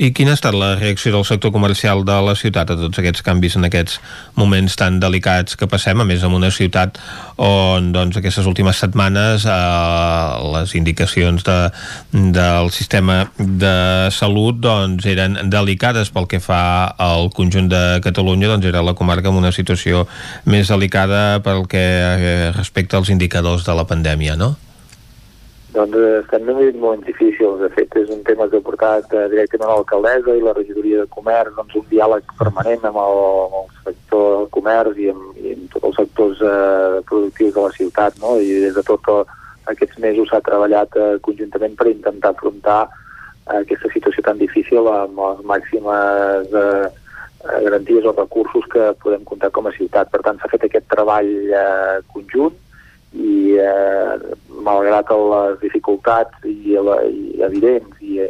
I quina ha estat la reacció del sector comercial de la ciutat a tots aquests canvis en aquests moments tan delicats que passem, a més en una ciutat on doncs, aquestes últimes setmanes eh, les indicacions de, del sistema de salut doncs, eren delicades pel que fa al conjunt de Catalunya, doncs era la comarca amb una situació més delicada pel que eh, respecta als indicadors de la pandèmia, no?
Doncs eh, estem vivint moments difícils. De fet, és un tema que ha portat eh, directament a l'alcaldessa i la regidoria de comerç doncs, un diàleg permanent amb el, amb el sector del comerç i amb, i amb tots els sectors eh, productius de la ciutat. No? I des de tot eh, aquests mesos s'ha treballat eh, conjuntament per intentar afrontar eh, aquesta situació tan difícil amb les màximes eh, garanties o recursos que podem comptar com a ciutat. Per tant, s'ha fet aquest treball eh, conjunt i eh, malgrat les dificultats i, la, i evidents i,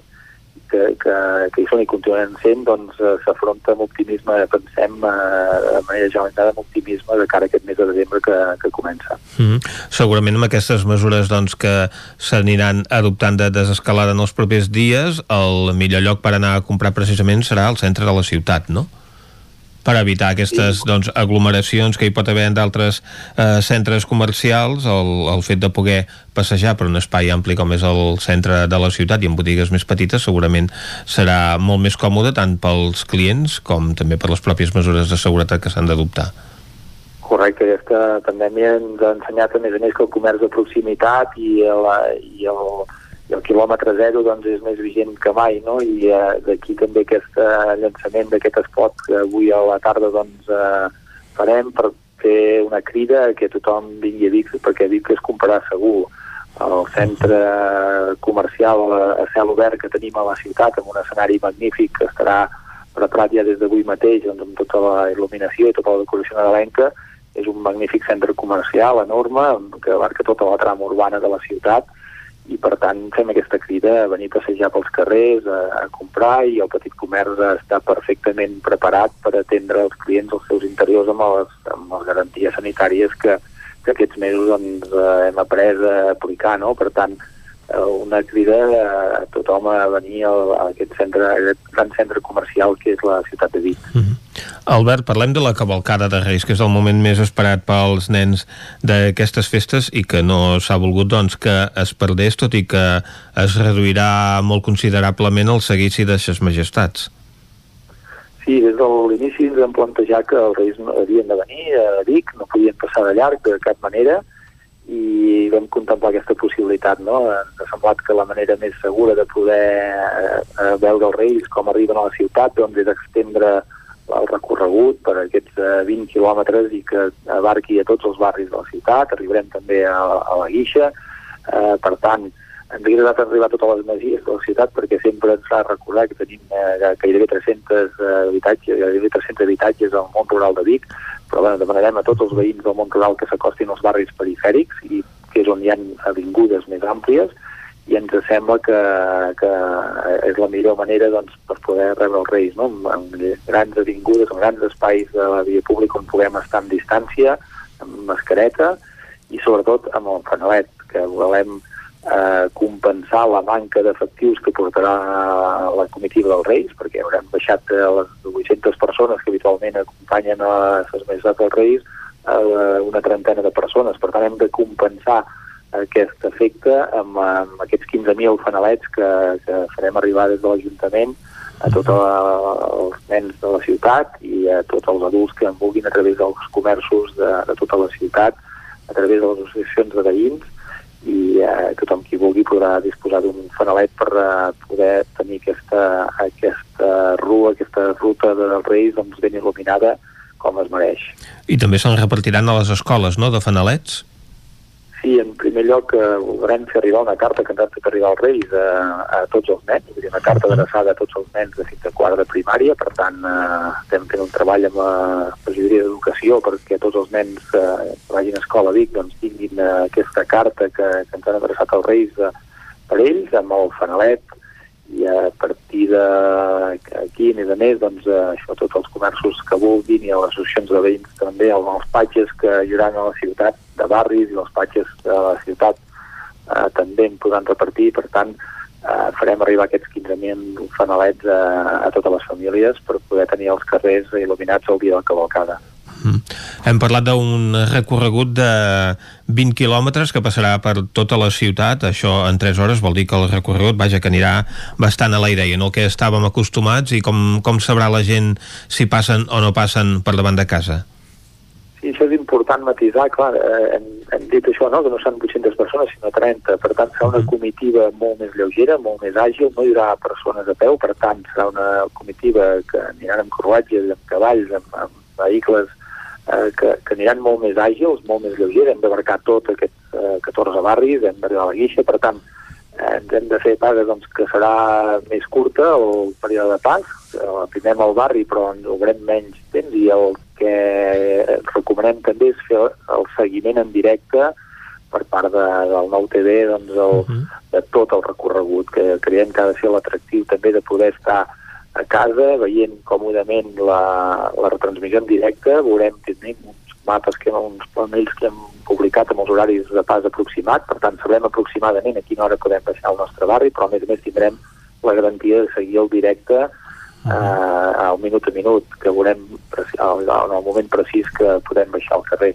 que, que, que hi són i continuen sent, doncs eh, s'afronta amb optimisme, pensem eh, de manera generalitzada amb optimisme de cara a aquest mes de desembre que, que comença.
Mm -hmm. Segurament amb aquestes mesures doncs, que s'aniran adoptant de desescalada en els propers dies, el millor lloc per anar a comprar precisament serà el centre de la ciutat, no? Per evitar aquestes doncs, aglomeracions que hi pot haver en d'altres eh, centres comercials, el, el fet de poder passejar per un espai ampli com és el centre de la ciutat i en botigues més petites segurament serà molt més còmode tant pels clients com també per les pròpies mesures de seguretat que s'han d'adoptar.
Correcte, aquesta pandèmia ens ha ensenyat a més a més que el comerç de proximitat i, la, i el, i el quilòmetre zero doncs, és més vigent que mai, no? i eh, d'aquí també aquest eh, llançament d'aquest espot que avui a la tarda doncs, eh, farem per fer una crida que tothom vingui a Vic, perquè Vic es comprarà segur. El centre comercial a cel obert que tenim a la ciutat, amb un escenari magnífic que estarà preparat ja des d'avui mateix doncs, amb tota la il·luminació i tota la decoració nadalenca, és un magnífic centre comercial enorme que abarca tota la trama urbana de la ciutat i per tant fem aquesta crida a venir a passejar pels carrers, a, a comprar i el petit comerç està perfectament preparat per atendre els clients als seus interiors amb les, amb les garanties sanitàries que, que aquests mesos doncs, eh, hem après a aplicar, no? Per tant, eh, una crida a tothom a venir a, aquest centre, a aquest gran centre comercial que és la ciutat de Vic. Mm -hmm.
Albert, parlem de la cavalcada de Reis, que és el moment més esperat pels nens d'aquestes festes i que no s'ha volgut doncs, que es perdés, tot i que es reduirà molt considerablement el seguici de ses majestats.
Sí, des de l'inici ens vam plantejar que els Reis havien de venir a Vic, no podien passar de llarg de cap manera, i vam contemplar aquesta possibilitat. No? Ens ha semblat que la manera més segura de poder eh, veure els Reis com arriben a la ciutat doncs, és extendre el recorregut per aquests eh, 20 quilòmetres i que abarqui a tots els barris de la ciutat, arribarem també a, a la Guixa, eh, per tant, ens hauria agradat arribar a totes les masies de la ciutat perquè sempre ens fa recordar que tenim eh, gairebé 300 eh, habitatges, gairebé 300 habitatges al món rural de Vic, però bueno, demanarem a tots els veïns del món rural que s'acostin als barris perifèrics i que és on hi ha avingudes més àmplies i ens sembla que, que és la millor manera doncs, per poder rebre els Reis, no? amb, amb grans avingudes, amb grans espais de la via pública on puguem estar en distància, amb mascareta i sobretot amb el fanalet, que volem eh, compensar la manca d'efectius que portarà la comitiva dels Reis, perquè haurem baixat les 800 persones que habitualment acompanyen a les Majestats dels Reis a una trentena de persones. Per tant, hem de compensar aquest efecte amb, amb aquests 15.000 fanalets que, que farem arribar des de l'Ajuntament a tots els nens de la ciutat i a tots els adults que en vulguin a través dels comerços de, de tota la ciutat, a través de les associacions de veïns i eh, tothom qui vulgui podrà disposar d'un fanalet per eh, poder tenir aquesta, aquesta rua, aquesta ruta dels Reis doncs, ben il·luminada com es mereix.
I també se'n repartiran a les escoles, no?, de fanalets?
Sí, en primer lloc eh, volem fer arribar una carta que ens han fet arribar als Reis a, a tots els nens, vull dir, una carta adreçada a tots els nens de fins a de primària, per tant eh, estem fent un treball amb la regidoria d'Educació perquè tots els nens eh, que vagin a escola a Vic doncs, tinguin eh, aquesta carta que, que ens han adreçat als Reis eh, per ells, amb el fanalet, i a partir a més a més, doncs, eh, això, tots els comerços que vulguin i a les associacions de veïns també, els patges que hi haurà a la ciutat de barris i els patges de la ciutat eh, també en podran repartir, per tant, eh, farem arribar aquests 15.000 fanalets a, a totes les famílies per poder tenir els carrers il·luminats el dia de la cavalcada.
Hem parlat d'un recorregut de 20 quilòmetres que passarà per tota la ciutat. Això en 3 hores vol dir que el recorregut, vaja, que anirà bastant a l'aire i en el que estàvem acostumats i com, com sabrà la gent si passen o no passen per davant de casa.
Sí, això és important matisar, clar, eh, hem, hem dit això, no?, que no són 800 persones, sinó 30, per tant serà una comitiva molt més lleugera, molt més àgil, no hi haurà persones a peu, per tant serà una comitiva que aniran amb carruatges, amb cavalls, amb, amb vehicles eh, que, que aniran molt més àgils, molt més lleugers, hem d'abarcar tot aquests eh, 14 barris, hem d'arribar a la guixa, per tant, eh, ens hem de fer paga doncs, que serà més curta el període de pas, eh, primem al barri però ens obrem menys temps i el que recomanem també és fer el seguiment en directe per part de, del nou TV doncs el, de tot el recorregut, que creiem que ha de ser l'atractiu també de poder estar a casa veient còmodament la, la retransmissió en directe, veurem tenim uns mapes, que uns panells que hem publicat amb els horaris de pas aproximat, per tant sabrem aproximadament a quina hora podem baixar al nostre barri, però a més a més tindrem la garantia de seguir el directe eh, al minut a minut, que veurem en el moment precís que podem baixar al carrer.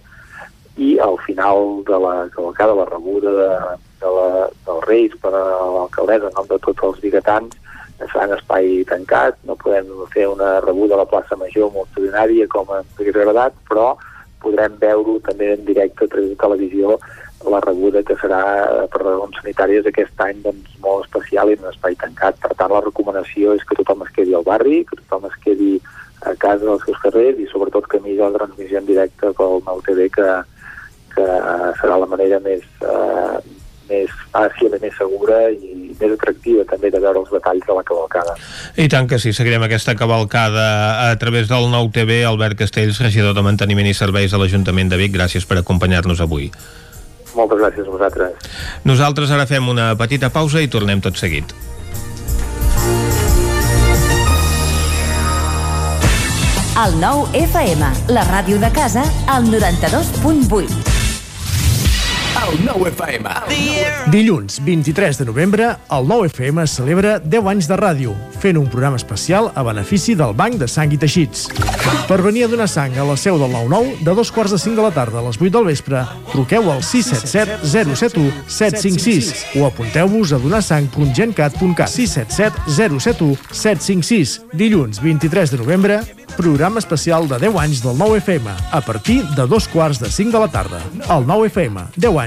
I al final de la cavalcada, la rebuda de, de la, dels Reis per a l'alcaldessa en nom de tots els biguetans, serà en espai tancat, no podem fer una rebuda a la plaça Major multitudinària com ens hagués agradat, però podrem veure també en directe a través de televisió la rebuda que serà eh, per raons sanitàries aquest any doncs, molt especial i en un espai tancat. Per tant, la recomanació és que tothom es quedi al barri, que tothom es quedi a casa dels seus carrers i sobretot que miri la transmissió en directe pel Nou TV que, que serà la manera més, eh, més fàcil i més segura i més atractiva també de veure els detalls de la cavalcada.
I tant que sí, seguirem aquesta cavalcada a través del nou TV. Albert Castells, regidor de Manteniment i Serveis de l'Ajuntament de Vic, gràcies per acompanyar-nos avui.
Moltes gràcies a vosaltres.
Nosaltres ara fem una petita pausa i tornem tot seguit.
El nou FM, la ràdio de casa, al 92.8.
Dilluns 23 de novembre, el nou FM celebra 10 anys de ràdio, fent un programa especial a benefici del Banc de Sang i Teixits. Per venir a donar sang a la seu del 9-9, de dos quarts de 5 de la tarda a les 8 del vespre, truqueu al 677 071 756 o apunteu-vos a donarsang.gencat.cat 677 071 756. Dilluns 23 de novembre, programa especial de 10 anys del 9 FM, a partir de dos quarts de 5 de la tarda. El 9 FM, 10 anys,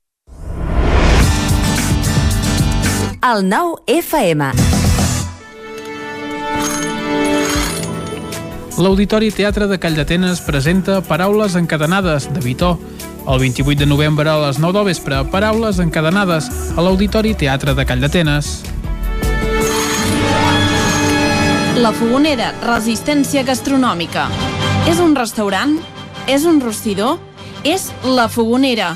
El nou FM.
L'Auditori Teatre de Calldetenes presenta Paraules encadenades, de Vitó. El 28 de novembre a les 9 del vespre, Paraules encadenades, a l'Auditori Teatre de Calldetenes.
La Fogonera, resistència gastronòmica. És un restaurant? És un rostidor? És La Fogonera,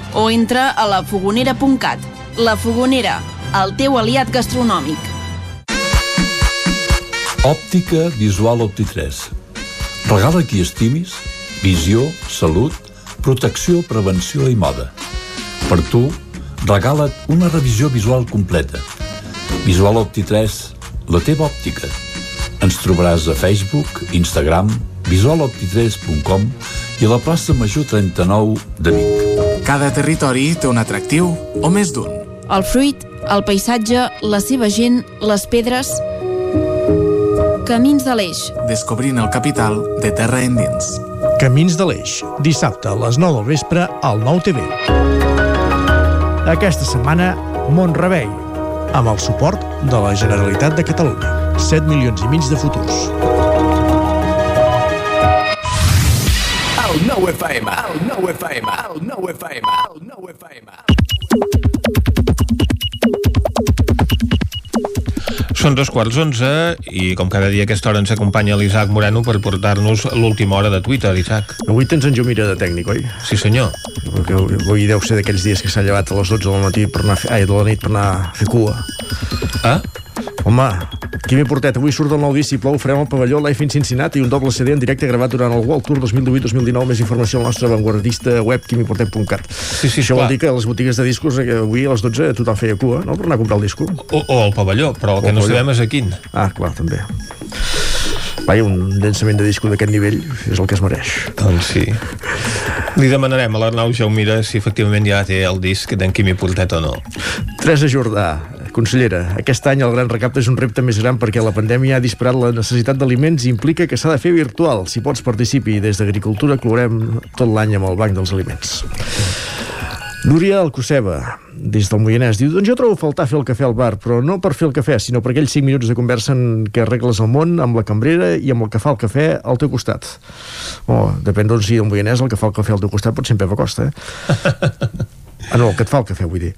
o entra a lafogonera.cat. La Fogonera, el teu aliat gastronòmic.
Òptica Visual Opti3. Regala qui estimis, visió, salut, protecció, prevenció i moda. Per tu, regala't una revisió visual completa. Visual Opti3, la teva òptica. Ens trobaràs a Facebook, Instagram, visualopti3.com i a la plaça Major 39 de Vic.
Cada territori té un atractiu o més d'un.
El fruit, el paisatge, la seva gent, les pedres... Camins de l'Eix.
Descobrint el capital de terra endins.
Camins de l'Eix, dissabte a les 9 del vespre al 9 TV. Aquesta setmana, Montrebei, amb el suport de la Generalitat de Catalunya. 7 milions i mig de futurs.
El nou FM, el nou FM, el nou FM, el nou FM.
Són dos quarts onze i com cada dia a aquesta hora ens acompanya l'Isaac Moreno per portar-nos l'última hora de Twitter, Isaac.
Avui tens en Jomira de tècnic, oi?
Sí, senyor.
Perquè avui deu ser d'aquells dies que s'ha llevat a les 12 del matí per anar a fer, ai, de la nit per anar a fer cua.
Ah?
Home, Quimi Portet, avui surt el nou disc, si plou, farem el pavelló Life in Cincinnati i un doble CD en directe gravat durant el World Tour 2018-2019. Més informació al nostre avantguardista web quimiportet.cat.
Sí, sí,
Això
clar.
vol dir que a les botigues de discos eh, avui a les 12 tothom feia cua, no?, per anar a comprar el disco.
O, o el pavelló, però el que
O
no
pavelló.
sabem és a quin.
Ah, clar, també. Vaja, un llançament de disco d'aquest nivell és el que es mereix.
Doncs sí. Li demanarem a l'Arnau Jaumira si efectivament ja té el disc d'en Quimi Portet o no.
Teresa Jordà, consellera, aquest any el gran recapte és un repte més gran perquè la pandèmia ha disparat la necessitat d'aliments i implica que s'ha de fer virtual. Si pots participi des d'Agricultura, clourem tot l'any amb el Banc dels Aliments. Núria Alcoceba, des del Moianès, diu doncs jo trobo faltar fer el cafè al bar, però no per fer el cafè, sinó per aquells 5 minuts de conversa en què arregles el món amb la cambrera i amb el que fa el cafè al teu costat. Oh, depèn d'on sigui el Moianès, el que fa el cafè al teu costat pot ser en Pepa Costa, eh? Ah, no, el que et fa el cafè, vull dir.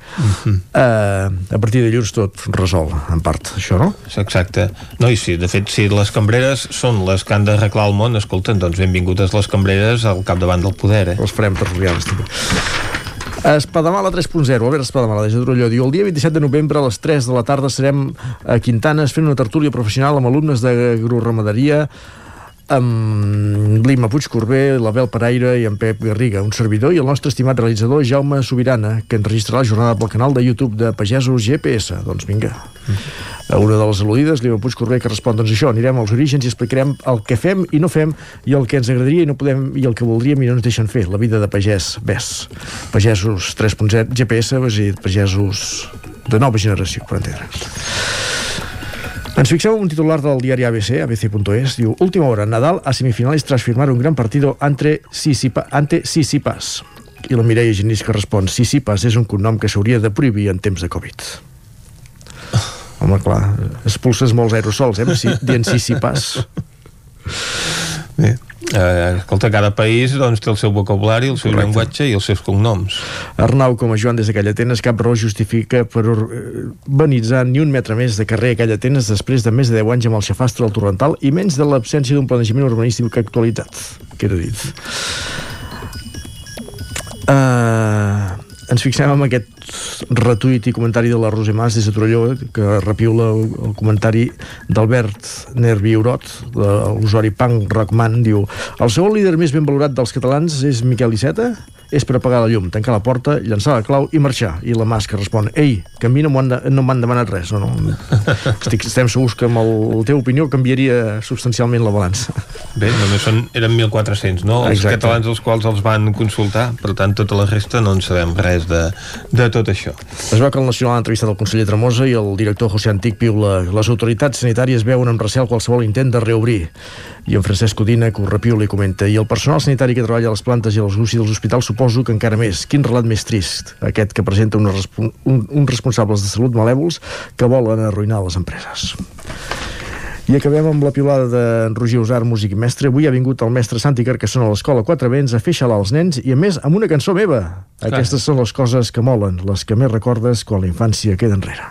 Uh, a partir de dilluns tot resol, en part, això, no?
Exacte. No, i sí, de fet, si les cambreres són les que han d'arreglar el món, escolten, doncs benvingudes les cambreres al capdavant del poder, eh?
Els farem tertulians, també. Espadamala 3.0, Albert Espadamala, de Drolló, diu el dia 27 de novembre a les 3 de la tarda serem a Quintanes fent una tertúlia professional amb alumnes d'agroramaderia amb l'Ima Puigcorbé, l'Abel Paraire i en Pep Garriga, un servidor, i el nostre estimat realitzador Jaume Sobirana, que enregistrarà la jornada pel canal de YouTube de Pagesos GPS. Doncs vinga. A una de les al·ludides, l'Ima Puigcorbé, que respon, doncs això, anirem als orígens i explicarem el que fem i no fem, i el que ens agradaria i no podem, i el que voldríem i no ens deixen fer, la vida de pagès, ves. Pagesos 3.0, GPS, a dir, pagesos de nova generació, per entendre'ns. Ens fixem en un titular del diari ABC, abc.es, diu Última hora, Nadal a semifinales tras firmar un gran partido ante, Sisipa, ante Sisipas. I la Mireia Genís que respon Sisipas és un cognom que s'hauria de prohibir en temps de Covid. Home, clar, expulses molts aerosols, eh, si, dient Sisipas.
Bé. Eh, escolta, cada país doncs, té el seu vocabulari, el seu
Correcte.
llenguatge i els seus cognoms.
Arnau, com a Joan des de Callatenes, cap raó justifica per urbanitzar ni un metre més de carrer a Callatenes després de més de 10 anys amb el xafastre al Torrental i menys de l'absència d'un planejament urbanístic actualitzat. Queda dit. Uh, ens fixem en aquest retuit i comentari de la Roser Mas des de Torelló que repiula el, el comentari d'Albert Nerviurot de l'usuari Punk Rockman. Diu el segon líder més ben valorat dels catalans és Miquel Iceta és per apagar la llum, tancar la porta, llançar la clau i marxar. I la Mas que respon, ei, que a mi no m'han de, no demanat res. No, no. Estic, estem segurs que amb el, la teva opinió canviaria substancialment la balança.
Bé, només són, eren 1.400, no? Els
Exacte.
catalans els quals els van consultar, per tant, tota la resta no en sabem res de, de tot això.
Es veu que el Nacional ha entrevistat el conseller Tremosa i el director José Antic piula les autoritats sanitàries veuen amb recel qualsevol intent de reobrir. I en Francesc Codina, que ho repiula i comenta, i el personal sanitari que treballa a les plantes i a les UCI dels hospitals suposo que encara més. Quin relat més trist, aquest que presenta uns, respon un, uns responsables de salut malèvols que volen arruïnar les empreses. I acabem amb la piulada d'en Roger Usar, músic mestre. Avui ha vingut el mestre Santi Carcassona a l'escola Quatre Vents a fer xalar els nens i, a més, amb una cançó meva.
Clar.
Aquestes són les coses que molen, les que més recordes quan la infància queda enrere.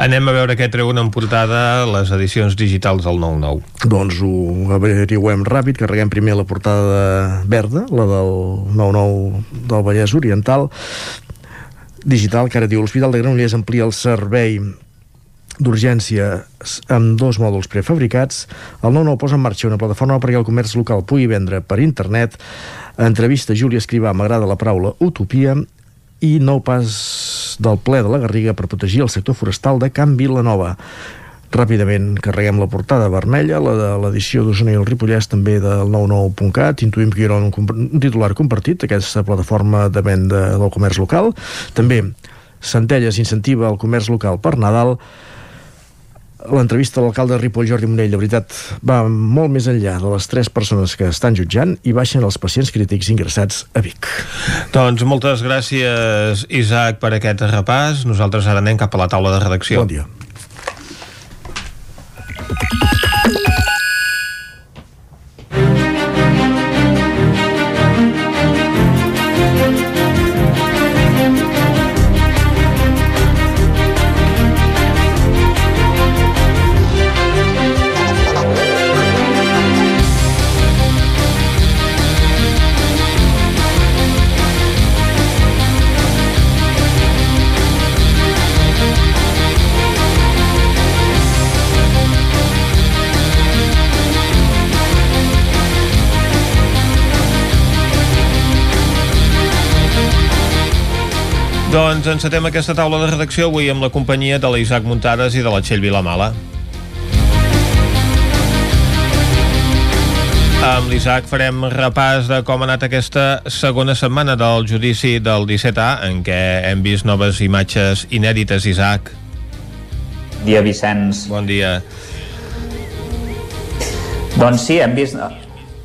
Anem a veure què treuen en portada les edicions digitals del 9-9.
Doncs ho averiguem ràpid, carreguem primer la portada verda, la del 9-9 del Vallès Oriental, digital, que ara diu l'Hospital de Granollers amplia el servei d'urgència amb dos mòduls prefabricats. El 9-9 posa en marxa una plataforma perquè el comerç local pugui vendre per internet. Entrevista Júlia Escrivà, m'agrada la paraula utopia i nou pas del ple de la Garriga per protegir el sector forestal de Can Vilanova. Ràpidament carreguem la portada vermella, la de l'edició d'Osona i el Ripollès, també del 99.cat. Intuïm que hi haurà un, un titular compartit, aquesta plataforma de venda del comerç local. També Centelles incentiva el comerç local per Nadal. L'entrevista a l'alcalde de Ripoll, Jordi Monell, de veritat, va molt més enllà de les tres persones que estan jutjant i baixen els pacients crítics ingressats a Vic.
Doncs moltes gràcies, Isaac, per aquest repàs. Nosaltres ara anem cap a la taula de redacció.
Bon dia.
Doncs encetem aquesta taula de redacció avui amb la companyia de l'Isaac Muntades i de la Txell Vilamala. Amb l'Isaac farem repàs de com ha anat aquesta segona setmana del judici del 17A, en què hem vist noves imatges inèdites, Isaac.
Dia, Vicenç.
Bon dia.
Doncs sí, hem vist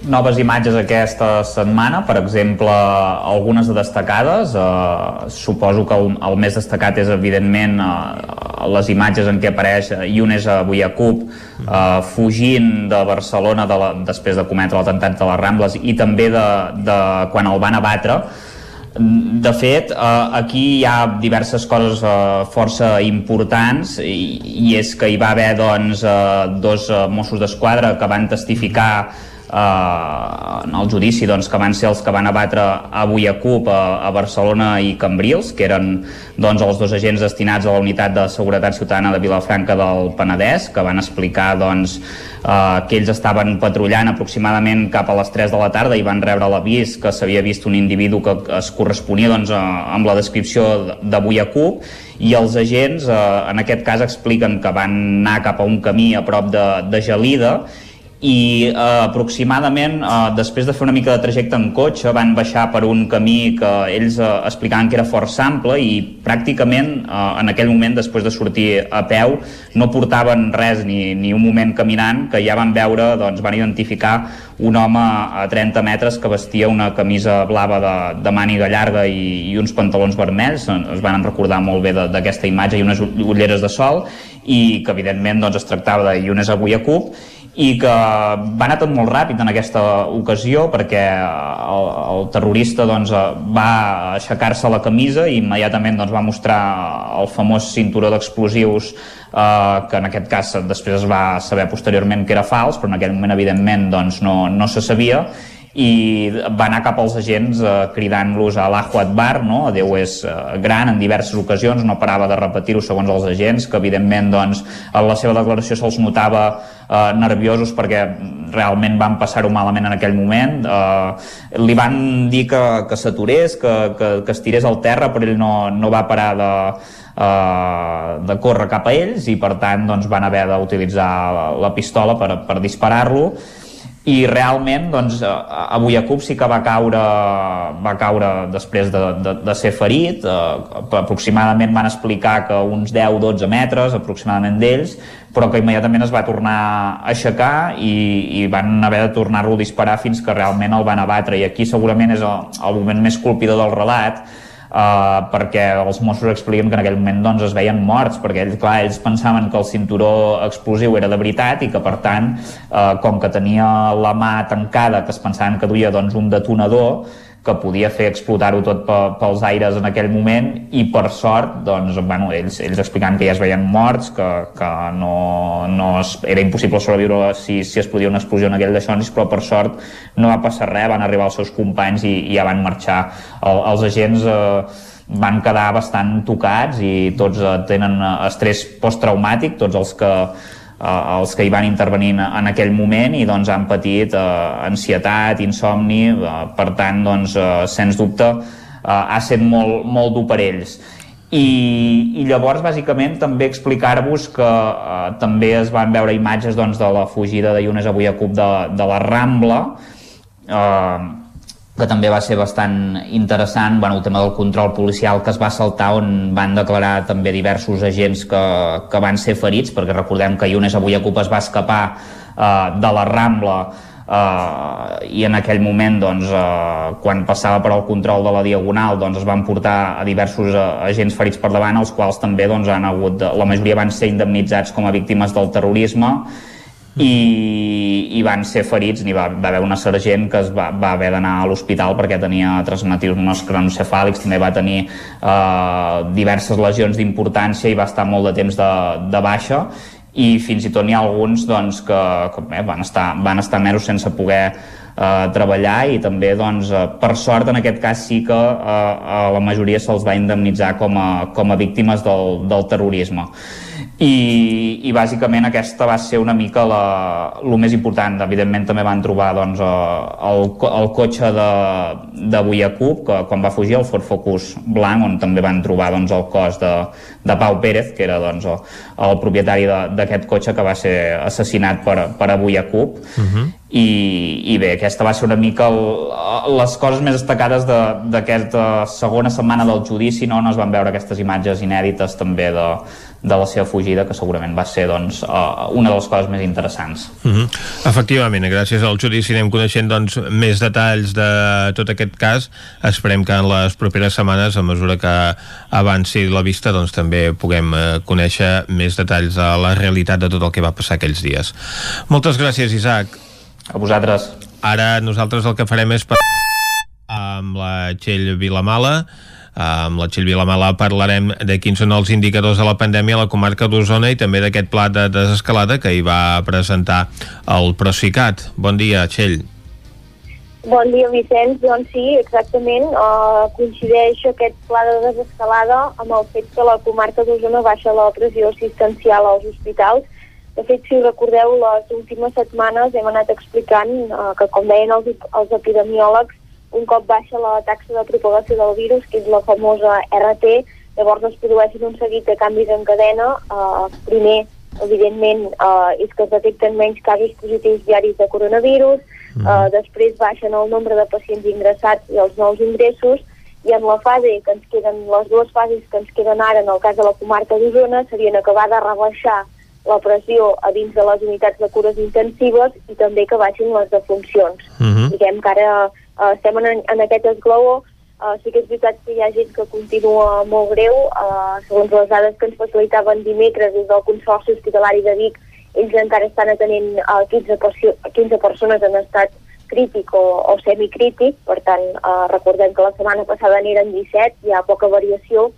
noves imatges aquesta setmana, per exemple, algunes de destacades. Eh, suposo que el, el més destacat és, evidentment, eh, les imatges en què apareix Younes Abuyacup eh, fugint de Barcelona de la, després de cometre l'atemptat de les Rambles i també de, de quan el van abatre. De fet, eh, aquí hi ha diverses coses eh, força importants i, i és que hi va haver doncs, eh, dos eh, Mossos d'Esquadra que van testificar eh, en el judici doncs, que van ser els que van abatre avui a CUP a, a Barcelona i Cambrils, que eren doncs, els dos agents destinats a la unitat de seguretat ciutadana de Vilafranca del Penedès, que van explicar doncs, eh, que ells estaven patrullant aproximadament cap a les 3 de la tarda i van rebre l'avís que s'havia vist un individu que es corresponia doncs, amb la descripció d'avui a CUP i els agents eh, en aquest cas expliquen que van anar cap a un camí a prop de, de Gelida i eh, aproximadament eh, després de fer una mica de trajecte en cotxe van baixar per un camí que ells eh, explicaven que era força ample i pràcticament eh, en aquell moment després de sortir a peu no portaven res ni, ni un moment caminant que ja van veure, doncs van identificar un home a 30 metres que vestia una camisa blava de, de màniga llarga i, i uns pantalons vermells. Es van recordar molt bé d'aquesta imatge i unes ulleres de sol i que evidentment doncs, es tractava de Younes Abuyacup i que va anar tot molt ràpid en aquesta ocasió perquè el, el terrorista doncs, va aixecar-se la camisa i immediatament doncs, va mostrar el famós cinturó d'explosius eh, que en aquest cas després es va saber posteriorment que era fals però en aquell moment evidentment doncs, no, no se sabia i va anar cap als agents eh, cridant-los a l'Ahu Akbar, no? Déu és eh, gran en diverses ocasions, no parava de repetir-ho segons els agents, que evidentment doncs, en la seva declaració se'ls notava eh, nerviosos perquè realment van passar-ho malament en aquell moment. Eh, li van dir que, que s'aturés, que, que, que es tirés al terra, però ell no, no va parar de, eh, de córrer cap a ells i per tant doncs, van haver d'utilitzar la pistola per, per disparar-lo i realment doncs, avui a Cup sí que va caure, va caure després de, de, de ser ferit. Eh, aproximadament van explicar que uns 10-12 metres aproximadament d'ells però que immediatament es va tornar a aixecar i, i van haver de tornar-lo a disparar fins que realment el van abatre. I aquí segurament és el, el moment més colpidor del relat Uh, perquè els Mossos expliquen que en aquell moment doncs, es veien morts, perquè ells, clar, ells pensaven que el cinturó explosiu era de veritat i que, per tant, uh, com que tenia la mà tancada, que es pensaven que duia doncs, un detonador, que podia fer explotar-ho tot pels aires en aquell moment i per sort doncs, bueno, ells, ells explicant que ja es veien morts que, que no, no es, era impossible sobreviure si, si es podia una explosió en aquell de Xonis però per sort no va passar res van arribar els seus companys i, i ja van marxar. El, els agents eh, van quedar bastant tocats i tots eh, tenen eh, estrès posttraumàtic tots els que eh, els que hi van intervenir en aquell moment i doncs han patit eh, ansietat, insomni, eh, per tant, doncs, eh, sens dubte, eh, ha estat molt, molt dur per ells. I, i llavors bàsicament també explicar-vos que eh, també es van veure imatges doncs, de la fugida de Yunes avui a Cup de, de la Rambla eh, que també va ser bastant interessant, bueno, el tema del control policial que es va saltar on van declarar també diversos agents que, que van ser ferits, perquè recordem que Yunes avui a Cup es va escapar eh, de la Rambla eh, i en aquell moment doncs, eh, quan passava per al control de la Diagonal doncs, es van portar a diversos eh, agents ferits per davant, els quals també doncs, han hagut, la majoria van ser indemnitzats com a víctimes del terrorisme i, i van ser ferits n'hi va, va haver una sergent que es va, va haver d'anar a l'hospital perquè tenia transnatius cronocefàlics també va tenir eh, diverses lesions d'importància i va estar molt de temps de, de baixa. I fins i tot n'hi ha alguns doncs, que, que bé, van, estar, van estar mesos sense poder eh, treballar i també doncs, eh, per sort en aquest cas sí que eh, a la majoria se'ls va indemnitzar com a, com a víctimes del, del terrorisme i, i bàsicament aquesta va ser una mica la, el més important evidentment també van trobar doncs, el, el cotxe de, de Buiacup que quan va fugir el Ford Focus blanc on també van trobar doncs, el cos de, de Pau Pérez que era doncs, el, el propietari d'aquest cotxe que va ser assassinat per, per a Buiacup uh mhm. -huh. I, i bé, aquesta va ser una mica el, les coses més destacades d'aquesta segona setmana del judici no? on es van veure aquestes imatges inèdites també de, de la seva fugida, que segurament va ser doncs, uh, una de les coses més interessants.
Mm -hmm. Efectivament, gràcies al judici anem coneixent doncs, més detalls de tot aquest cas. Esperem que en les properes setmanes, a mesura que avanci la vista, doncs, també puguem uh, conèixer més detalls de la realitat de tot el que va passar aquells dies. Moltes gràcies, Isaac.
A vosaltres.
Ara nosaltres el que farem és amb la Txell Vilamala amb la Txell Vilamala parlarem de quins són els indicadors de la pandèmia a la comarca d'Osona i també d'aquest pla de desescalada que hi va presentar el Procicat. Bon dia, Txell.
Bon dia, Vicenç. Doncs sí, exactament. Uh, coincideix aquest pla de desescalada amb el fet que la comarca d'Osona baixa la pressió assistencial als hospitals. De fet, si recordeu, les últimes setmanes hem anat explicant uh, que, com deien els, els epidemiòlegs, un cop baixa la taxa de propagació del virus, que és la famosa RT, llavors es produeixen un seguit de canvis en cadena. Uh, primer, evidentment, uh, és que es detecten menys casos positius diaris de coronavirus, uh, després baixen el nombre de pacients ingressats i els nous ingressos, i en la fase que ens queden, les dues fases que ens queden ara en el cas de la comarca d'Osona serien acabar de rebaixar la pressió a dins de les unitats de cures intensives i també que baixin les defuncions. Uh -huh. Diguem que ara uh, estem en, en aquest esglaó, uh, sí que és veritat que hi ha gent que continua molt greu, uh, segons les dades que ens facilitaven dimecres des del Consorci Hospitalari de Vic, ells encara estan atenent uh, 15, 15 persones en estat crític o, o semicrític, per tant, uh, recordem que la setmana passada n'eren 17, hi ha poca variació,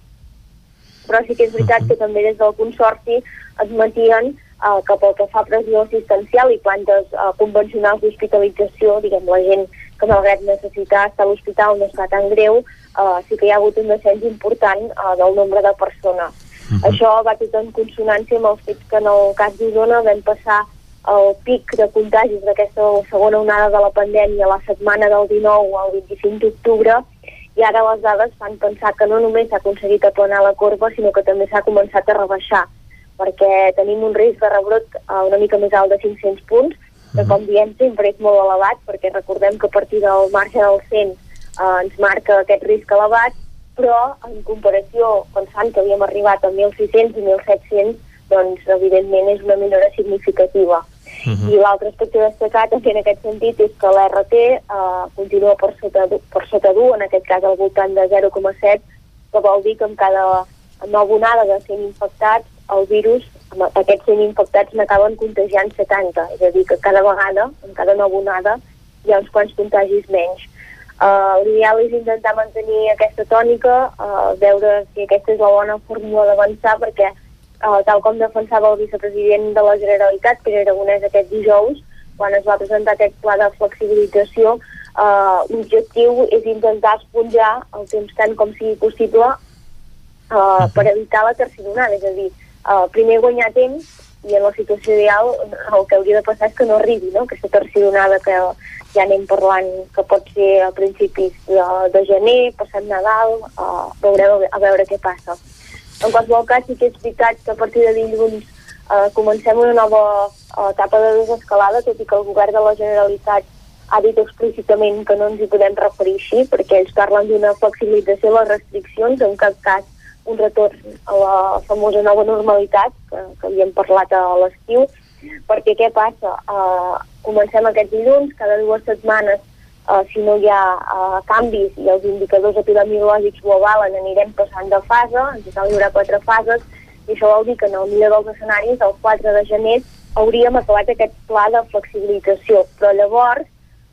però sí que és veritat que també des del Consorci es mantien uh, que pel que fa a pressió assistencial i plantes uh, convencionals d'hospitalització, diguem, la gent que malgrat necessitar estar a l'hospital no està tan greu, uh, sí que hi ha hagut un descens important uh, del nombre de persones. Uh mhm. -huh. Això va tot en consonància amb el fet que en el cas d'Osona vam passar el pic de contagis d'aquesta segona onada de la pandèmia la setmana del 19 al 25 d'octubre i ara les dades fan pensar que no només s'ha aconseguit aplanar la corba, sinó que també s'ha començat a rebaixar, perquè tenim un risc de rebrot uh, una mica més alt de 500 punts, que com diem sempre és molt elevat perquè recordem que a partir del marge del 100 eh, ens marca aquest risc elevat però en comparació pensant que havíem arribat a 1.600 i 1.700 doncs evidentment és una millora significativa uh -huh. i l'altre aspecte destacat també en aquest sentit és que l'RT eh, continua per sota, per sota d'1 en aquest cas al voltant de 0,7 que vol dir que amb cada nova onada de 100 infectats el virus aquests 100 infectats n'acaben contagiant 70, és a dir, que cada vegada, en cada nova onada, hi ha uns quants contagis menys. Uh, L'ideal és intentar mantenir aquesta tònica, uh, veure si aquesta és la bona fórmula d'avançar, perquè, uh, tal com defensava el vicepresident de la Generalitat, Pere Aragonès, aquest dijous, quan es va presentar aquest pla de flexibilització, uh, l'objectiu és intentar esponjar el temps tant com sigui possible uh, per evitar la tercera onada, és a dir, uh, primer guanyar temps i en la situació ideal el que hauria de passar és que no arribi, no? aquesta tercera onada que ja anem parlant que pot ser a principis de, de gener, passat Nadal, uh, veurem a veure què passa. En qualsevol cas, sí que és veritat que a partir de dilluns uh, comencem una nova uh, etapa de desescalada, tot i que el govern de la Generalitat ha dit explícitament que no ens hi podem referir així, perquè ells parlen d'una flexibilització de les restriccions, en cap cas un retorn a la famosa nova normalitat que, que havíem parlat a l'estiu, perquè què passa? Uh, comencem aquest dilluns, cada dues setmanes, uh, si no hi ha uh, canvis i els indicadors epidemiològics ho avalen, anirem passant de fase, en total hi haurà quatre fases, i això vol dir que en el millor dels escenaris, el 4 de gener, hauríem acabat aquest pla de flexibilització, però llavors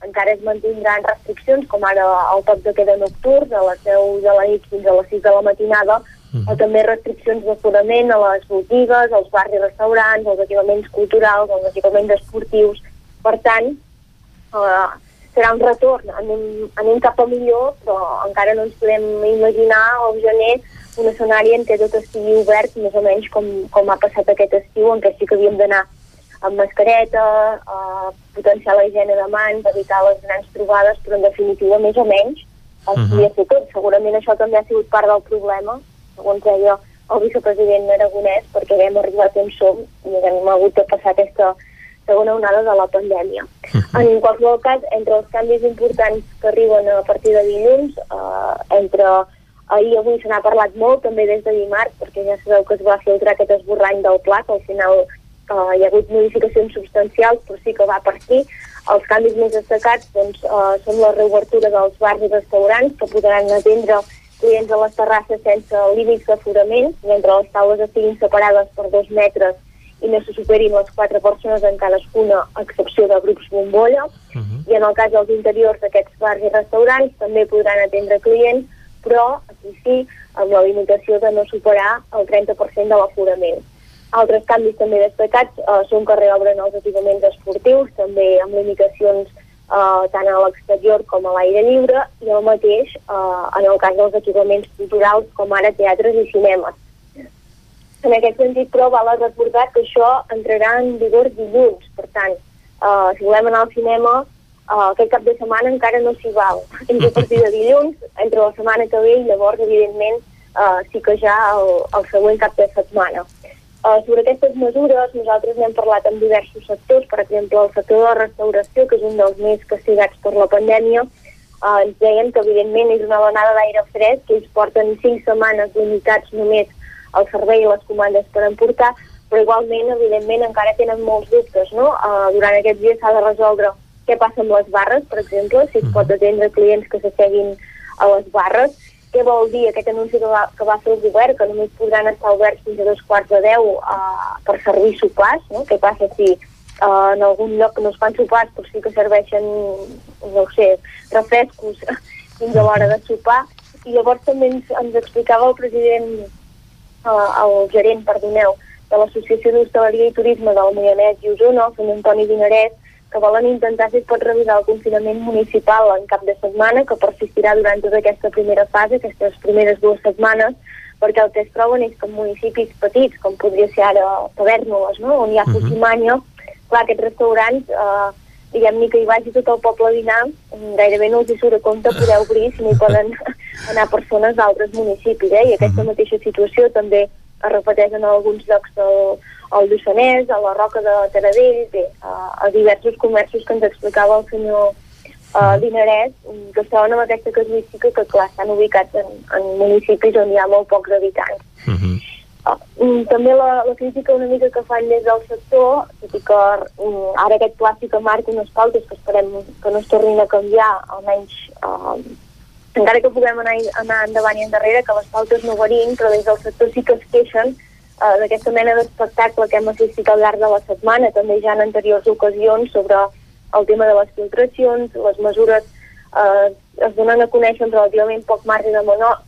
encara es mantindran restriccions, com ara el toc de queda nocturn, a les 10 de la nit fins a les 6 de la matinada, mm. o també restriccions d'aforament a les botigues, als barris restaurants, als equipaments culturals, als equipaments esportius. Per tant, eh, serà un retorn, anem, anem cap a millor, però encara no ens podem imaginar al gener un escenari en què tot estigui obert, més o menys com, com ha passat aquest estiu, en què sí que havíem d'anar amb mascareta, eh, potenciar la higiene de mans, evitar les grans trobades, però en definitiva, més o menys, es uh -huh. tot. Segurament això també ha sigut part del problema, segons deia el vicepresident Aragonès, perquè hem arribat on som i hem hagut de passar aquesta segona onada de la pandèmia. Uh -huh. En qualsevol cas, entre els canvis importants que arriben a partir de dilluns, eh, entre ahir i avui se n'ha parlat molt, també des de dimarts, perquè ja sabeu que es va filtrar aquest esborrany del pla, que al final uh, hi ha hagut modificacions substancials, però sí que va per aquí. Els canvis més destacats doncs, uh, són la reobertura dels bars i restaurants, que podran atendre clients a les terrasses sense límits d'aforament, mentre les taules estiguin separades per dos metres i no se superin les quatre persones en cadascuna, a excepció de grups bombolla. Uh -huh. I en el cas dels interiors d'aquests bars i restaurants també podran atendre clients, però, aquí sí, amb la limitació de no superar el 30% de l'aforament. Altres canvis també destacats eh, són que reobren els equipaments esportius, també amb limitacions eh, tant a l'exterior com a l'aire lliure, i el mateix eh, en el cas dels equipaments culturals com ara teatres i cinemes. En aquest sentit, però, val a recordar que això entrarà en vigor dilluns. Per tant, eh, si volem anar al cinema, eh, aquest cap de setmana encara no s'hi val. Entre a partir de dilluns, entre la setmana que ve i llavors, evidentment, eh, sí que ja el, el següent cap de setmana. Uh, sobre aquestes mesures nosaltres n'hem parlat amb diversos sectors, per exemple el sector de la restauració, que és un dels més castigats per la pandèmia, uh, ens deien que evidentment és una onada d'aire fred, que ells porten 5 setmanes limitats només al servei i les comandes per emportar, però igualment, evidentment, encara tenen molts dubtes, no? Uh, durant aquests dies s'ha de resoldre què passa amb les barres, per exemple, si es pot atendre clients que s'asseguin a les barres, què vol dir aquest anunci que va, que va fer el govern, que només podran estar oberts fins a dos quarts de deu uh, per servir sopars, no? Què passa si uh, en algun lloc no es fan sopars però sí que serveixen, no sé, refrescos fins a l'hora de sopar. I llavors també ens, ens explicava el president, uh, el gerent, perdoneu, de l'Associació d'Hostaleria i Turisme del Moianès i Osona, el senyor Antoni Dinarès, que volen intentar si es pot revisar el confinament municipal en cap de setmana, que persistirà durant tota aquesta primera fase, aquestes primeres dues setmanes, perquè el que es troben és que en municipis petits, com podria ser ara Tavernoles, no? on hi ha uh -huh. clar, aquests restaurants, eh, diguem-ne que hi vagi tot el poble a dinar, gairebé no els hi surt a compte poder obrir si no hi poden anar persones d'altres municipis, eh? i aquesta uh -huh. mateixa situació també es repeteix en alguns llocs del, al Lluçanès, a la Roca de Taradell, bé, a, a diversos comerços que ens explicava el senyor uh, Dinarès, que estaven amb aquesta casuística que, clar, estan ubicats en, en municipis on hi ha molt pocs habitants. Uh -huh. uh, també la, la crítica una mica que fan des del sector, tot i que um, ara aquest plàstic que marca unes pautes que esperem que no es tornin a canviar, almenys uh, encara que puguem anar, anar endavant i endarrere, que les pautes no varien, però des del sector sí que es queixen uh, d'aquesta mena d'espectacle que hem assistit al llarg de la setmana, també ja en anteriors ocasions, sobre el tema de les filtracions, les mesures eh, es donen a conèixer amb relativament poc marge de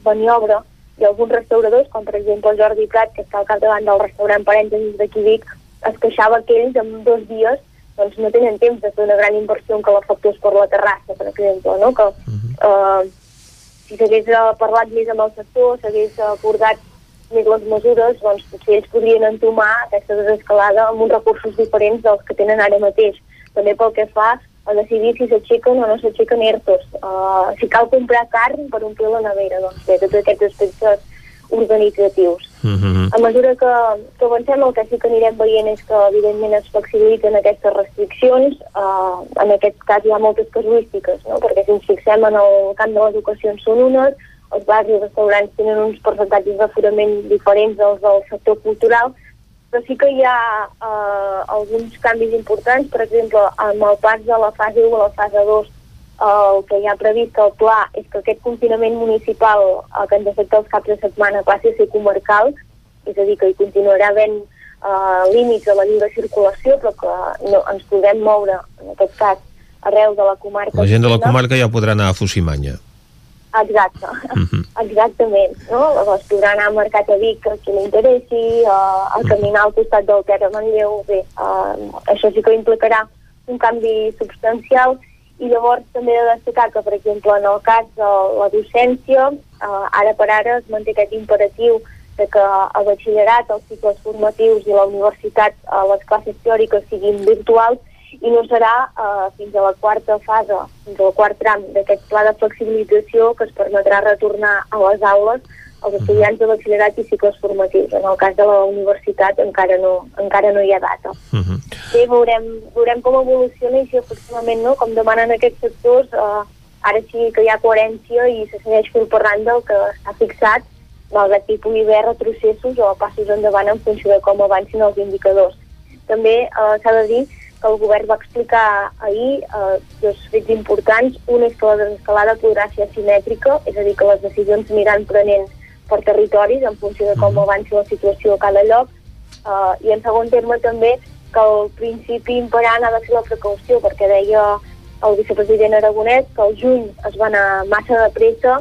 maniobra i alguns restauradors, com per exemple el Jordi Prat, que està al capdavant del restaurant Parèntesis de Vic, es queixava que ells en dos dies doncs, no tenen temps de fer una gran inversió en que l'efectués per la terrassa, per exemple, no? que -huh. eh, si s'hagués parlat més amb el sector, s'hagués abordat més les mesures, doncs potser ells podrien entomar aquesta desescalada amb uns recursos diferents dels que tenen ara mateix. També pel que fa a decidir si s'aixequen o no s'aixequen ERTOs. Uh, si cal comprar carn per omplir la nevera, doncs bé, tots aquests aspectes organitzatius.
Mm -hmm.
A mesura que, que avancem, el que sí que anirem veient és que, evidentment, es flexibilitzen aquestes restriccions. Uh, en aquest cas hi ha moltes casuístiques, no? perquè si ens fixem en el camp de l'educació en són unes, els bars i restaurants tenen uns percentatges d'aforament diferents dels del sector cultural, però sí que hi ha uh, alguns canvis importants, per exemple, amb el pas de la fase 1 a la fase 2 el que hi ha previst al pla és que aquest confinament municipal el que ens afecta els caps de setmana passi a ser comarcal, és a dir, que hi continuarà havent eh, límits de la lliure circulació, però que no, ens podem moure, en aquest cas, arreu de la comarca.
La gent de la comarca ja podrà anar a Fusimanya.
Exacte, -huh. exactament. No? Llavors podrà anar al mercat a Vic a qui li interessi, uh, a caminar al costat del Terra Manlleu, bé, uh, això sí que implicarà un canvi substancial i llavors també he de destacar que, per exemple, en el cas de la docència, eh, ara per ara es manté aquest imperatiu de que a batxillerat, els cicles formatius i la universitat, eh, les classes teòriques siguin virtuals i no serà eh, fins a la quarta fase, fins al quart tram d'aquest pla de flexibilització que es permetrà retornar a les aules els estudiants de batxillerat i cicles formatius. En el cas de la universitat encara no, encara no hi ha data. Uh -huh. Bé, veurem, veurem com evoluciona i si efectivament, no, com demanen aquests sectors, eh, ara sí que hi ha coherència i se segueix fil per randa el que està fixat, malgrat que hi pugui haver retrocessos o passos endavant en funció de com avancin els indicadors. També eh, s'ha de dir que el govern va explicar ahir eh, dos fets importants. Un és que la desescalada podrà ser asimètrica, és a dir, que les decisions aniran prenent per territoris en funció de com mhm. avanci la situació a cada lloc uh, i en segon terme també que el principi imperant ha de ser la precaució perquè deia el vicepresident Aragonès que el juny es va anar massa de pressa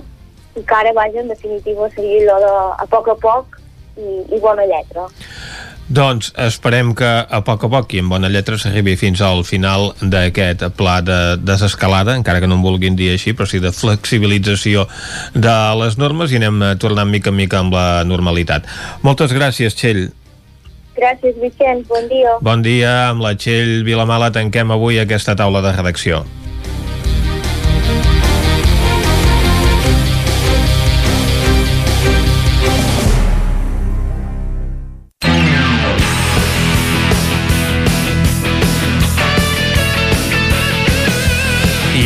i que ara, vaja, en definitiva seria allò de a poc a poc i, i bona lletra.
Doncs esperem que a poc a poc i en bona lletra s'arribi fins al final d'aquest pla de desescalada, encara que no en vulguin dir així, però sí de flexibilització de les normes i anem tornant mica en mica amb la normalitat. Moltes gràcies, Txell.
Gràcies, Vicenç. Bon dia.
Bon dia. Amb la Txell Vilamala tanquem avui aquesta taula de redacció.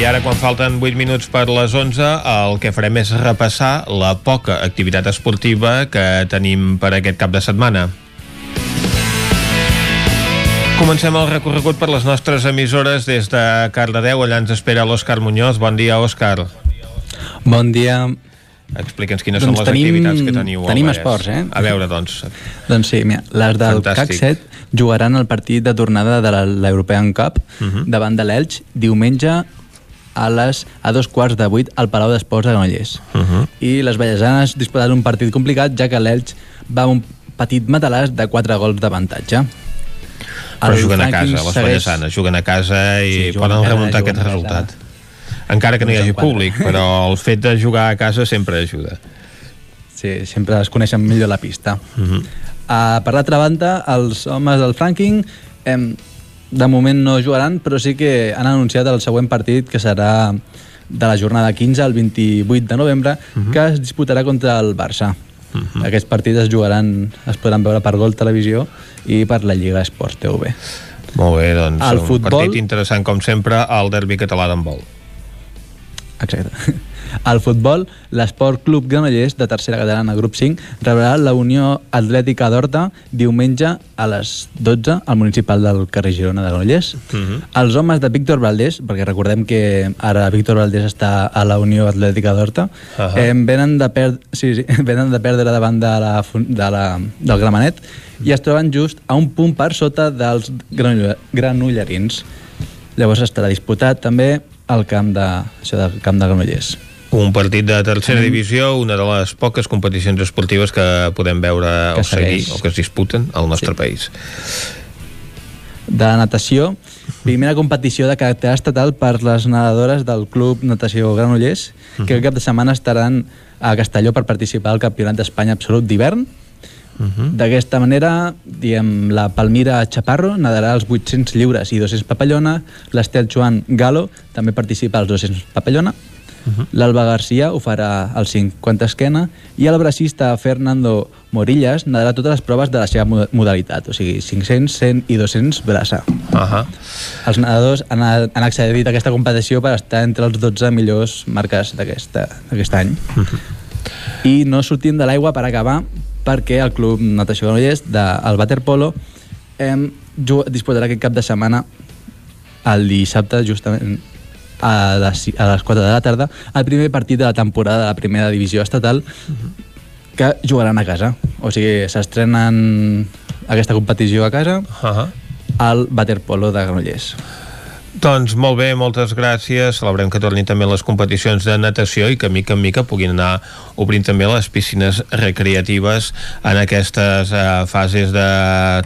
Ara, quan falten 8 minuts per les 11, el que farem és repassar la poca activitat esportiva que tenim per aquest cap de setmana. Comencem el recorregut per les nostres emissores des de Cardedeu. Allà ens espera l'Òscar Muñoz. Bon dia, Òscar.
Bon dia.
Explica'ns quines doncs són les tenim, activitats que teniu
Tenim esports, eh?
A veure, doncs.
doncs sí, mira, les del Fantàstic. CAC 7 jugaran el partit de tornada de l'European Cup uh mhm. -huh. davant de l'Elx diumenge a, les, a dos quarts de vuit al Palau d'Esports de Granollers. Uh -huh. I les Vallesanes disputaran un partit complicat, ja que l'Elx va un petit matalàs de 4 gols d'avantatge.
Però el juguen a casa, les segueix... Vallesanes juguen a casa i sí, poden remuntar aquest resultat. Encara que no hi hagi públic, però el fet de jugar a casa sempre ajuda.
Sí, sempre es coneixen millor la pista. Uh -huh. uh, per l'altra banda, els homes del Franking eh, de moment no jugaran, però sí que han anunciat el següent partit, que serà de la jornada 15 al 28 de novembre, uh mhm. -huh. que es disputarà contra el Barça. Uh mhm. -huh. Aquests partits es jugaran, es podran veure per Gol Televisió i per la Lliga Esports TV.
Molt bé, doncs el un futbol... partit interessant com sempre, el derbi català d'handbol.
Exacte. Al futbol, l'Esport Club Granollers, de tercera catalana, grup 5, rebrà la Unió Atlètica d'Horta diumenge a les 12 al municipal del carrer Girona de Granollers. Uh mhm. -huh. Els homes de Víctor Valdés, perquè recordem que ara Víctor Valdés està a la Unió Atlètica d'Horta, uh -huh. eh, venen, de per... sí, sí, venen de perdre davant de la, de la, del Gramenet i es troben just a un punt per sota dels granollerins. Llavors estarà disputat també al camp de, això del camp de Granollers.
Un partit de tercera divisió, una de les poques competicions esportives que podem veure que o seguir o que es disputen al nostre sí. país.
De natació, primera competició de caràcter estatal per les nedadores del Club Natació Granollers, que uh -huh. el cap de setmana estaran a Castelló per participar al Campionat d'Espanya Absolut d'hivern. Uh -huh. D'aquesta manera, diem, la Palmira Chaparro nadarà els 800 lliures i 200 papallona, l'Estel Joan Galo també participa als 200 papallona, -huh. L'Alba Garcia ho farà al 50 esquena i el bracista Fernando Morillas nadarà totes les proves de la seva modalitat, o sigui, 500, 100 i 200 braça.
Uh -huh.
Els nedadors han, han accedit a aquesta competició per estar entre els 12 millors marques d'aquest any. Uh -huh. I no sortim de l'aigua per acabar perquè el Club Natació Granollers del Waterpolo eh, disposarà aquest cap de setmana el dissabte justament a les, a les 4 de la tarda el primer partit de la temporada de la primera divisió estatal -huh. que jugaran a casa o sigui, s'estrenen aquesta competició a casa uh -huh. al Waterpolo de Granollers
doncs molt bé, moltes gràcies. Celebrem que tornin també les competicions de natació i que mica en mica puguin anar obrint també les piscines recreatives en aquestes eh, fases de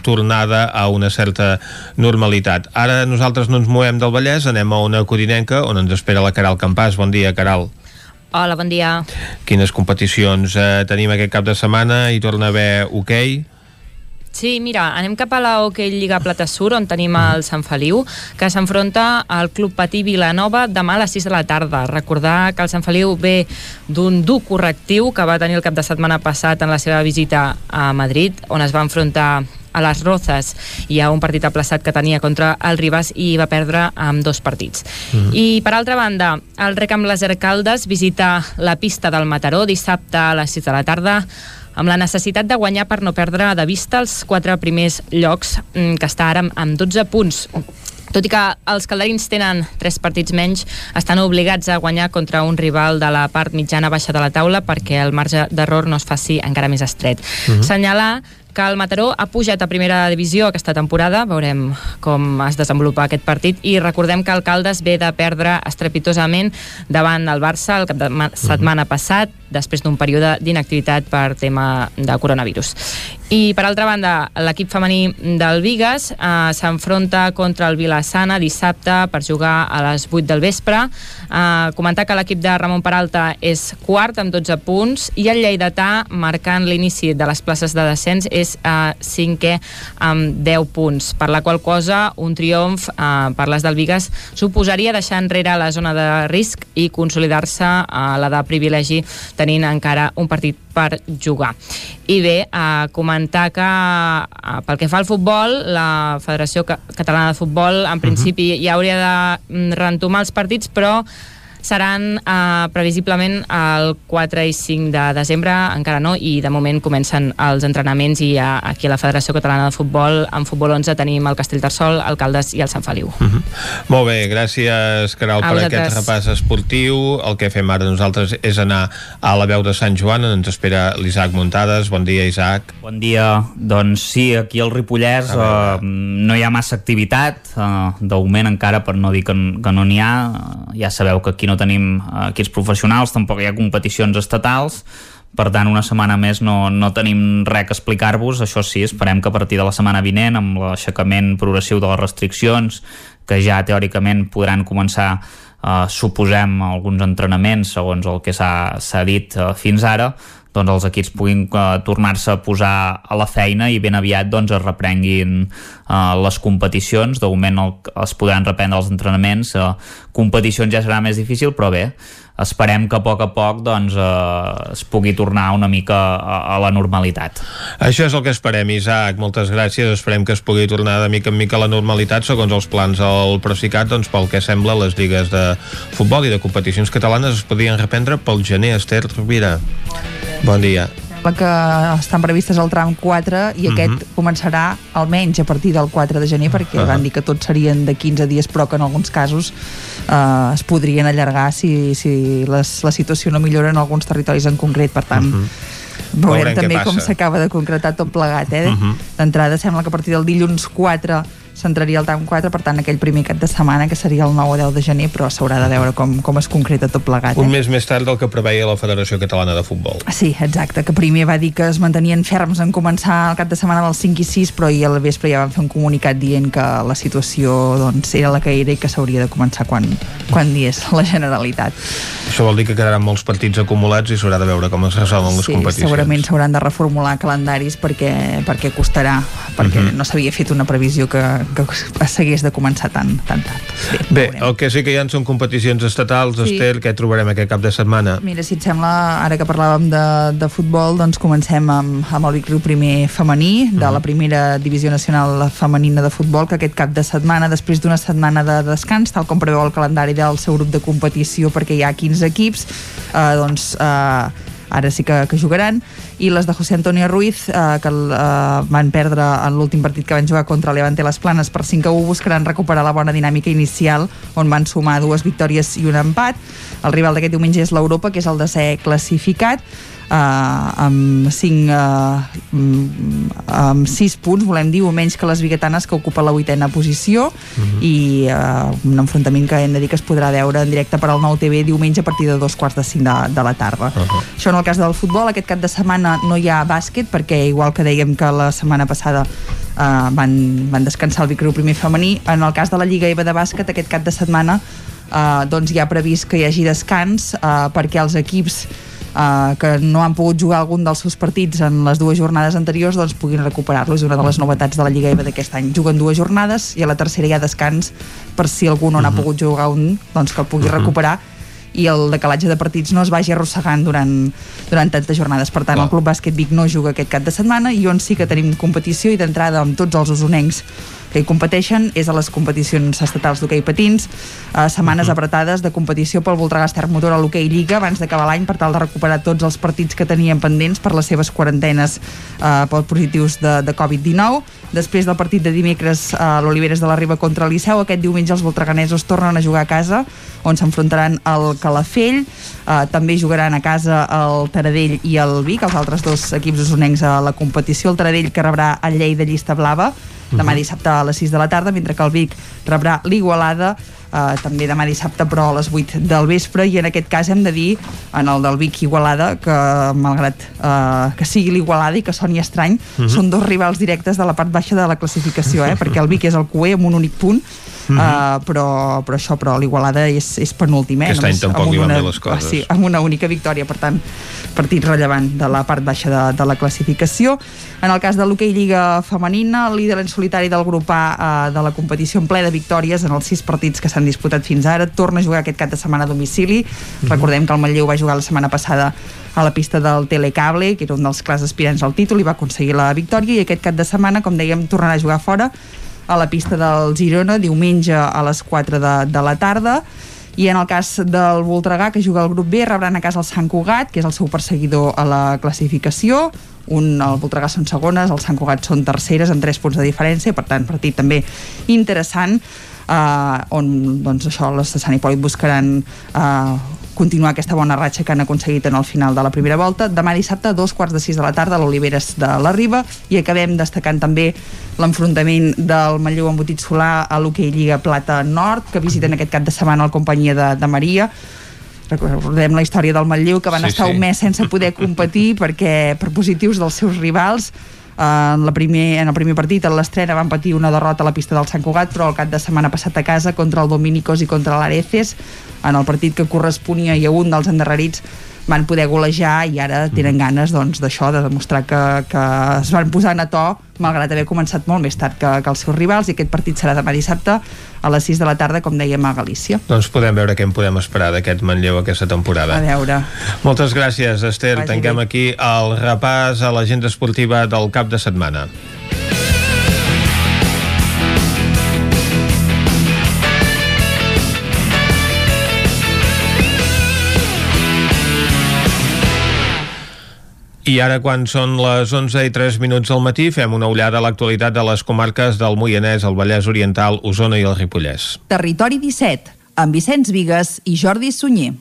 tornada a una certa normalitat. Ara nosaltres no ens movem del Vallès, anem a una codinenca on ens espera la Caral Campàs. Bon dia, Caral.
Hola, bon dia.
Quines competicions eh, tenim aquest cap de setmana? i torna a haver hoquei? Okay?
Sí, mira, anem cap a la Hockey Lliga Plata Sur, on tenim el Sant Feliu, que s'enfronta al Club Patí Vilanova demà a les 6 de la tarda. Recordar que el Sant Feliu ve d'un dur correctiu que va tenir el cap de setmana passat en la seva visita a Madrid, on es va enfrontar a les Rozas hi ha un partit aplaçat que tenia contra el Ribas i va perdre amb dos partits. Mm -hmm. I per altra banda, el Rec amb les Ercaldes visita la pista del Mataró dissabte a les 6 de la tarda amb la necessitat de guanyar per no perdre de vista els quatre primers llocs mm, que està ara amb 12 punts. Tot i que els calderins tenen tres partits menys, estan obligats a guanyar contra un rival de la part mitjana baixa de la taula perquè el marge d'error no es faci encara més estret. Uh mhm. -huh. Senyalar que el Mataró ha pujat a primera divisió aquesta temporada, veurem com es desenvolupa aquest partit, i recordem que el Caldes ve de perdre estrepitosament davant el Barça el cap de setmana passat, després d'un període d'inactivitat per tema de coronavirus. I per altra banda, l'equip femení del Vigues eh, s'enfronta contra el Vilassana dissabte per jugar a les 8 del vespre. Eh, comentar que l'equip de Ramon Peralta és quart amb 12 punts i el Lleidatà, marcant l'inici de les places de descens, és eh, cinquè amb 10 punts, per la qual cosa un triomf eh, per les del Vigues suposaria deixar enrere la zona de risc i consolidar-se a la de privilegi tenint encara un partit per jugar. I bé, a comentar que pel que fa al futbol, la Federació Catalana de Futbol en principi uh -huh. ja hauria de mm, rentomar els partits, però seran eh, previsiblement el 4 i 5 de desembre, encara no, i de moment comencen els entrenaments i a, aquí a la Federació Catalana de Futbol, en Futbol 11 tenim el Castell Tarsol, el Caldes i el Sant Feliu. Uh
mhm. -huh. Molt bé, gràcies Caral per vosaltres. aquest repàs esportiu. El que fem ara nosaltres és anar a la veu de Sant Joan, on ens espera l'Isaac Muntades. Bon dia, Isaac.
Bon dia. Doncs sí, aquí al Ripollès eh, no hi ha massa activitat, eh, d'augment encara, per no dir que, que no n'hi ha. Eh, ja sabeu que aquí no no tenim equips professionals, tampoc hi ha competicions estatals, per tant una setmana més no, no tenim res que explicar-vos, això sí, esperem que a partir de la setmana vinent, amb l'aixecament progressiu de les restriccions, que ja teòricament podran començar eh, suposem alguns entrenaments segons el que s'ha dit eh, fins ara doncs els equips puguin uh, tornar-se a posar a la feina i ben aviat doncs, es reprenguin uh, les competicions, de moment el, es podran reprendre els entrenaments, uh, competicions ja serà més difícil, però bé, esperem que a poc a poc doncs, eh, es pugui tornar una mica a, a la normalitat.
Això és el que esperem, Isaac. Moltes gràcies. Esperem que es pugui tornar de mica en mica a la normalitat segons els plans del Procicat, doncs pel que sembla les lligues de futbol i de competicions catalanes es podien reprendre pel gener. Esther Rovira. Bon dia
que estan previstes al tram 4 i aquest uh mhm. -huh. començarà almenys a partir del 4 de gener perquè uh -huh. van dir que tots serien de 15 dies però que en alguns casos eh, es podrien allargar si, si les, la situació no millora en alguns territoris en concret per tant uh mhm. -huh. veurem, veurem també com s'acaba de concretar tot plegat eh? uh mhm. -huh. d'entrada sembla que a partir del dilluns 4 s'entraria al TAM 4, per tant aquell primer cap de setmana que seria el 9 o 10 de gener, però s'haurà de veure com, com es concreta tot plegat.
Eh? Un mes més tard del que preveia la Federació Catalana de Futbol.
Sí, exacte, que primer va dir que es mantenien ferms en començar el cap de setmana del 5 i 6, però ahir al vespre ja van fer un comunicat dient que la situació doncs, era la que era i que s'hauria de començar quan, quan diés la Generalitat.
Això vol dir que quedaran molts partits acumulats i s'haurà de veure com es resolen les
sí,
competicions.
segurament s'hauran de reformular calendaris perquè, perquè costarà perquè uh -huh. no s'havia fet una previsió que, que s'hagués de començar tan, tan tard.
Bé, Bé el que sí que hi ha són competicions estatals, sí. Esther, què trobarem aquest cap de setmana?
Mira, si et sembla, ara que parlàvem de, de futbol, doncs comencem amb, amb el Vic Riu primer femení, de -huh. la primera divisió nacional femenina de futbol, que aquest cap de setmana, després d'una setmana de descans, tal com preveu el calendari del seu grup de competició, perquè hi ha 15 equips, eh, doncs eh, ara sí que, que jugaran i les de José Antonio Ruiz eh, que eh, van perdre en l'últim partit que van jugar contra Levante les Planes per 5 a 1 buscaran recuperar la bona dinàmica inicial on van sumar dues victòries i un empat. El rival d'aquest diumenge és l'Europa que és el de ser classificat uh, amb 5 uh, amb 6 punts volem dir, o menys que les biguetanes que ocupa la vuitena posició uh
Mhm.
-huh. i uh, un enfrontament que hem de dir que es podrà veure en directe per al nou TV diumenge a partir de dos quarts de 5 de, de la tarda uh -huh. això en el cas del futbol, aquest cap de setmana no hi ha bàsquet perquè igual que dèiem que la setmana passada uh, van, van descansar el Vicriu primer femení en el cas de la Lliga EVA de bàsquet aquest cap de setmana uh, doncs hi ha previst que hi hagi descans uh, perquè els equips uh, que no han pogut jugar algun dels seus partits en les dues jornades anteriors doncs puguin recuperar-lo, és una de les novetats de la Lliga EVA d'aquest any, juguen dues jornades i a la tercera hi ha descans per si algú no n'ha
Mhm.
pogut jugar un, doncs que el pugui recuperar i el decalatge de partits no es vagi arrossegant durant, durant tantes jornades. Per tant, el Club Bàsquet Vic no juga aquest cap de setmana i on sí que tenim competició i d'entrada amb tots els usonencs que hi competeixen és a les competicions estatals d'hoquei patins, eh, setmanes apretades de competició pel Voltregà Motor a l'hoquei Lliga abans d'acabar l'any per tal de recuperar tots els partits que tenien pendents per les seves quarantenes eh, positius de, de Covid-19. Després del partit de dimecres a l'Oliveres de la Riba contra el Liceu, aquest diumenge els voltreganesos tornen a jugar a casa on s'enfrontaran al Calafell, eh, també jugaran a casa el Taradell i el Vic, els altres dos equips usonencs a la competició, el Taradell que rebrà el Llei de Llista Blava demà dissabte a les 6 de la tarda, mentre que el Vic rebrà l'Igualada eh, també demà dissabte però a les 8 del vespre i en aquest cas hem de dir en el del Vic Igualada que malgrat eh, que sigui l'Igualada i que soni estrany
Mhm.
són dos rivals directes de la part baixa de la classificació eh? perquè el Vic és el QE amb un únic punt
Mhm.
uh, però, però això, però l'Igualada és, és penúltim, eh?
Aquest any tampoc li van
una,
bé les coses.
Ah, sí, amb una única victòria, per tant, partit rellevant de la part baixa de, de la classificació. En el cas de l'hoquei Lliga Femenina, el líder en solitari del grup A eh, de la competició en ple de victòries en els sis partits que s'han disputat fins ara, torna a jugar aquest cap de setmana a domicili. Recordem que el Manlleu va jugar la setmana passada a la pista del Telecable, que era un dels clars aspirants al títol, i va aconseguir la victòria, i aquest cap de setmana, com dèiem, tornarà a jugar fora a la pista del Girona diumenge a les 4 de, de la tarda. I en el cas del Voltregà que juga al grup B rebran a casa el Sant Cugat que és el seu perseguidor a la classificació. Un, el Voltregà són segones el Sant Cugat són terceres amb 3 punts de diferència per tant partit també interessant eh, on doncs això les de Sant Hipòlit buscaran eh, continuar aquesta bona ratxa que han aconseguit en el final de la primera volta. Demà dissabte, a dos quarts de sis de la tarda, a l'Oliveres de la Riba, i acabem destacant també l'enfrontament del Manlleu Embotit Solà a l'Hockey Lliga Plata Nord, que visiten aquest cap de setmana la companyia de, de Maria. Recordem la història del Manlleu, que van
Sí,
estar
sí.
un mes sense poder competir perquè per positius dels seus rivals en, la primer, en el primer partit, en l'estrena, van patir una derrota a la pista del Sant Cugat, però el cap de setmana passat a casa contra el Dominicos i contra l'Areces, en el partit que corresponia i a un dels endarrerits van poder golejar i ara tenen ganes doncs, d'això, de demostrar que, que es van posar a to malgrat haver començat molt més tard que, que els seus rivals i aquest partit serà demà dissabte a les 6 de la tarda, com dèiem, a Galícia.
Doncs podem veure què en podem esperar d'aquest Manlleu aquesta temporada.
A veure.
Moltes gràcies, Esther.
Vagi
Tanquem
bé.
aquí el repàs a l'agenda esportiva del cap de setmana. I ara, quan són les 11 i 3 minuts del matí, fem una ullada a l'actualitat de les comarques del Moianès, el Vallès Oriental, Osona i el Ripollès.
Territori 17, amb Vicenç Vigues i Jordi Sunyer.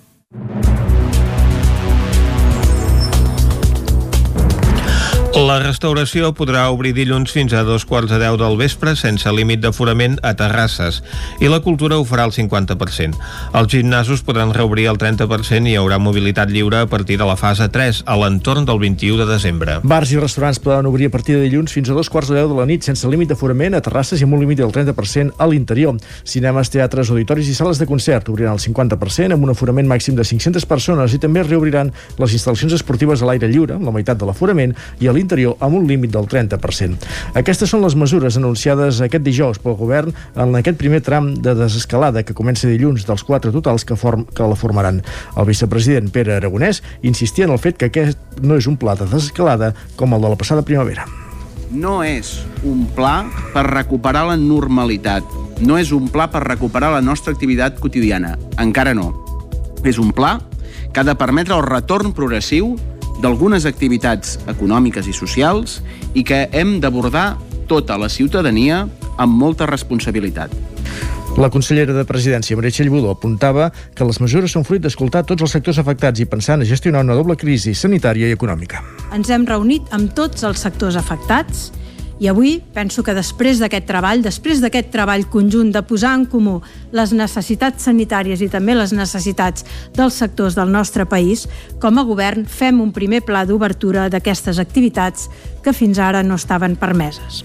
La restauració podrà obrir dilluns fins a dos quarts de deu del vespre sense límit d'aforament a terrasses i la cultura ho farà al 50%. Els gimnasos podran reobrir el 30% i hi haurà mobilitat lliure a partir de la fase 3 a l'entorn del 21 de desembre.
Bars i restaurants poden obrir a partir de dilluns fins a dos quarts de deu de la nit sense límit d'aforament a terrasses i amb un límit del 30% a l'interior. Cinemes, teatres, auditoris i sales de concert obriran el 50% amb un aforament màxim de 500 persones i també reobriran les instal·lacions esportives a l'aire lliure la meitat de l'aforament i a l'interior interior amb un límit del 30%. Aquestes són les mesures anunciades aquest dijous pel govern en aquest primer tram de desescalada que comença dilluns dels quatre totals que, form, que la formaran. El vicepresident Pere Aragonès insistia en el fet que aquest no és un pla de desescalada com el de la passada primavera
no és un pla per recuperar la normalitat, no és un pla per recuperar la nostra activitat quotidiana, encara no. És un pla que ha de permetre el retorn progressiu d'algunes activitats econòmiques i socials i que hem d'abordar tota la ciutadania amb molta responsabilitat.
La consellera de Presidència, Meritxell Budó, apuntava que les mesures són fruit d'escoltar tots els sectors afectats i pensant a gestionar una doble crisi sanitària i econòmica.
Ens hem reunit amb tots els sectors afectats i avui penso que després d'aquest treball, després d'aquest treball conjunt de posar en comú les necessitats sanitàries i també les necessitats dels sectors del nostre país, com a govern fem un primer pla d'obertura d'aquestes activitats que fins ara no estaven permeses.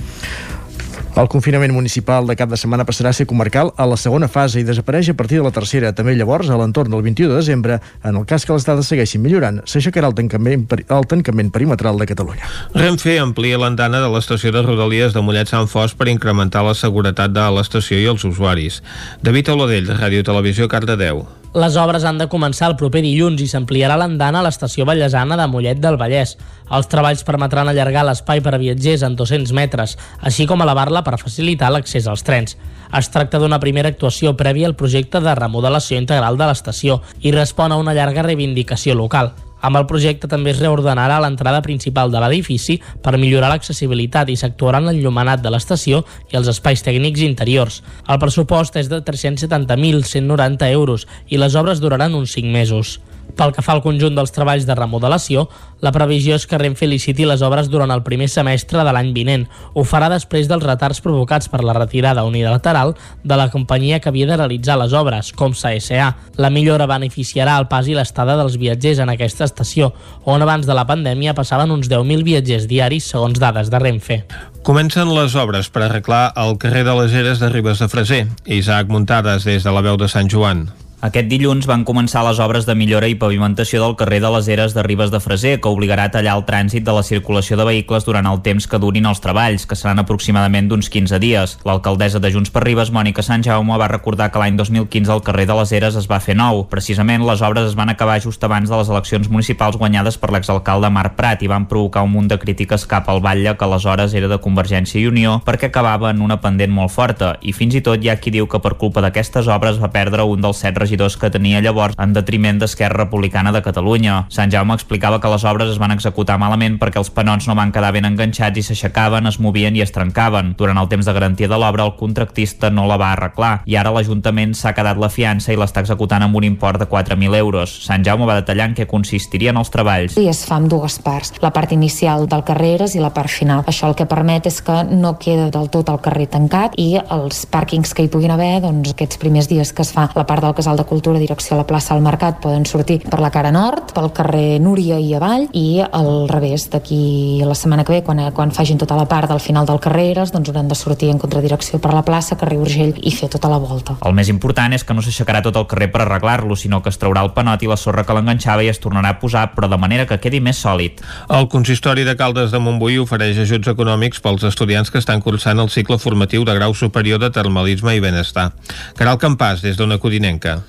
El confinament municipal de cap de setmana passarà a ser comarcal a la segona fase i desapareix a partir de la tercera. També llavors, a l'entorn del 21 de desembre, en el cas que les dades segueixin millorant, s'aixecarà el, tancament, el tancament perimetral de Catalunya.
Renfe amplia l'andana de l'estació de Rodalies de Mollet Sant Fos per incrementar la seguretat de l'estació i els usuaris. David Oladell, Ràdio Televisió, Cardedeu.
Les obres han de començar el proper dilluns i s'ampliarà l'andana a l'estació Vallesana de Mollet del Vallès. Els treballs permetran allargar l'espai per a viatgers en 200 metres, així com elevar-la per facilitar l'accés als trens. Es tracta d'una primera actuació prèvia al projecte de remodelació integral de l'estació i respon a una llarga reivindicació local. Amb el projecte també es reordenarà l'entrada principal de l'edifici per millorar l'accessibilitat i s'actuarà en l'enllumenat de l'estació i els espais tècnics interiors. El pressupost és de 370.190 euros i les obres duraran uns 5 mesos. Pel que fa al conjunt dels treballs de remodelació, la previsió és que Renfe liciti les obres durant el primer semestre de l'any vinent. Ho farà després dels retards provocats per la retirada unilateral de la companyia que havia de realitzar les obres, com SA. La millora beneficiarà el pas i l'estada dels viatgers en aquesta estació, on abans de la pandèmia passaven uns 10.000 viatgers diaris, segons dades de Renfe.
Comencen les obres per arreglar el carrer de les Eres de Ribes de Freser. Isaac Muntades, des de la veu de Sant Joan.
Aquest dilluns van començar les obres de millora i pavimentació del carrer de les Eres de Ribes de Freser, que obligarà a tallar el trànsit de la circulació de vehicles durant el temps que durin els treballs, que seran aproximadament d'uns 15 dies. L'alcaldessa de Junts per Ribes, Mònica Sant Jaume, va recordar que l'any 2015 el carrer de les Eres es va fer nou. Precisament, les obres es van acabar just abans de les eleccions municipals guanyades per l'exalcalde Marc Prat i van provocar un munt de crítiques cap al batlle, que aleshores era de Convergència i Unió, perquè acabava en una pendent molt forta. I fins i tot hi ha qui diu que per culpa d'aquestes obres va perdre un dels set regidors que tenia llavors en detriment d'Esquerra Republicana de Catalunya. Sant Jaume explicava que les obres es van executar malament perquè els panots no van quedar ben enganxats i s'aixecaven, es movien i es trencaven. Durant el temps de garantia de l'obra, el contractista no la va arreglar i ara l'Ajuntament s'ha quedat la fiança i l'està executant amb un import de 4.000 euros. Sant Jaume va detallar en què consistirien els treballs.
I es fa amb dues parts, la part inicial del carreres i la part final. Això el que permet és que no queda del tot el carrer tancat i els pàrquings que hi puguin haver, doncs aquests primers dies que es fa la part del Casal de Cultura direcció a la plaça del Mercat, poden sortir per la cara nord, pel carrer Núria i avall, i al revés, d'aquí la setmana que ve, quan, quan fagin tota la part del final del Carreres, doncs hauran de sortir en contradirecció per la plaça, carrer Urgell, i fer tota la volta.
El més important és que no s'aixecarà tot el carrer per arreglar-lo, sinó que es traurà el panot i la sorra que l'enganxava i es tornarà a posar, però de manera que quedi més sòlid.
El consistori de Caldes de Montbui ofereix ajuts econòmics pels estudiants que estan cursant el cicle formatiu de grau superior de termalisme i benestar. Caral Campàs, des d'una Codinenca.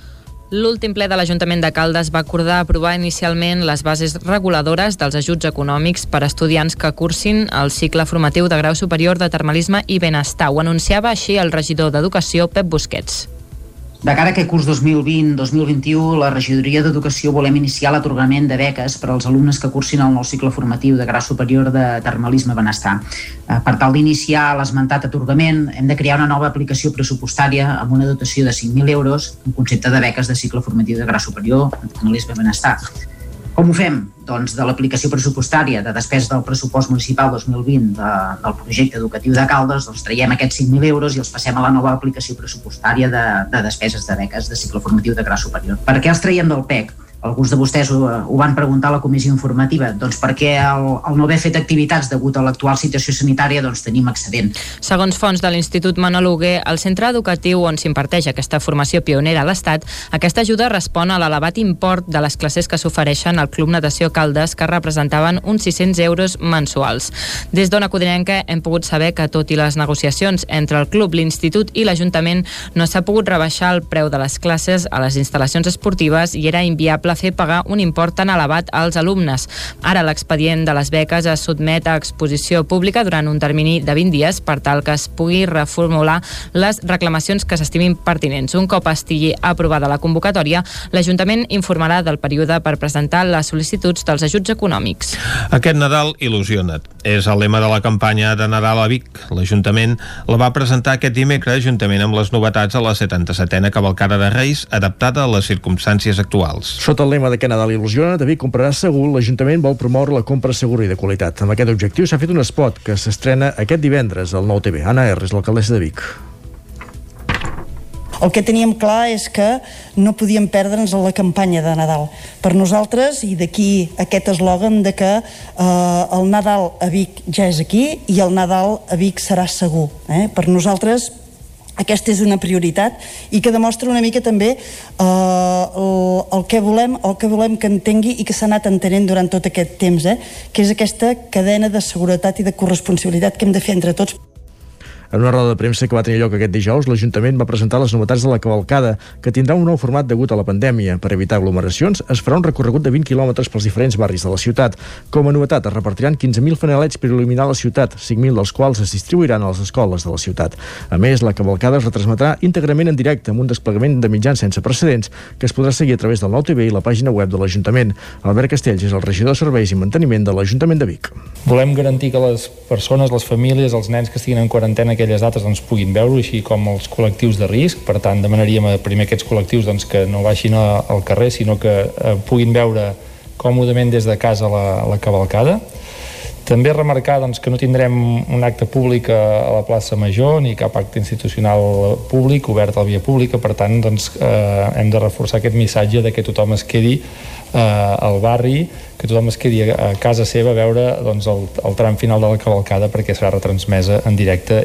L'últim ple de l'Ajuntament de Caldes va acordar aprovar inicialment les bases reguladores dels ajuts econòmics per a estudiants que cursin el cicle formatiu de grau superior de termalisme i benestar. Ho anunciava així el regidor d'Educació, Pep Busquets.
De cara a aquest curs 2020-2021, la Regidoria d'Educació volem iniciar l'atorgament de beques per als alumnes que cursin el nou cicle formatiu de grau superior de termalisme benestar. Eh, per tal d'iniciar l'esmentat atorgament, hem de crear una nova aplicació pressupostària amb una dotació de 5.000 euros en concepte de beques de cicle formatiu de grau superior de termalisme benestar. Com ho fem? Doncs de l'aplicació pressupostària de despesa del pressupost municipal 2020 de, del projecte educatiu de Caldes, doncs traiem aquests 5.000 euros i els passem a la nova aplicació pressupostària de, de despeses de beques de cicle formatiu de grau superior. Per què els traiem del PEC? Alguns de vostès ho, ho van preguntar a la comissió informativa, doncs perquè el, el no haver fet activitats degut a l'actual situació sanitària doncs tenim excedent.
Segons fons de l'Institut Manol Huguer, el centre educatiu on s'imparteix aquesta formació pionera a l'Estat, aquesta ajuda respon a l'elevat import de les classes que s'ofereixen al Club Natació Caldes, que representaven uns 600 euros mensuals. Des d'Ona Codinenca hem pogut saber que, tot i les negociacions entre el club, l'Institut i l'Ajuntament, no s'ha pogut rebaixar el preu de les classes a les instal·lacions esportives i era inviable inevitable fer pagar un import tan elevat als alumnes. Ara l'expedient de les beques es sotmet a exposició pública durant un termini de 20 dies per tal que es pugui reformular les reclamacions que s'estimin pertinents. Un cop estigui aprovada la convocatòria, l'Ajuntament informarà del període per presentar les sol·licituds dels ajuts econòmics.
Aquest Nadal il·lusiona't. És el lema de la campanya de Nadal a Vic. L'Ajuntament la va presentar aquest dimecres juntament amb les novetats a la 77a cavalcada de Reis adaptada a les circumstàncies actuals.
Sota el lema de que Nadal il·lusiona, Vic comprarà segur, l'Ajuntament vol promoure la compra segura i de qualitat. Amb aquest objectiu s'ha fet un spot que s'estrena aquest divendres al Nou TV. Anna R. és l'alcaldessa de Vic.
El que teníem clar és que no podíem perdre'ns a la campanya de Nadal. Per nosaltres, i d'aquí aquest eslògan de que eh, el Nadal a Vic ja és aquí i el Nadal a Vic serà segur. Eh? Per nosaltres, aquesta és una prioritat i que demostra una mica també eh, el, el, que volem, el que volem que entengui i que s'ha anat entenent durant tot aquest temps, eh? que és aquesta cadena de seguretat i de corresponsabilitat que hem de fer entre tots.
En una roda de premsa que va tenir lloc aquest dijous, l'Ajuntament va presentar les novetats de la cavalcada, que tindrà un nou format degut a la pandèmia. Per evitar aglomeracions, es farà un recorregut de 20 quilòmetres pels diferents barris de la ciutat. Com a novetat, es repartiran 15.000 fanalets per il·luminar la ciutat, 5.000 dels quals es distribuiran a les escoles de la ciutat. A més, la cavalcada es retransmetrà íntegrament en directe amb un desplegament de mitjans sense precedents que es podrà seguir a través del nou TV i la pàgina web de l'Ajuntament. Albert Castells és el regidor de Serveis i Manteniment de l'Ajuntament de Vic.
Volem garantir que les persones, les famílies, els nens que estiguin en quarantena aquelles dates doncs, puguin veure, així com els col·lectius de risc. Per tant, demanaríem primer aquests col·lectius doncs, que no baixin al carrer, sinó que eh, puguin veure còmodament des de casa la, la cavalcada. També remarcar doncs, que no tindrem un acte públic a la plaça Major ni cap acte institucional públic obert a la via pública, per tant doncs, eh, hem de reforçar aquest missatge de que tothom es quedi eh, al barri, que tothom es quedi a casa seva a veure doncs, el, el tram final de la cavalcada perquè serà retransmesa en directe.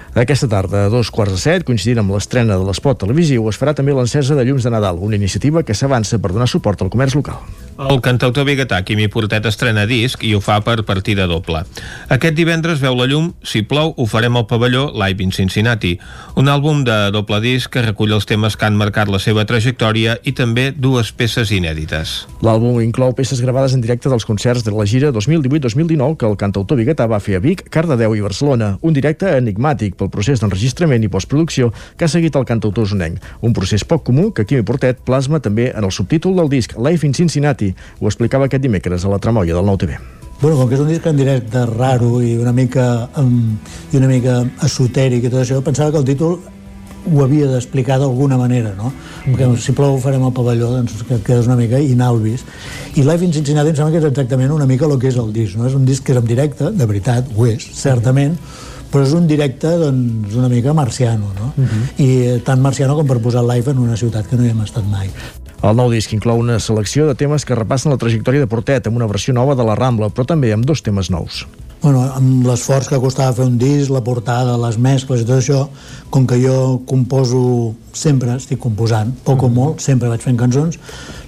Aquesta tarda, a dos quarts de set, coincidint amb l'estrena de l'espot televisiu, es farà també l'encesa de llums de Nadal, una iniciativa que s'avança per donar suport al comerç local.
El cantautor biguetà Quimi Portet estrena disc i ho fa per partida doble. Aquest divendres veu la llum, si plou ho farem al pavelló Live in Cincinnati, un àlbum de doble disc que recull els temes que han marcat la seva trajectòria i també dues peces inèdites.
L'àlbum inclou peces gravades en directe dels concerts de la gira 2018-2019 que el cantautor biguetà va fer a Vic, Cardedeu i Barcelona, un directe enigmàtic pel procés d'enregistrament i postproducció que ha seguit el cantautor usonenc, un procés poc comú que Quimi Portet plasma també en el subtítol del disc Live in Cincinnati, ho explicava aquest dimecres a la tramoia del Nou TV.
Bueno, com que és un disc en directe raro i una mica, um, i una mica esotèric i tot això, pensava que el títol ho havia d'explicar d'alguna manera, no? Perquè si plou farem el pavelló, doncs que quedes una mica inalvis. I Live in Cincinnati em sembla que és exactament una mica el que és el disc, no? És un disc que és en directe, de veritat, ho és, certament, però és un directe doncs, una mica marciano, no? Uh -huh. I tant marciano com per posar live en una ciutat que no hi hem estat mai.
El nou disc inclou una selecció de temes que repassen la trajectòria de Portet amb una versió nova de la Rambla, però també amb dos temes nous.
Bueno, amb l'esforç que costava fer un disc, la portada, les mescles i tot això, com que jo composo sempre, estic composant, poc o molt, sempre vaig fent cançons,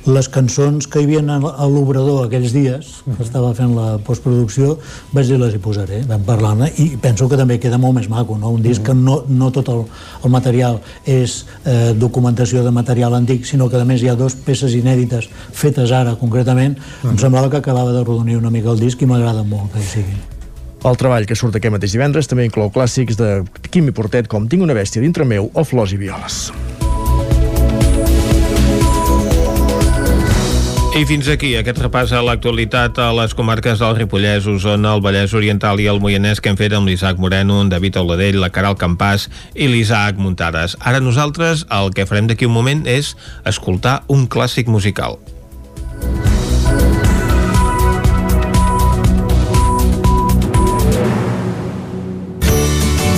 les cançons que hi havia a l'obrador aquells dies, que estava fent la postproducció, vaig dir les hi posaré, vam parlar-ne, i penso que també queda molt més maco, no? un disc que no, no tot el, el material és eh, documentació de material antic, sinó que a més hi ha dues peces inèdites fetes ara concretament, em semblava que acabava de rodonir una mica el disc i m'agrada molt que hi sigui.
El treball que surt aquest mateix divendres també inclou clàssics de Quimi Portet com Tinc una bèstia dintre meu o Flors i violes.
I fins aquí aquest repàs a l'actualitat a les comarques del Ripollès, Osona, el Vallès Oriental i el Moianès que hem fet amb l'Isaac Moreno, en David Auladell, la Caral Campàs i l'Isaac Muntades. Ara nosaltres el que farem d'aquí un moment és escoltar un clàssic musical.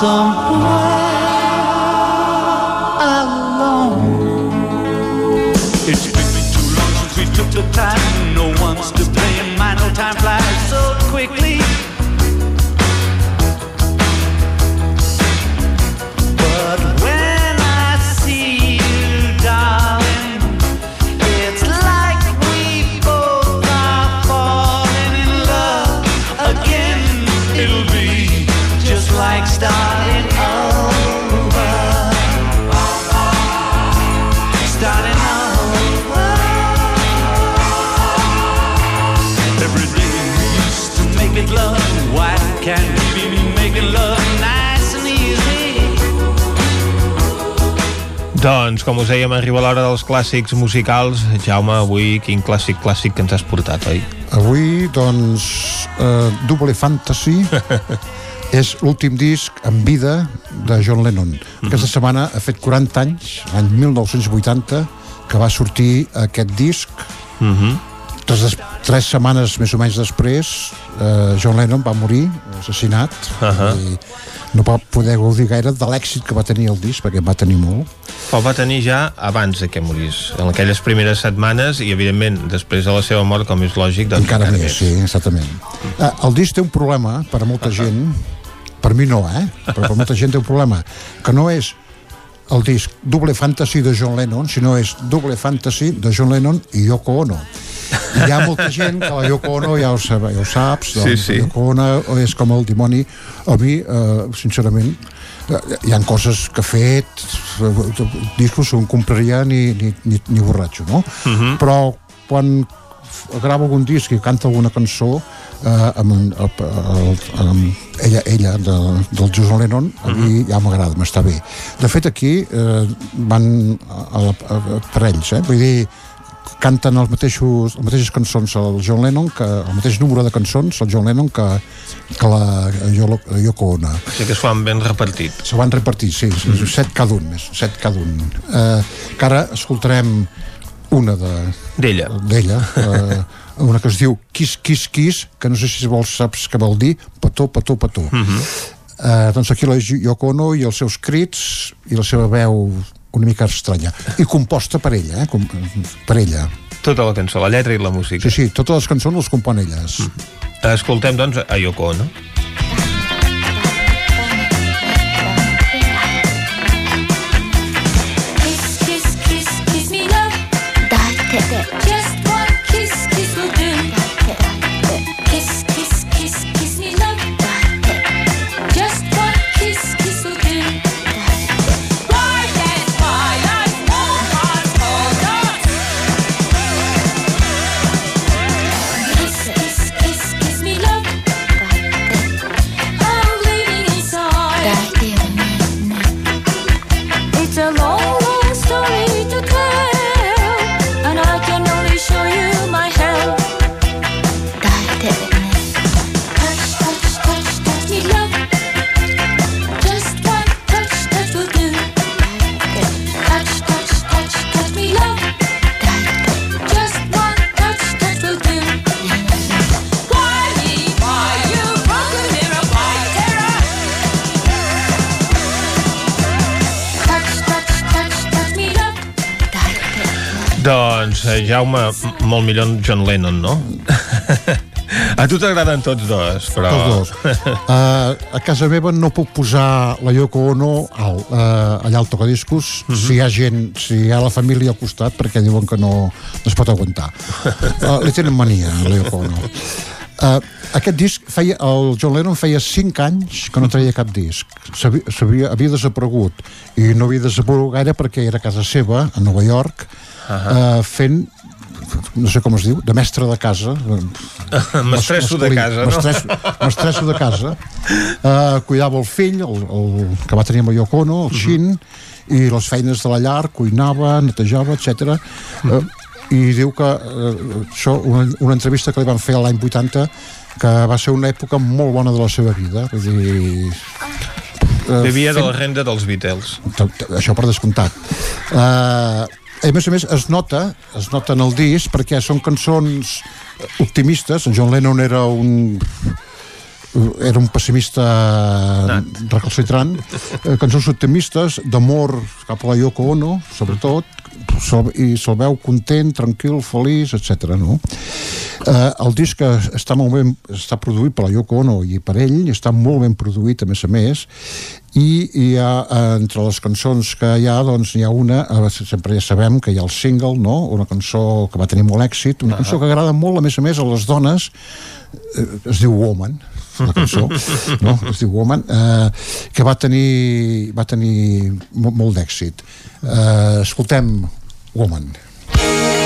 somewhere
com us dèiem, arriba l'hora dels clàssics musicals. Jaume, avui quin clàssic clàssic que ens has portat, oi?
Avui, doncs, eh, Double Fantasy és l'últim disc en vida de John Lennon. Aquesta setmana ha fet 40 anys, l'any 1980, que va sortir aquest disc. Tres, des- tres setmanes més o menys després, eh, John Lennon va morir, assassinat, i no va poder gaudir gaire de l'èxit que va tenir el disc, perquè va tenir molt.
Però va tenir ja abans de que morís, en aquelles primeres setmanes i, evidentment, després de la seva mort, com és lògic, doncs
encara més, sí, exactament. Eh, el disc té un problema per a molta gent, per mi no, eh? Però per molta gent té un problema, que no és el disc Double Fantasy de John Lennon, sinó és Double Fantasy de John Lennon i Yoko Ono. I hi ha molta gent que la Yoko Ono ja ho, sab, ja ho saps,
Sí,
doncs,
sí.
la Yoko Ono és com el dimoni. A mi, eh, sincerament, hi han coses que ha fet, discos que no compraria ni, ni, ni, ni borratxo, no?
Mhm.
Però quan grava algun disc i canta alguna cançó eh, amb, el, el, amb ella, ella de, del John Lennon a mi ja m'agrada, m'està bé de fet aquí eh, van a, a, a, per ells eh? vull dir canten els mateixos, les mateixes cançons el John Lennon, que, el mateix número de cançons el John Lennon que, que la Yoko Ono
O sigui que es fan ben repartit.
se van repartir, sí, sí
Mhm.
set cada un més, set cada un eh, que ara escoltarem una de
d'ella
d'ella eh, una que es diu Kiss Kiss Kiss que no sé si vols saps què vol dir petó, petó, petó
Mhm.
eh, doncs aquí la Yoko Ono i els seus crits i la seva veu una mica estranya. I composta per ella eh, com, per ella.
Tota la cançó, la lletra i la música.
sí, sí, totes les cançons les compon elles.
Escoltem, doncs, a Yoko Ono. Doncs, eh, Jaume, molt millor en John Lennon, no? A tu t'agraden tots dos, però...
Els dos. Uh, a casa meva no puc posar la Yoko Ono al, uh, allà al tocadiscos
Mhm.
si hi ha gent, si hi ha la família al costat perquè diuen que no, no es pot aguantar. Uh, li tenen mania, a la Yoko Ono. Uh, aquest disc feia, el John Lennon feia 5 anys que no treia cap disc S'havia- s'havia havia desaparegut i no havia desaparegut gaire perquè era a casa seva a Nova York uh, fent no sé com es diu, de mestre de casa
Mestresso de casa, no?
mestresso, mestresso de casa uh, cuidava el fill el, el que va tenir amb el Yoko Ono,
Mhm.
el Shin i les feines de la llar, cuinava netejava, etc. Uh, i diu que uh, això, una, una entrevista que li van fer l'any 80 que va ser una època molt bona de la seva vida. Vull dir eh,
Vivia de
fent-
la renda dels Beatles.
Això per descomptat. Uh, a més a més es nota es nota en el disc perquè són cançons optimistes. En John Lennon era un era un pessimista recalcitrant eh, cançons optimistes d'amor cap a la Yoko Ono sobretot se'l- i se'l veu content, tranquil, feliç, etc. No? Eh, el disc està molt ben està produït per la Yoko Ono i per ell, i està molt ben produït a més a més i hi ha eh, entre les cançons que hi ha doncs hi ha una, sempre ja sabem que hi ha el single, no? una cançó que va tenir molt èxit, una cançó que agrada molt a més a més a les dones eh, es diu Woman la cançó, no? es diu Woman eh, que va tenir va tenir mo molt d'èxit eh, escoltem Woman
Woman,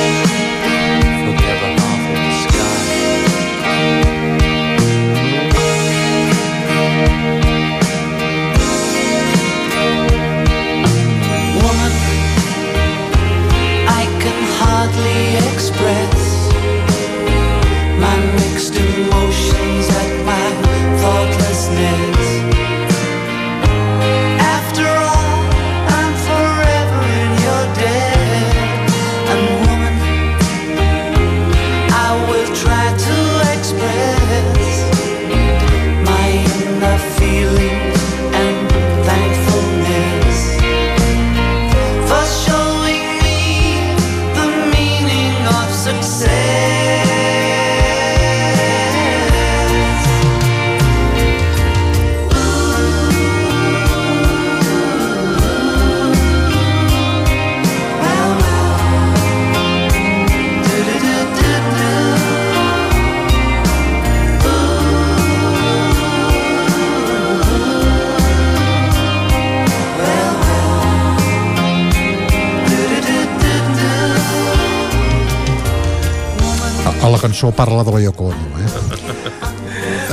cançó parla de la Yoko Ono eh?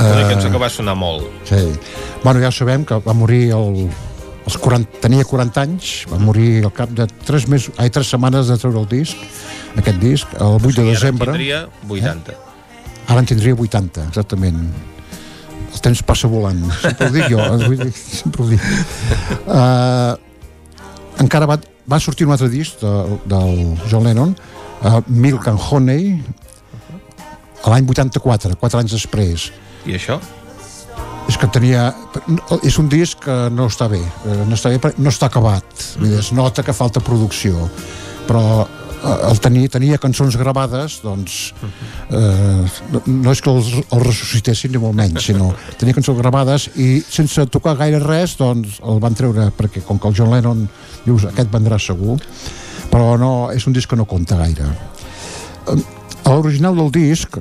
Una cançó que va sonar molt.
Sí. Bueno, ja sabem que va morir el, els 40, tenia 40 anys, va morir al cap de 3, mesos, ai, 3 setmanes de treure el disc, aquest disc, el 8 de
I ara en
desembre.
tindria 80.
Ara en tindria 80, exactament. El temps passa volant, sempre ho dic jo, eh, vull dir, sempre ho dic. Uh, encara va, va sortir un altre disc de, del John Lennon, uh, Milk and Honey, a l'any 84, 4 anys després.
I això?
és que tenia és un disc que no està bé eh, no està, bé, no està acabat mm -hmm. es nota que falta producció però eh, el tenir, tenia cançons gravades doncs eh, no, no és que els, els ressuscitessin ni molt menys sinó tenia cançons gravades i sense tocar gaire res doncs el van treure perquè com que el John Lennon dius aquest vendrà segur però no, és un disc que no compta gaire a l'original del disc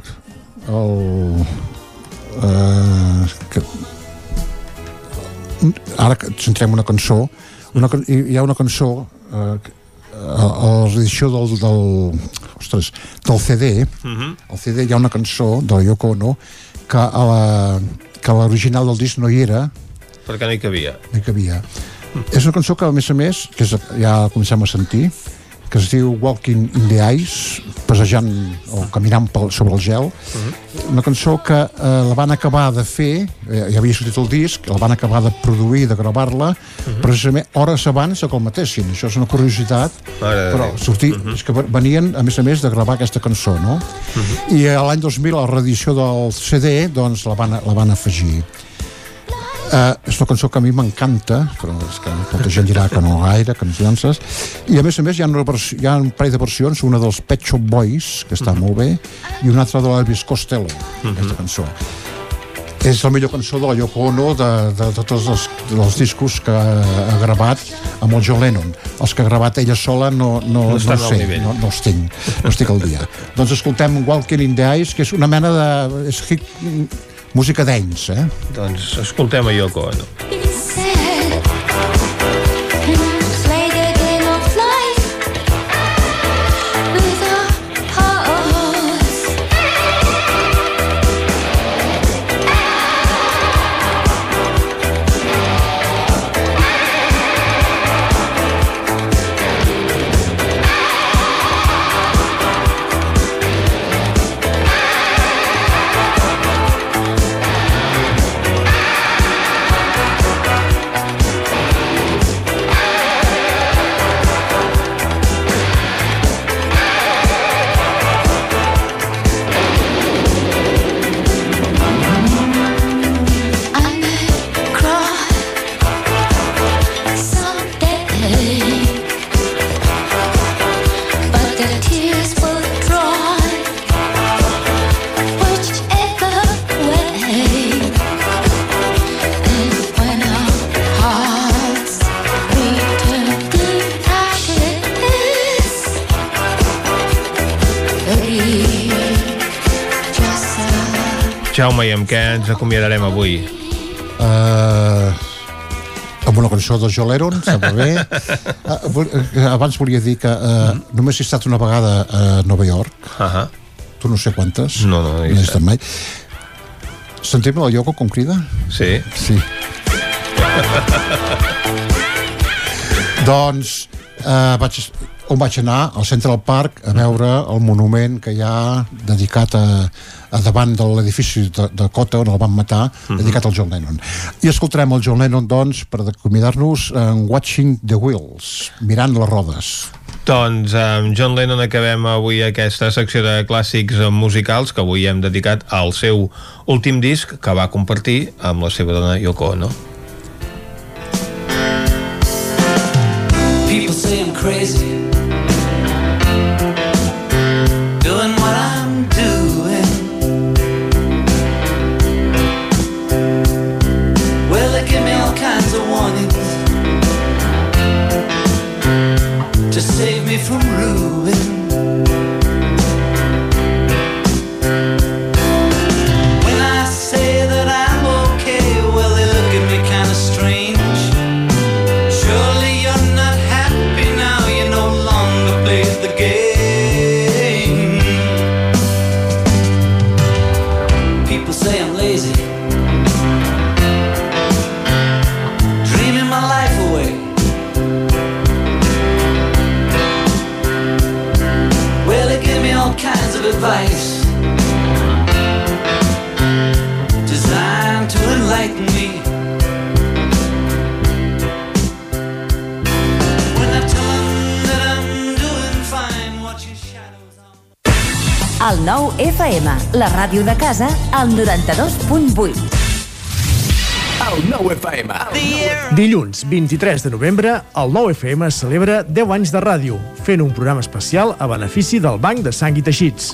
el, eh, que, ara centrem una cançó una, hi ha una cançó eh, a, a l'edició del, del, ostres, del CD
Mhm.
al CD hi ha una cançó de la Yoko Ono que a la que l'original del disc no hi era
Perquè no hi cabia.
no hi cabia és una cançó que a més a més que és, ja comencem a sentir que es diu Walking in the Ice passejant o caminant pel, sobre el gel. Una cançó que eh, la van acabar de fer eh, ja havia sortit el disc la van acabar de produir, de gravar-la precisament hores abans que el matessin. Això és una curiositat
Mare
però sortir, és que venien a més a més de gravar aquesta cançó no? i a l'any 2000 a la reedició del CD doncs la van, la van afegir Uh, és una cançó que a mi m'encanta, però és que molta gent dirà que no gaire, que no llances. I a més a més hi ha, una versió, hi ha un parell de versions, una dels Pet Shop Boys, que està molt bé, i una altra de l'Elvis Costello, aquesta cançó. És la millor cançó de la Yoko Ono de, de, de tots els, dels discos que ha gravat amb el John Lennon. Els que ha gravat ella sola no, no,
No
no, sé, no, no els tinc, no estic al dia. doncs escoltem Walking in the Ice, que és una mena de... És hip, música dance, eh?
Doncs escoltem a Yoko Ono. Jaume, i amb què ens acomiadarem avui?
Uh, amb una cançó de John Lennon, sembla bé. Uh, uh, abans volia dir que uh, només he estat una vegada a Nova York.
Uh -huh.
Tu no sé quantes.
No, no, no hi he
he
estat.
mai. Sentim la Yoko com crida?
Sí.
Sí. doncs eh, vaig, on vaig anar? Al Central Park a veure el monument que hi ha dedicat a, a davant de l'edifici de, de Cota on el van matar, dedicat al John Lennon. I escoltarem el John Lennon, doncs, per acomiadar-nos en Watching the Wheels, mirant les rodes.
Doncs amb John Lennon acabem avui aquesta secció de clàssics musicals que avui hem dedicat al seu últim disc que va compartir amb la seva dona Yoko Ono.
People say I'm crazy.
Al 92.8.
El nou FM. Dilluns 23 de novembre, el nou FM celebra 10 anys de ràdio, fent un programa especial a benefici del Banc de Sang i Teixits.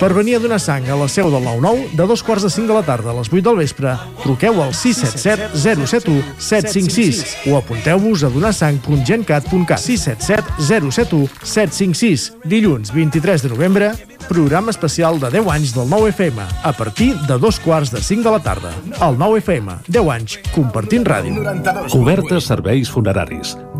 Per venir a donar sang a la seu del 9-9, de dos quarts de 5 de la tarda a les 8 del vespre, truqueu al 677 071 756 o apunteu-vos a donarsang.gencat.cat 677 071 756. Dilluns 23 de novembre, programa especial de 10 anys del 9FM, a partir de dos quarts de 5 de la tarda. El 9FM, 10 anys, compartint ràdio.
Cobertes serveis funeraris.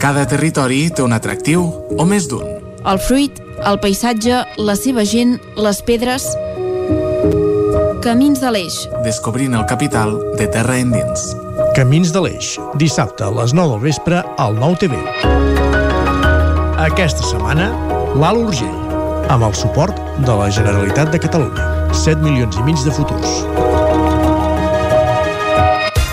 Cada territori té un atractiu o més d'un.
El fruit, el paisatge, la seva gent, les pedres...
Camins de l'Eix.
Descobrint el capital de terra endins.
Camins de l'Eix, dissabte a les 9 del vespre al 9 TV. Aquesta setmana, l'Alt Urgell, amb el suport de la Generalitat de Catalunya. 7 milions i mig de futurs.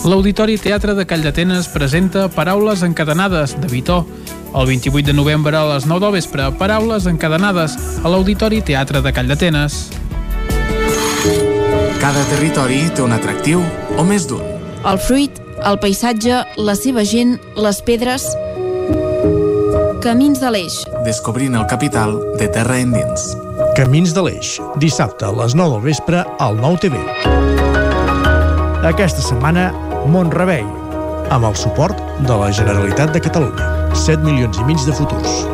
L'Auditori Teatre de Call d'Atenes presenta Paraules encadenades, de Vitó. El 28 de novembre a les 9 del vespre, Paraules encadenades, a l'Auditori Teatre de Call d'Atenes.
Cada territori té un atractiu o més d'un.
El fruit, el paisatge, la seva gent, les pedres... Camins de l'Eix.
Descobrint el capital de terra endins.
Camins de l'Eix, dissabte a les 9 del vespre al 9 TV. Aquesta setmana, Montrebei, amb el suport de la Generalitat de Catalunya. 7 milions i mig de futurs.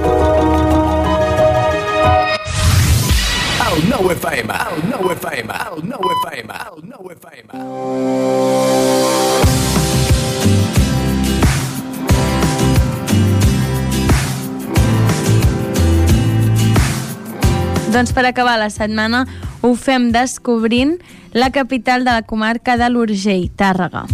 El nou FM, el nou FM, el nou FM, el nou FM.
Doncs per acabar la setmana ho fem descobrint la capital de la comarca de l'Urgell, Tàrrega.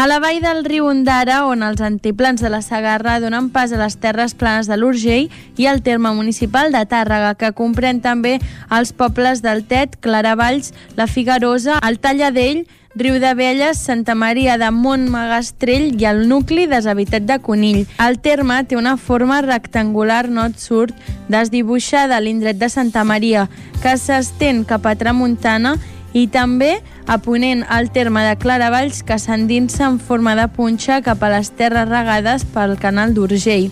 A la vall del riu Ondara, on els antiplans de la Sagarra donen pas a les terres planes de l'Urgell i el terme municipal de Tàrrega, que comprèn també els pobles del Tet, Claravalls, la Figarosa, el Talladell, Riu d'Abelles, Santa Maria de Montmagastrell i el nucli deshabitat de Conill. El terme té una forma rectangular nord-sud desdibuixada a l'indret de Santa Maria, que s'estén cap a Tramuntana i també a ponent al terme de Claravalls que s'endinsa en forma de punxa cap a les terres regades pel canal d'Urgell.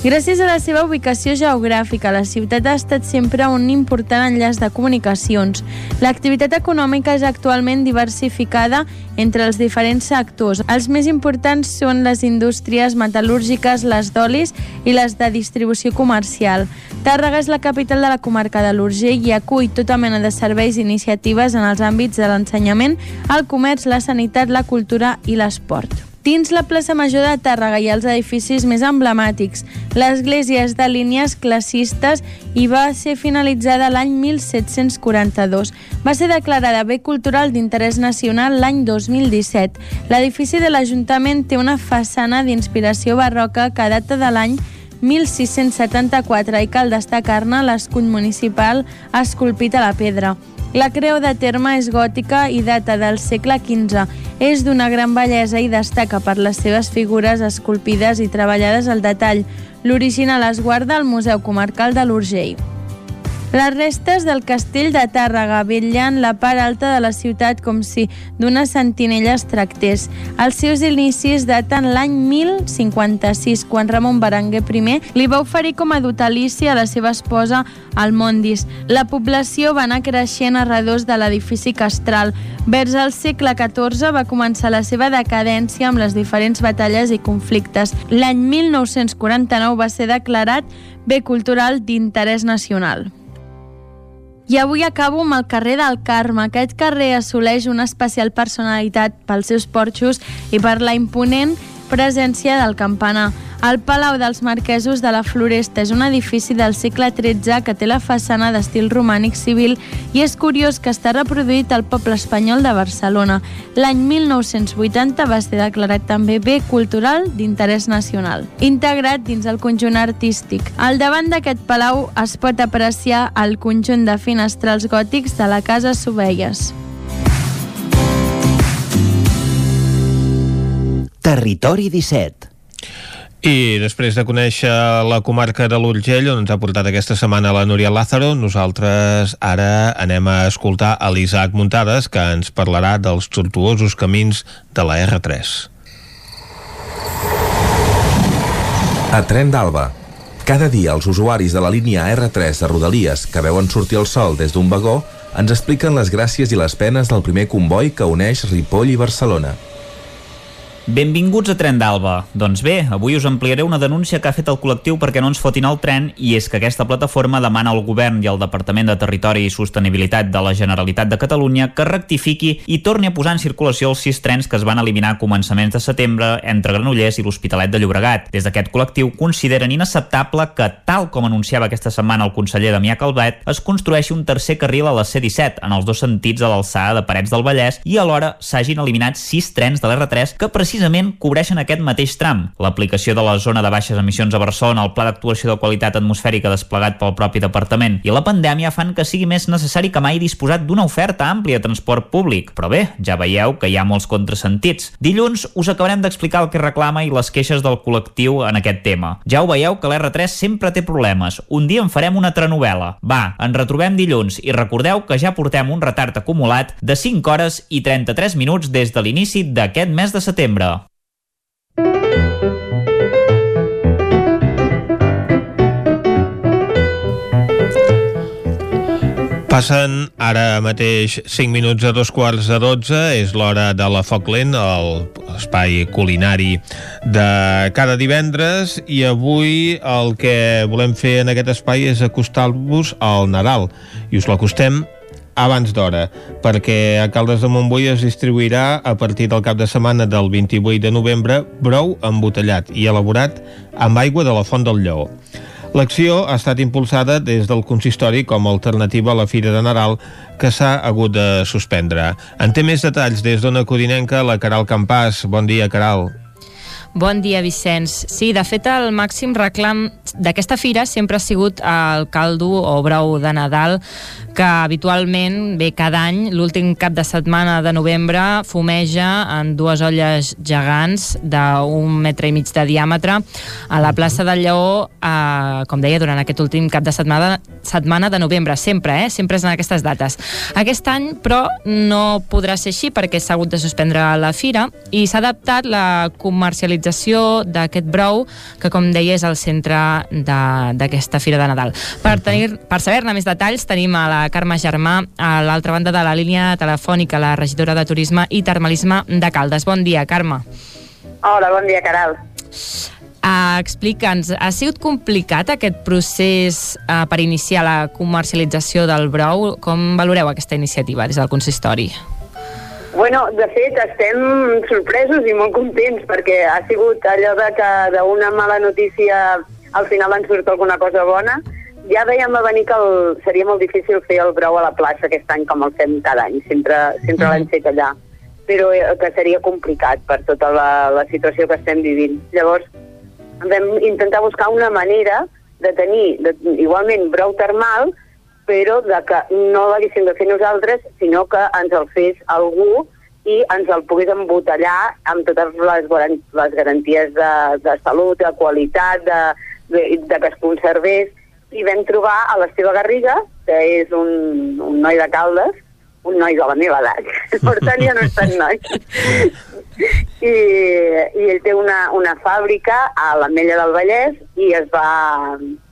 Gràcies a la seva ubicació geogràfica, la ciutat ha estat sempre un important enllaç de comunicacions. L'activitat econòmica és actualment diversificada entre els diferents sectors. Els més importants són les indústries metal·lúrgiques, les d'olis i les de distribució comercial. Tàrrega és la capital de la comarca de l'Urgell i acull tota mena de serveis i iniciatives en els àmbits de l'ensenyament, el comerç, la sanitat, la cultura i l'esport. Dins la plaça Major de Tàrrega hi els edificis més emblemàtics. L'església és de línies classistes i va ser finalitzada l'any 1742. Va ser declarada bé cultural d'interès nacional l'any 2017. L'edifici de l'Ajuntament té una façana d'inspiració barroca que data de l'any 1674 i cal destacar-ne l'escull municipal esculpit a la pedra. La creu de terme és gòtica i data del segle XV. És d'una gran bellesa i destaca per les seves figures esculpides i treballades al detall. L'original es guarda al Museu Comarcal de l'Urgell. Les restes del castell de Tàrrega vetllant la part alta de la ciutat com si d'una sentinella es tractés. Els seus inicis daten l'any 1056, quan Ramon Berenguer I li va oferir com a dotalici a la seva esposa Almondis. La població va anar creixent a redós de l'edifici castral. Vers el segle XIV va començar la seva decadència amb les diferents batalles i conflictes. L'any 1949 va ser declarat bé cultural d'interès nacional. I avui acabo amb el carrer del Carme. Aquest carrer assoleix una especial personalitat pels seus porxos i per la imponent presència del campanar. El Palau dels Marquesos de la Floresta és un edifici del segle XIII que té la façana d'estil romànic civil i és curiós que està reproduït al poble espanyol de Barcelona. L'any 1980 va ser declarat també bé cultural d'interès nacional, integrat dins el conjunt artístic. Al davant d'aquest palau es pot apreciar el conjunt de finestrals gòtics de la Casa Sovelles.
Territori 17.
I després de conèixer la comarca de l'Urgell, on ens ha portat aquesta setmana la Núria Lázaro, nosaltres ara anem a escoltar a l'Isaac Muntades, que ens parlarà dels tortuosos camins de la R3.
A Tren d'Alba. Cada dia els usuaris de la línia R3 de Rodalies que veuen sortir el sol des d'un vagó ens expliquen les gràcies i les penes del primer comboi que uneix Ripoll i Barcelona.
Benvinguts a Tren d'Alba. Doncs bé, avui us ampliaré una denúncia que ha fet el col·lectiu perquè no ens fotin el tren i és que aquesta plataforma demana al govern i al Departament de Territori i Sostenibilitat de la Generalitat de Catalunya que rectifiqui i torni a posar en circulació els sis trens que es van eliminar a començaments de setembre entre Granollers i l'Hospitalet de Llobregat. Des d'aquest col·lectiu consideren inacceptable que, tal com anunciava aquesta setmana el conseller Damià Calvet, es construeixi un tercer carril a la C-17 en els dos sentits a l'alçada de Parets del Vallès i alhora s'hagin eliminat sis trens de l'R3 que precisament cobreixen aquest mateix tram. L'aplicació de la zona de baixes emissions a Barcelona, el pla d'actuació de qualitat atmosfèrica desplegat pel propi departament i la pandèmia fan que sigui més necessari que mai disposar d'una oferta àmplia de transport públic. Però bé, ja veieu que hi ha molts contrasentits. Dilluns us acabarem d'explicar el que reclama i les queixes del col·lectiu en aquest tema. Ja ho veieu que l'R3 sempre té problemes. Un dia en farem una trenovel·la. Va, ens retrobem dilluns i recordeu que ja portem un retard acumulat de 5 hores i 33 minuts des de l'inici d'aquest mes de setembre.
Passen ara mateix 5 minuts a dos quarts de 12, és l'hora de la Foc Lent, l'espai culinari de cada divendres, i avui el que volem fer en aquest espai és acostar-vos al Nadal, i us l'acostem abans d'hora, perquè a Caldes de Montbui es distribuirà a partir del cap de setmana del 28 de novembre brou embotellat i elaborat amb aigua de la Font del Lleó. L'acció ha estat impulsada des del consistori com a alternativa a la Fira de Nadal que s'ha hagut de suspendre. En té més detalls des d'Ona Codinenca, la Caral Campàs. Bon dia, Caral.
Bon dia, Vicenç. Sí, de fet, el màxim reclam d'aquesta fira sempre ha sigut el caldo o brou de Nadal, que habitualment, bé, cada any, l'últim cap de setmana de novembre, fumeja en dues olles gegants d'un metre i mig de diàmetre a la plaça del Lleó, eh, com deia, durant aquest últim cap de setmana, setmana de novembre, sempre, eh? Sempre és en aquestes dates. Aquest any, però, no podrà ser així perquè s'ha hagut de suspendre la fira i s'ha adaptat la comercialització d'aquest brou, que, com deia, és el centre d'aquesta fira de Nadal. Per, tenir, per saber-ne més detalls, tenim a la Carme Germà a l'altra banda de la línia telefònica, la regidora de Turisme i Termalisme de Caldes. Bon dia, Carme.
Hola, bon dia, Caral.
Uh, Explica'ns, ha sigut complicat aquest procés uh, per iniciar la comercialització del brou? Com valoreu aquesta iniciativa des del consistori?
Bueno, de fet, estem sorpresos i molt contents perquè ha sigut allò de que d'una mala notícia al final en surt alguna cosa bona. Ja veiem a venir que el, seria molt difícil fer el brou a la plaça aquest any com el fem cada any, sempre, sempre l'hem fet allà però eh, que seria complicat per tota la, la situació que estem vivint. Llavors, vam intentar buscar una manera de tenir de, igualment brou termal, però de que no l'haguéssim de fer nosaltres, sinó que ens el fes algú i ens el pogués embotellar amb totes les, les garanties de, de salut, de qualitat, de, de, de que es conservés. I vam trobar a l'Esteve Garriga, que és un, un noi de Caldes, un noi de la meva edat, per tant ja no és tan noi. I, i ell té una, una fàbrica a l'Ametlla del Vallès i es va,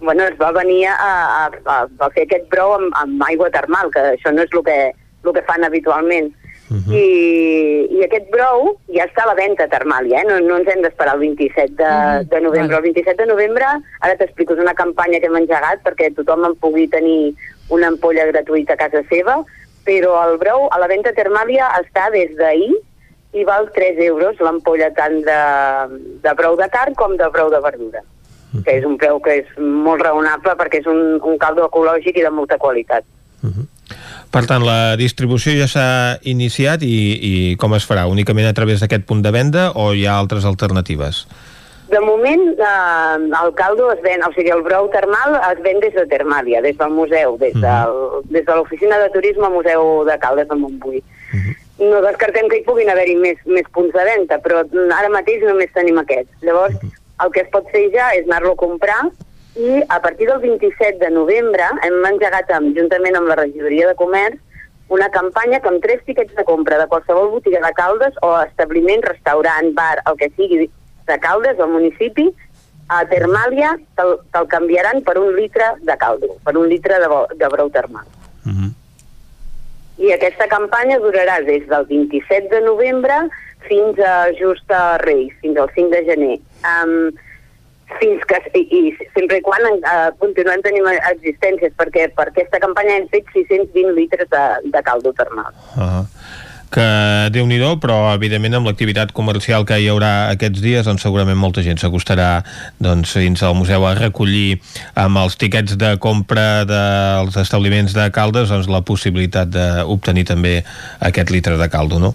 bueno, es va venir a, a, a, a fer aquest brou amb, amb aigua termal, que això no és el que, el que fan habitualment. Uh -huh. I, I aquest brou ja està a la venda termal, ja, eh? no, no ens hem d'esperar el 27 de, de novembre. El 27 de novembre, ara t'explico, és una campanya que hem engegat perquè tothom en pugui tenir una ampolla gratuïta a casa seva, però el brou a la venda termàlia està des d'ahir i val 3 euros l'ampolla tant de, de brou de carn com de brou de verdura que és un preu que és molt raonable perquè és un, un caldo ecològic i de molta qualitat.
Per tant, la distribució ja s'ha iniciat i, i com es farà? Únicament a través d'aquest punt de venda o hi ha altres alternatives?
De moment, eh, el caldo es ven, o sigui, el brou termal es ven des de Termàlia, des del museu, des, del, des de l'oficina de turisme Museu de Caldes de Montbui. No descartem que hi puguin haver-hi més, més punts de venda, però ara mateix només tenim aquest. Llavors, el que es pot fer ja és anar-lo a comprar i a partir del 27 de novembre hem engegat amb, juntament amb la regidoria de comerç una campanya que amb tres tiquets de compra de qualsevol botiga de Caldes o establiment, restaurant, bar, el que sigui de Caldes al municipi, a Termàlia te'l te canviaran per un litre de caldo, per un litre de, bo, de brou termal. I aquesta campanya durarà des del 27 de novembre fins a just a Reis, fins al 5 de gener. Um, fins que, i, i sempre i quan uh, continuem tenint existències, perquè per aquesta campanya hem fet 620 litres de, de caldo termal.
Uh, que déu nhi però evidentment amb l'activitat comercial que hi haurà aquests dies doncs segurament molta gent s'acostarà doncs, fins al museu a recollir amb els tiquets de compra dels establiments de Caldes doncs, la possibilitat d'obtenir també aquest litre de caldo, no?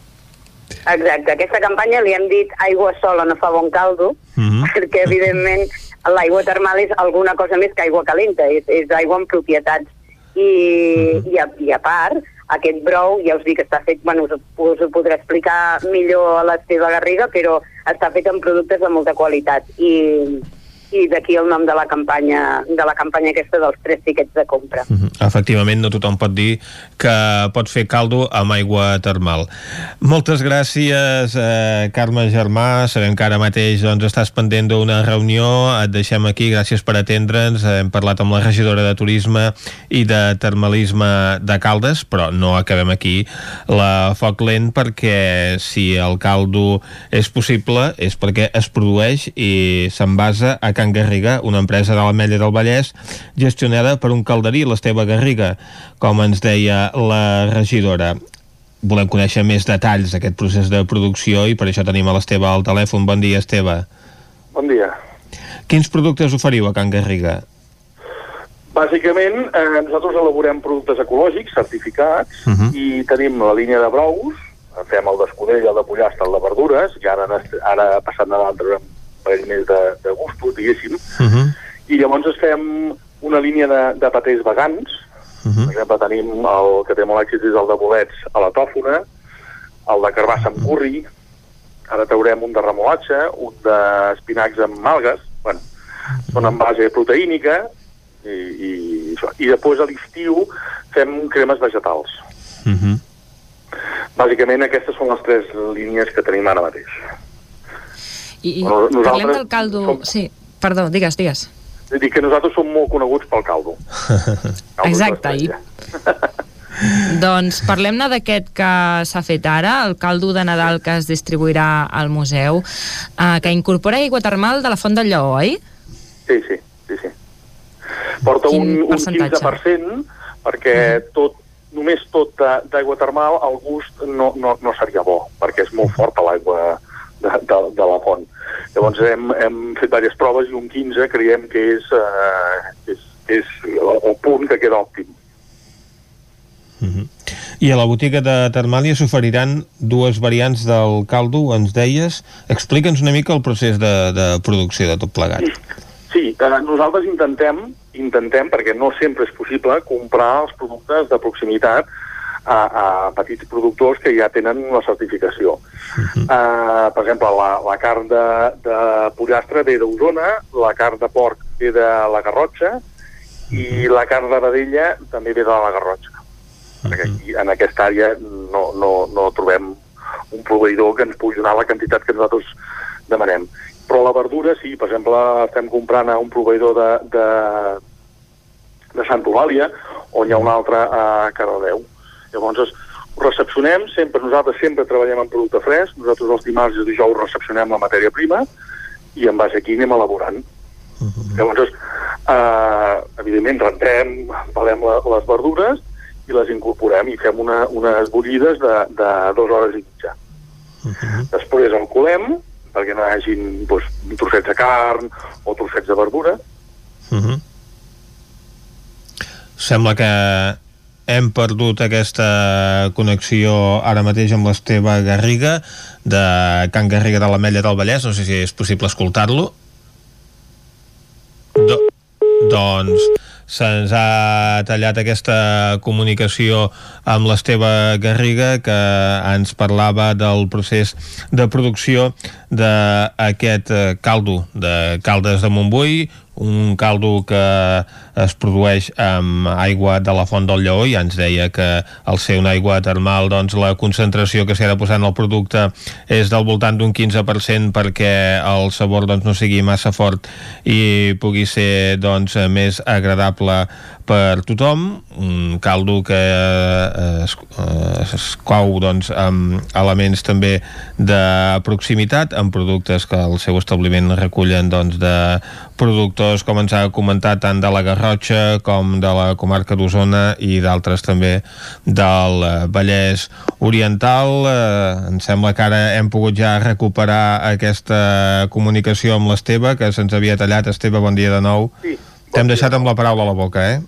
Exacte, aquesta campanya li hem dit aigua sola no fa bon caldo,
Mm -hmm.
perquè evidentment l'aigua termal és alguna cosa més que aigua calenta, és, és aigua amb propietats. I, i, a, I a part, aquest brou, ja us dic, està fet, bueno, us, us ho podré explicar millor a l'Esteve Garriga, però està fet amb productes de molta qualitat. I, i d'aquí el nom de la campanya de la campanya aquesta dels tres tiquets de compra.
Efectivament, no tothom pot dir que pot fer caldo amb aigua termal. Moltes gràcies, eh, Carme Germà. Sabem que ara mateix doncs, estàs pendent d'una reunió. Et deixem aquí. Gràcies per atendre'ns. Hem parlat amb la regidora de Turisme i de Termalisme de Caldes, però no acabem aquí la foc lent perquè si el caldo és possible és perquè es produeix i s'envasa a Can Garriga, una empresa de l'Ametlla del Vallès gestionada per un calderí, l'Esteve Garriga, com ens deia la regidora. Volem conèixer més detalls d'aquest procés de producció i per això tenim a l'Esteve al telèfon. Bon dia, Esteve.
Bon dia.
Quins productes oferiu a Can Garriga?
Bàsicament, eh, nosaltres elaborem productes ecològics certificats
Mhm.
i tenim la línia de brous, fem el d'escudella, el de pollastre, el de verdures, i ara, ara passant Nadal traurem un parell més de, de gustos, diguéssim,
Uh -huh.
i llavors ens fem una línia de, de patès vegans,
Uh -huh.
per exemple, tenim el que té molt èxit és el de bolets a la tòfona, el de carbassa amb curri, ara traurem un de remolatge, un d'espinacs amb algues, bueno, són en base proteínica, i, i, això. i després a l'estiu fem cremes vegetals.
Uh -huh.
Bàsicament aquestes són les tres línies que tenim ara mateix.
I, i
Bueno, nosaltres
parlem del caldo... Sí, perdó, digues, digues.
Dir, que nosaltres som molt coneguts pel caldo. Caldo
Exacte, i... doncs parlem-ne d'aquest que s'ha fet ara, el caldo de Nadal que es distribuirà al museu, eh, que incorpora aigua termal de la Font del Lleó, oi?
Sí, sí, sí, sí. Porta
Quin
un, un
percentatge?
15% perquè tot, només tot d'aigua termal el gust no, no, no seria bo, perquè és molt forta l'aigua de, de, de la font. Llavors hem, hem fet diverses proves i un 15 creiem que és, eh, és, és el, el punt que queda òptim.
I a la botiga de Termàlia s'oferiran dues variants del caldo, ens deies. Explica'ns una mica el procés de, de producció de tot plegat.
Sí, eh, nosaltres intentem, intentem, perquè no sempre és possible, comprar els productes de proximitat a, a petits productors que ja tenen la certificació. Uh, per exemple, la, la carn de, de pollastre ve d'Osona, la carn de porc ve de la Garrotxa i la carn de vedella també ve de la Garrotxa. Perquè aquí, en aquesta àrea no, no, no trobem un proveïdor que ens pugui donar la quantitat que nosaltres demanem. Però la verdura, sí, per exemple, estem comprant a un proveïdor de, de, de Santa Eulàlia, on hi ha un altre a Cardedeu. Llavors, ho recepcionem, sempre, nosaltres sempre treballem en producte fresc, nosaltres els dimarts i els dijous recepcionem la matèria prima i en base aquí anem elaborant. Llavors, eh, evidentment, rentem, pelem la, les verdures i les incorporem i fem una, unes bullides de, de dues hores i mitja. Després el colem, perquè no hi hagin doncs, trossets de carn o trossets de verdura.
Uh -huh. Sembla que hem perdut aquesta connexió ara mateix amb l'Esteve Garriga de Can Garriga de l'Ametlla del Vallès. No sé si és possible escoltar-lo. Do doncs se'ns ha tallat aquesta comunicació amb l'Esteve Garriga que ens parlava del procés de producció d'aquest eh, caldo de Caldes de Montbui, un caldo que es produeix amb aigua de la font del Lleó i ens deia que al ser una aigua termal doncs la concentració que s'hi ha de posar en el producte és del voltant d'un 15% perquè el sabor doncs, no sigui massa fort i pugui ser doncs, més agradable per tothom, un caldo que eh, es, eh, es cou doncs, amb elements també de proximitat, amb productes que el seu establiment recullen doncs, de productors, com ens ha comentat, tant de la Garrotxa com de la comarca d'Osona i d'altres també del eh, Vallès Oriental. Eh, em sembla que ara hem pogut ja recuperar aquesta comunicació amb l'Esteve, que se'ns havia tallat. Esteve, bon dia de nou.
Sí,
T'hem deixat amb la paraula a la boca, eh?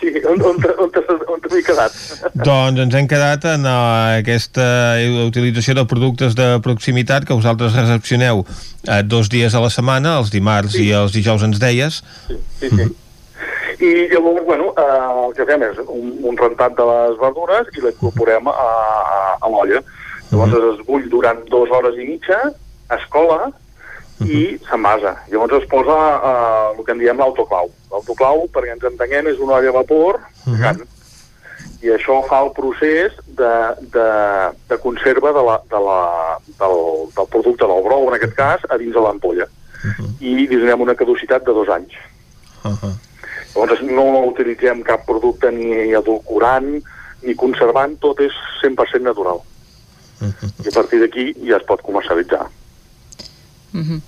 Sí, on, on, on, on, t'he quedat?
Doncs ens hem quedat en uh, aquesta utilització de productes de proximitat que vosaltres recepcioneu uh, dos dies a la setmana, els dimarts sí. i els dijous ens deies.
Sí, sí. I llavors, bueno, eh, el que fem és un, un rentat de les verdures i l'incorporem a, a, a l'olla. Llavors es bull durant dues hores i mitja, es cola i s'envasa. Llavors es posa eh, el que en diem l'autoclau. L'autoclau, perquè ens entenguem, és una olla a vapor gegant. I això fa el procés de, de, de conserva de la, de la, del, del producte del brou, en aquest cas, a dins de l'ampolla. I li donem una caducitat de dos anys. Llavors no utilitzem cap producte ni adulcorant ni conservant, tot és 100% natural. I a partir d'aquí ja es pot comercialitzar.
Uh -huh.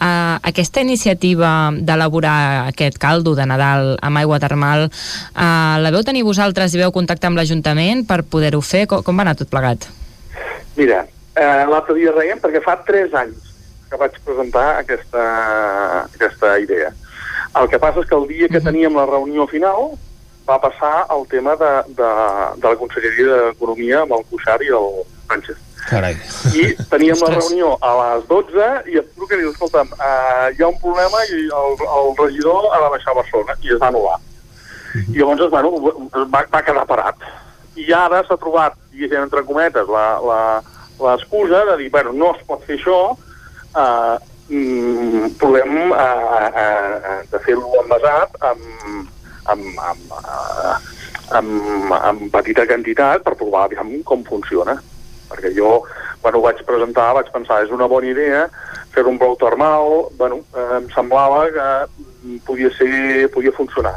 uh, aquesta iniciativa d'elaborar aquest caldo de Nadal amb aigua termal, uh, la veu tenir vosaltres i veu contactar amb l'Ajuntament per poder-ho fer? Com, com va anar tot plegat?
Mira, eh, l'altre dia reiem perquè fa 3 anys que vaig presentar aquesta, aquesta idea. El que passa és que el dia que teníem la reunió final va passar el tema de, de, de la Conselleria d'Economia amb el Cuixart i el Sánchez.
Carai.
I teníem la reunió a les 12 i et truquen i diu, escolta'm, uh, hi ha un problema i el, el regidor ha de baixar a Barcelona i es va anul·lar. I llavors, bueno, va, va quedar parat. I ara s'ha trobat, diguéssim, entre cometes, la- la- l'excusa de dir, bueno, no es pot fer això, uh, mm, provem uh, uh, de fer-lo envasat amb, amb, amb, uh, amb, amb petita quantitat per provar aviam com funciona perquè jo, quan ho vaig presentar, vaig pensar, és una bona idea fer un brou termal, bueno, eh, em semblava que mm, podia ser, podia funcionar.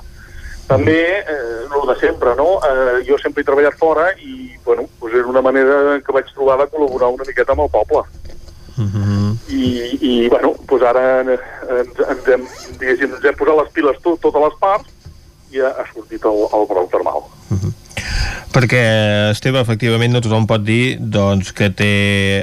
També, eh, el de sempre, no? Eh, jo sempre he treballat fora i, bueno, doncs era una manera que vaig trobar de col·laborar una miqueta amb el poble. I, i bueno, doncs ara eh, ens, ens, hem, ens hem posat les piles tot, totes les parts i ha, ha sortit el, el brou termal.
Perquè, Esteve, efectivament no tothom pot dir doncs, que té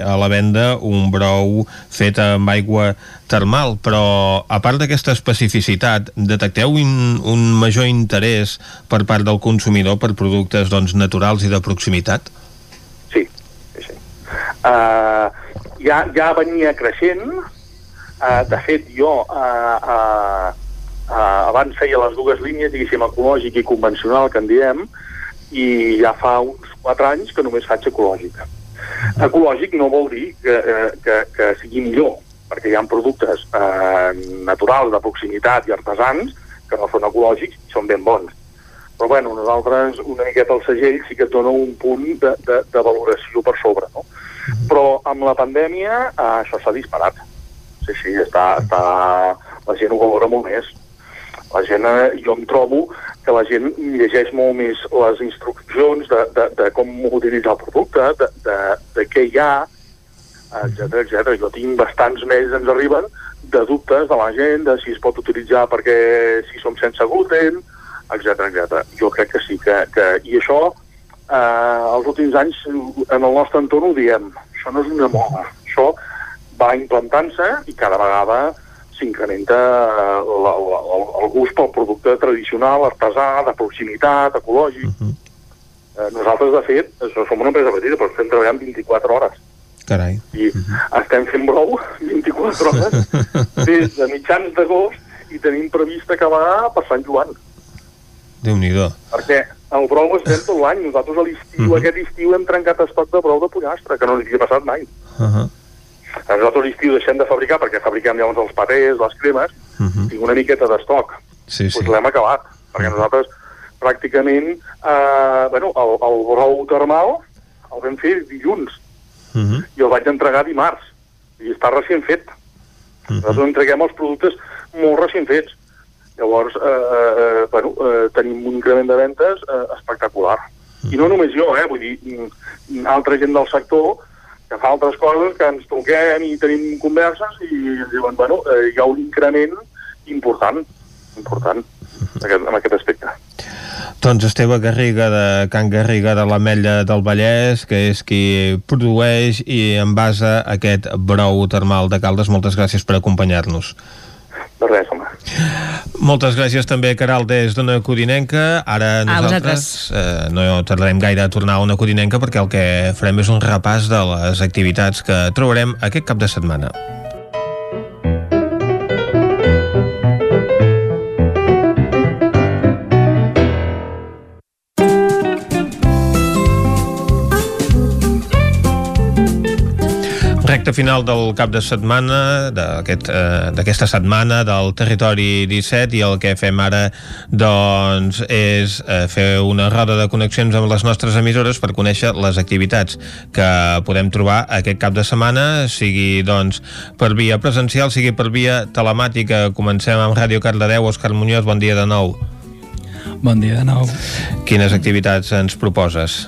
a la venda un brou fet amb aigua termal, però a part d'aquesta especificitat, detecteu un, un major interès per part del consumidor per productes doncs, naturals i de proximitat?
uh, ja, ja venia creixent. Uh, de fet, jo uh, uh, uh, abans feia les dues línies, diguéssim, ecològic i convencional, que en diem, i ja fa uns 4 anys que només faig ecològic. Ecològic no vol dir que, eh, que, que sigui millor, perquè hi ha productes eh, naturals, de proximitat i artesans que no són ecològics i són ben bons. Però bueno, nosaltres una miqueta el segell sí que et dona un punt de, de, de valoració per sobre, no? Però amb la pandèmia eh, això s'ha disparat. Sí, sí, està, està, la gent ho valora molt més. La gent, eh, jo em trobo que la gent llegeix molt més les instruccions de, de, de com utilitzar el producte, de, de, de què hi ha, etc etc. Jo tinc bastants mails, ens arriben, de dubtes de la gent, de si es pot utilitzar perquè si som sense gluten, etc etc. Jo crec que sí, que, que i això eh, els últims anys en el nostre entorn ho diem. Això no és una moda, això va implantant-se i cada vegada s'incrementa eh, el, el gust pel producte tradicional, artesà, de proximitat, ecològic. eh, nosaltres, de fet, som una empresa petita, però estem treballant 24 hores.
Carai.
I estem fent brou 24 hores des de mitjans d'agost i tenim previst acabar per Sant Joan.
Déu-n'hi-do.
Perquè el brou es ven tot l'any. Nosaltres a l'estiu,
Mhm.
aquest estiu, hem trencat estoc de brou de pollastre, que no ens havia passat mai.
Uh -huh.
Nosaltres l'estiu deixem de fabricar perquè fabriquem llavors els patés, les cremes,
Uh -huh.
tinc una miqueta d'estoc.
Sí, sí.
l'hem acabat, perquè nosaltres pràcticament, eh, bueno, el, el brou termal el vam fer dilluns
Uh -huh.
i el vaig entregar dimarts i està recient fet. Nosaltres entreguem els productes molt recient fets. Llavors, eh, eh, bueno, eh, tenim un increment de ventes eh, espectacular. I no només jo, eh, vull dir, mm, altra gent del sector que fa altres coses, que ens truquem i tenim converses i ens diuen, bueno, eh, hi ha un increment important, important, en aquest, en aquest aspecte.
Doncs Esteve Garriga de Can Garriga de l'Ametlla del Vallès, que és qui produeix i envasa aquest brou termal de Caldes. Moltes gràcies per acompanyar-nos.
De res, home.
Moltes gràcies també, Caral, des d'una Codinenca. Ara nosaltres eh, no tardarem gaire a tornar a una Codinenca perquè el que farem és un repàs de les activitats que trobarem aquest cap de setmana. Recte final del cap de setmana d'aquesta aquest, eh, setmana del Territori 17 i el que fem ara doncs és eh, fer una roda de connexions amb les nostres emissores per conèixer les activitats que podem trobar aquest cap de setmana sigui doncs per via presencial sigui per via telemàtica comencem amb Ràdio Cardedeu, Òscar Muñoz bon dia de nou
Bon dia de nou.
Quines activitats ens proposes?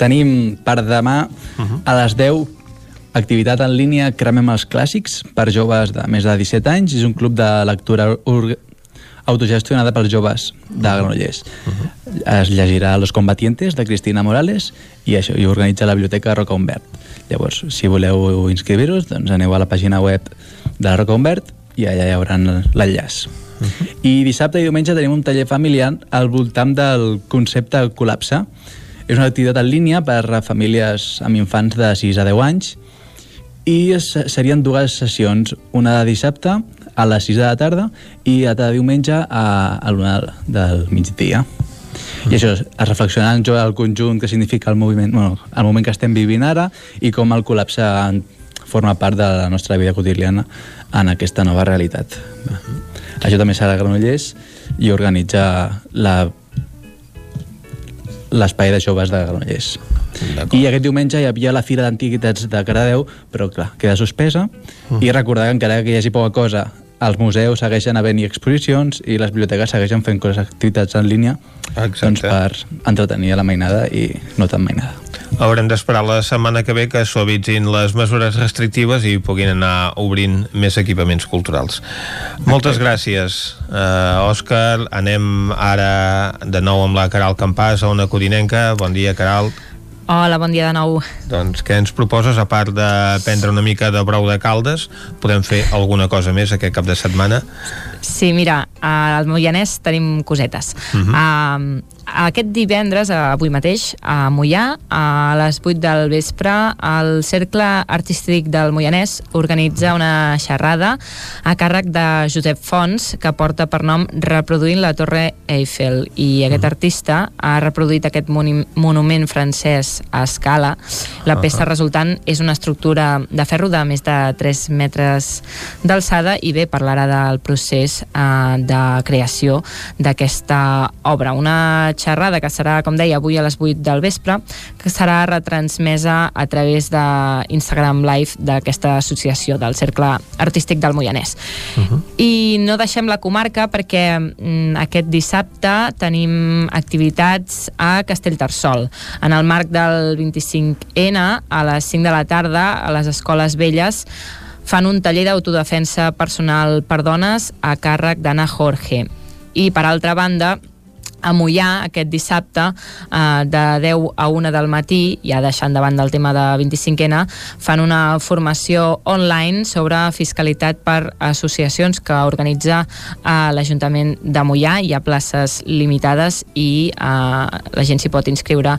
Tenim per demà a les 10 activitat en línia Cremem els clàssics per joves de més de 17 anys. És un club de lectura ur- autogestionada pels joves de Granollers. Es llegirà Los combatientes de Cristina Morales i això i organitza la Biblioteca Roca Humbert. Llavors, si voleu inscriure-us, doncs aneu a la pàgina web de la Roca Humbert i allà hi haurà l'enllaç. I dissabte i diumenge tenim un taller familiar al voltant del concepte col·lapse. És una activitat en línia per a famílies amb infants de 6 a 10 anys i serien dues sessions, una de dissabte a les 6 de la tarda i altra de diumenge a, a l'una del migdia. I això, es reflexionar en el conjunt que significa el moviment, bueno, el moment que estem vivint ara i com el col·lapse forma part de la nostra vida quotidiana en aquesta nova realitat. Això també serà Granollers i organitza la l'espai de joves de Granollers. I aquest diumenge hi havia la Fira d'Antiguitats de Caradeu, però clar, queda suspesa, i recordar que encara que hi hagi poca cosa, els museus segueixen havent-hi exposicions i les biblioteques segueixen fent coses, activitats en línia doncs per entretenir la mainada i no tan mainada.
Haurem d'esperar la setmana que ve que suavitzin les mesures restrictives i puguin anar obrint més equipaments culturals. Moltes gràcies, uh, Òscar. Anem ara de nou amb la Caral Campàs a una codinenca. Bon dia, Caral.
Hola, bon dia de nou.
Doncs què ens proposes, a part de prendre una mica de brou de caldes, podem fer alguna cosa més aquest cap de setmana?
Sí, mira, al Moianès tenim cosetes.
Mhm.
uh, aquest divendres, eh, avui mateix, a Moià, a les 8 del vespre, el Cercle Artístic del Moianès organitza una xerrada a càrrec de Josep Fons, que porta per nom Reproduint la Torre Eiffel. I aquest artista ha reproduït aquest monument francès a escala. La peça
Ahà.
resultant és una estructura de ferro de més de 3 metres d'alçada i bé, parlarà del procés eh, de creació d'aquesta obra. Una xerrada que serà, com deia, avui a les 8 del vespre, que serà retransmesa a través d'Instagram Live d'aquesta associació del Cercle Artístic del Moianès. I no deixem la comarca perquè mm, aquest dissabte tenim activitats a Castellterçol. En el marc del 25N, a les 5 de la tarda, a les Escoles Velles, fan un taller d'autodefensa personal per dones a càrrec d'Anna Jorge. I, per altra banda, a Mollà aquest dissabte eh, de 10 a 1 del matí, ja deixant de banda el tema de 25N, fan una formació online sobre fiscalitat per associacions que organitza eh, l'Ajuntament de Mollà. Hi ha places limitades i eh, la gent s'hi pot inscriure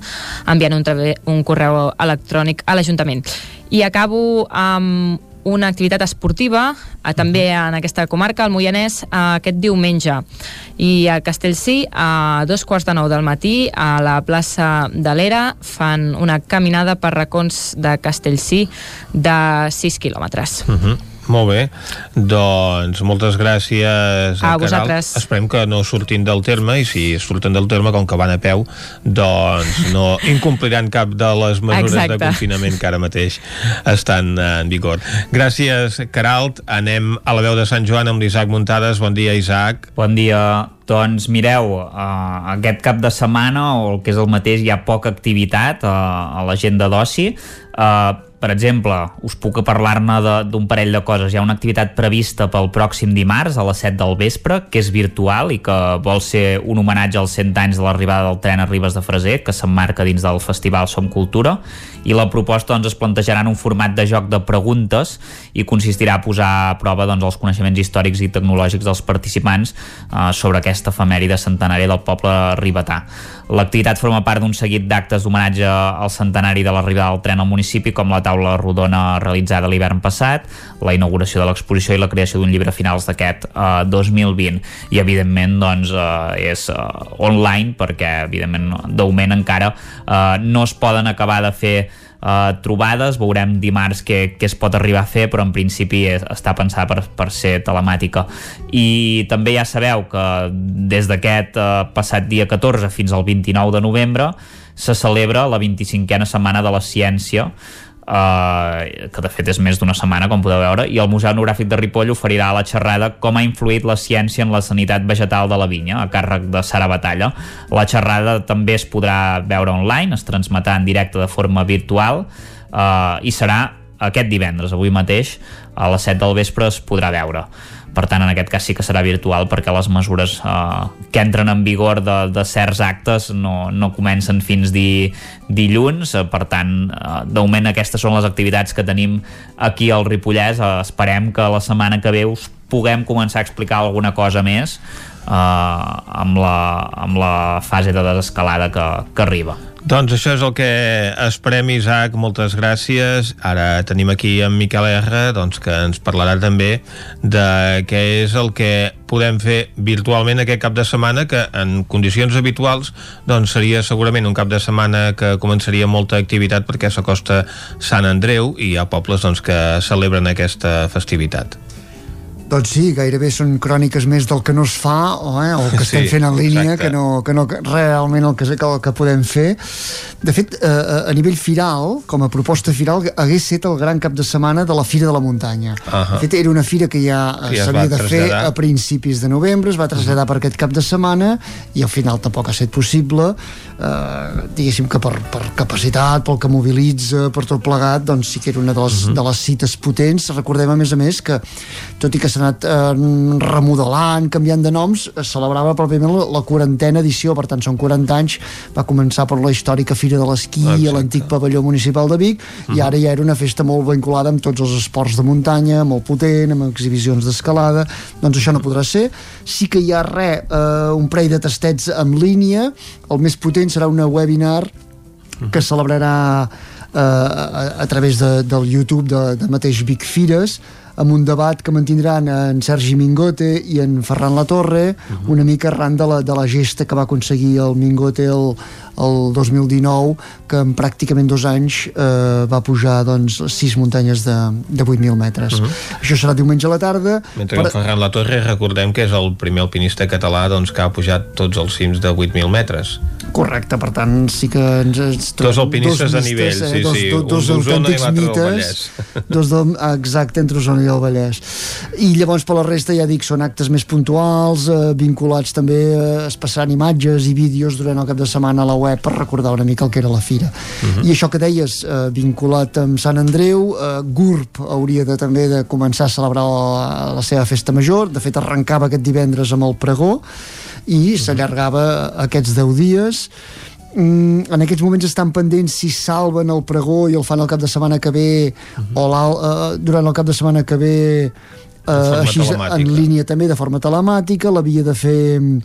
enviant un, un correu electrònic a l'Ajuntament. I acabo amb una activitat esportiva eh, també en aquesta comarca, al Moianès, eh, aquest diumenge. I a Castellcí, a dos quarts de nou del matí, a la plaça de l'Era, fan una caminada per racons de Castellcí de 6 quilòmetres.
Uh -huh. Molt bé, doncs moltes gràcies
A
Caral.
vosaltres.
Esperem que no surtin del terme i si surten del terme, com que van a peu doncs no incompliran cap de les mesures
Exacte.
de confinament que ara mateix estan eh, en vigor. Gràcies, Caralt. Anem a la veu de Sant Joan amb l'Isaac Muntades. Bon dia, Isaac.
Bon dia. Doncs mireu, uh, aquest cap de setmana, o el que és el mateix, hi ha poca activitat uh, a l'agenda d'oci. Uh, per exemple, us puc parlar-ne d'un parell de coses. Hi ha una activitat prevista pel pròxim dimarts a les 7 del vespre, que és virtual i que vol ser un homenatge als 100 anys de l'arribada del tren a Ribes de Freser, que s'emmarca dins del festival Som Cultura, i la proposta doncs, es plantejarà en un format de joc de preguntes i consistirà a posar a prova doncs, els coneixements històrics i tecnològics dels participants eh, sobre aquesta efemèride centenària del poble ribetà. L'activitat forma part d'un seguit d'actes d'homenatge al centenari de l'arribada del tren al municipi, com la taula rodona realitzada l'hivern passat, la inauguració de l'exposició i la creació d'un llibre finals d'aquest eh, 2020. I, evidentment, doncs, eh, és eh, online, perquè, evidentment, de moment encara eh, no es poden acabar de fer uh, trobades, veurem dimarts què, què es pot arribar a fer, però en principi és, està pensada per, per ser telemàtica. I també ja sabeu que des d'aquest uh, passat dia 14 fins al 29 de novembre se celebra la 25a setmana de la ciència Uh, que de fet és més d'una setmana com podeu veure i el Museu Etnogràfic de Ripoll oferirà la xerrada com ha influït la ciència en la sanitat vegetal de la vinya a càrrec de Sara Batalla. La xerrada també es podrà veure online es transmetrà en directe de forma virtual uh, i serà aquest divendres, avui mateix a les 7 del vespre es podrà veure per tant en aquest cas sí que serà virtual perquè les mesures eh, que entren en vigor de, de certs actes no, no comencen fins di, dilluns, per tant eh, moment aquestes són les activitats que tenim aquí al Ripollès, eh, esperem que la setmana que ve us puguem començar a explicar alguna cosa més eh, amb, la, amb la fase de desescalada que, que arriba.
Doncs això és el que esperem, Isaac, moltes gràcies. Ara tenim aquí en Miquel R, doncs, que ens parlarà també de què és el que podem fer virtualment aquest cap de setmana, que en condicions habituals doncs, seria segurament un cap de setmana que començaria molta activitat perquè s'acosta Sant Andreu i hi ha pobles doncs, que celebren aquesta festivitat.
Doncs sí, gairebé són cròniques més del que no es fa o, eh, o que estem
Sí,
fent en línia
exacte.
que no, que no realment el que, el que podem fer. De fet, eh, a nivell firal, com a proposta firal, hagués set el gran cap de setmana de la Fira de la Muntanya.
Ahà.
De fet, era una fira que ja eh,
es
s'havia de fer a principis de novembre, es va traslladar per aquest cap de setmana i al final tampoc ha estat possible eh, diguéssim que per, per capacitat, pel que mobilitza, per tot plegat, doncs sí que era una de les, de les cites potents. Recordem, a més a més, que tot i que s'ha anat eh, remodelant, canviant de noms, es celebrava pròpiament la, la quarantena edició, per tant són 40 anys, va començar per la històrica Fira de l'Esquí a l'antic pavelló municipal de Vic, i ara ja era una festa molt vinculada amb tots els esports de muntanya, molt potent, amb exhibicions d'escalada, doncs això no podrà ser. Sí que hi ha res, eh, un parell de tastets en línia, el més potent serà una webinar que celebrarà eh, a, a través de, del YouTube de, de mateix Vic Fires amb un debat que mantindran en Sergi Mingote i en Ferran Latorre una mica arran de la, de la gesta que va aconseguir el Mingote el, el 2019 que en pràcticament dos anys eh, va pujar doncs, sis muntanyes de, de 8.000 metres
Mhm.
això serà diumenge a la tarda
Mentre que el Ferran La Torre recordem que és el primer alpinista català doncs, que ha pujat tots els cims de 8.000 metres.
Correcte, per tant sí que ens, ens
Dos alpinistes de nivell, sí,
dos,
sí,
dos, dos autèntics mites, dos del, exacte, entre Osona i el Vallès. I llavors per la resta ja dic, són actes més puntuals, eh, vinculats també, eh, es passaran imatges i vídeos durant el cap de setmana a la web per recordar una mica el que era la fira.
Mhm.
I això que deies, eh, vinculat amb Sant Andreu, eh, GURB hauria de també de començar a celebrar la, la seva festa major, de fet arrencava aquest divendres amb el pregó i s'allargava aquests 10 dies mm, en aquests moments estan pendents si salven el pregó i el fan el cap de setmana que ve o l'al- eh, durant el cap de setmana que ve eh,
forma
així
telemàtica.
en línia també de forma telemàtica l'havia de fer mm,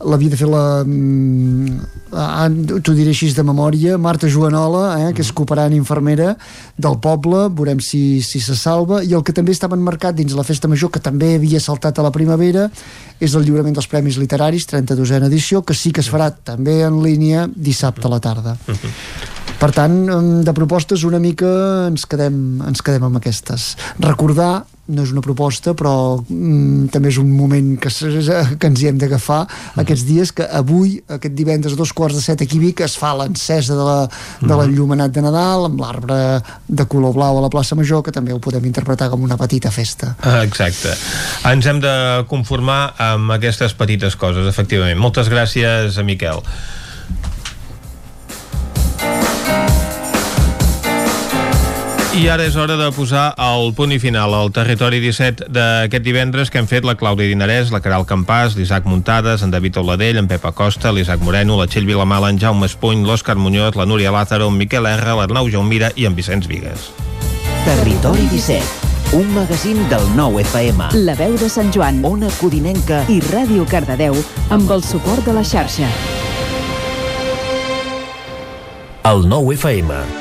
l'havia de fer la... mm, ah, T'ho diré així de memòria, Marta Joanola, eh, que és cooperant infermera del poble, veurem si, si se salva, i el que també estava enmarcat dins la festa major, que també havia saltat a la primavera, és el lliurament dels Premis Literaris, 32a edició, que sí que es farà també en línia dissabte a la tarda. Per tant, em, de propostes una mica ens quedem, ens quedem amb aquestes. Recordar, no és una proposta, però mm, també és un moment que, que ens hi hem d'agafar aquests dies, que avui, aquest divendres a dos quarts de set aquí a Vic, es fa l'encesa de la- de l'enllumenat de Nadal amb l'arbre de color blau a la plaça Major, que també ho podem interpretar com una petita festa.
Exacte. Ens hem de conformar amb aquestes petites coses, efectivament. Moltes gràcies a Miquel. I ara és hora de posar el punt i final al territori 17 d'aquest divendres que hem fet la Clàudia Dinarès, la Caral Campàs, l'Isaac Muntades, en David Oladell, en Pep Acosta, l'Isaac Moreno, la Txell Vilamala, en Jaume Espuny, l'Òscar Muñoz, la Núria Lázaro, en Miquel R, l'Arnau Jaumira i en Vicenç Vigues.
Territori 17, un magazín del nou FM.
La veu de Sant Joan,
Ona Codinenca
i Ràdio Cardedeu amb el suport de la xarxa.
El nou FM.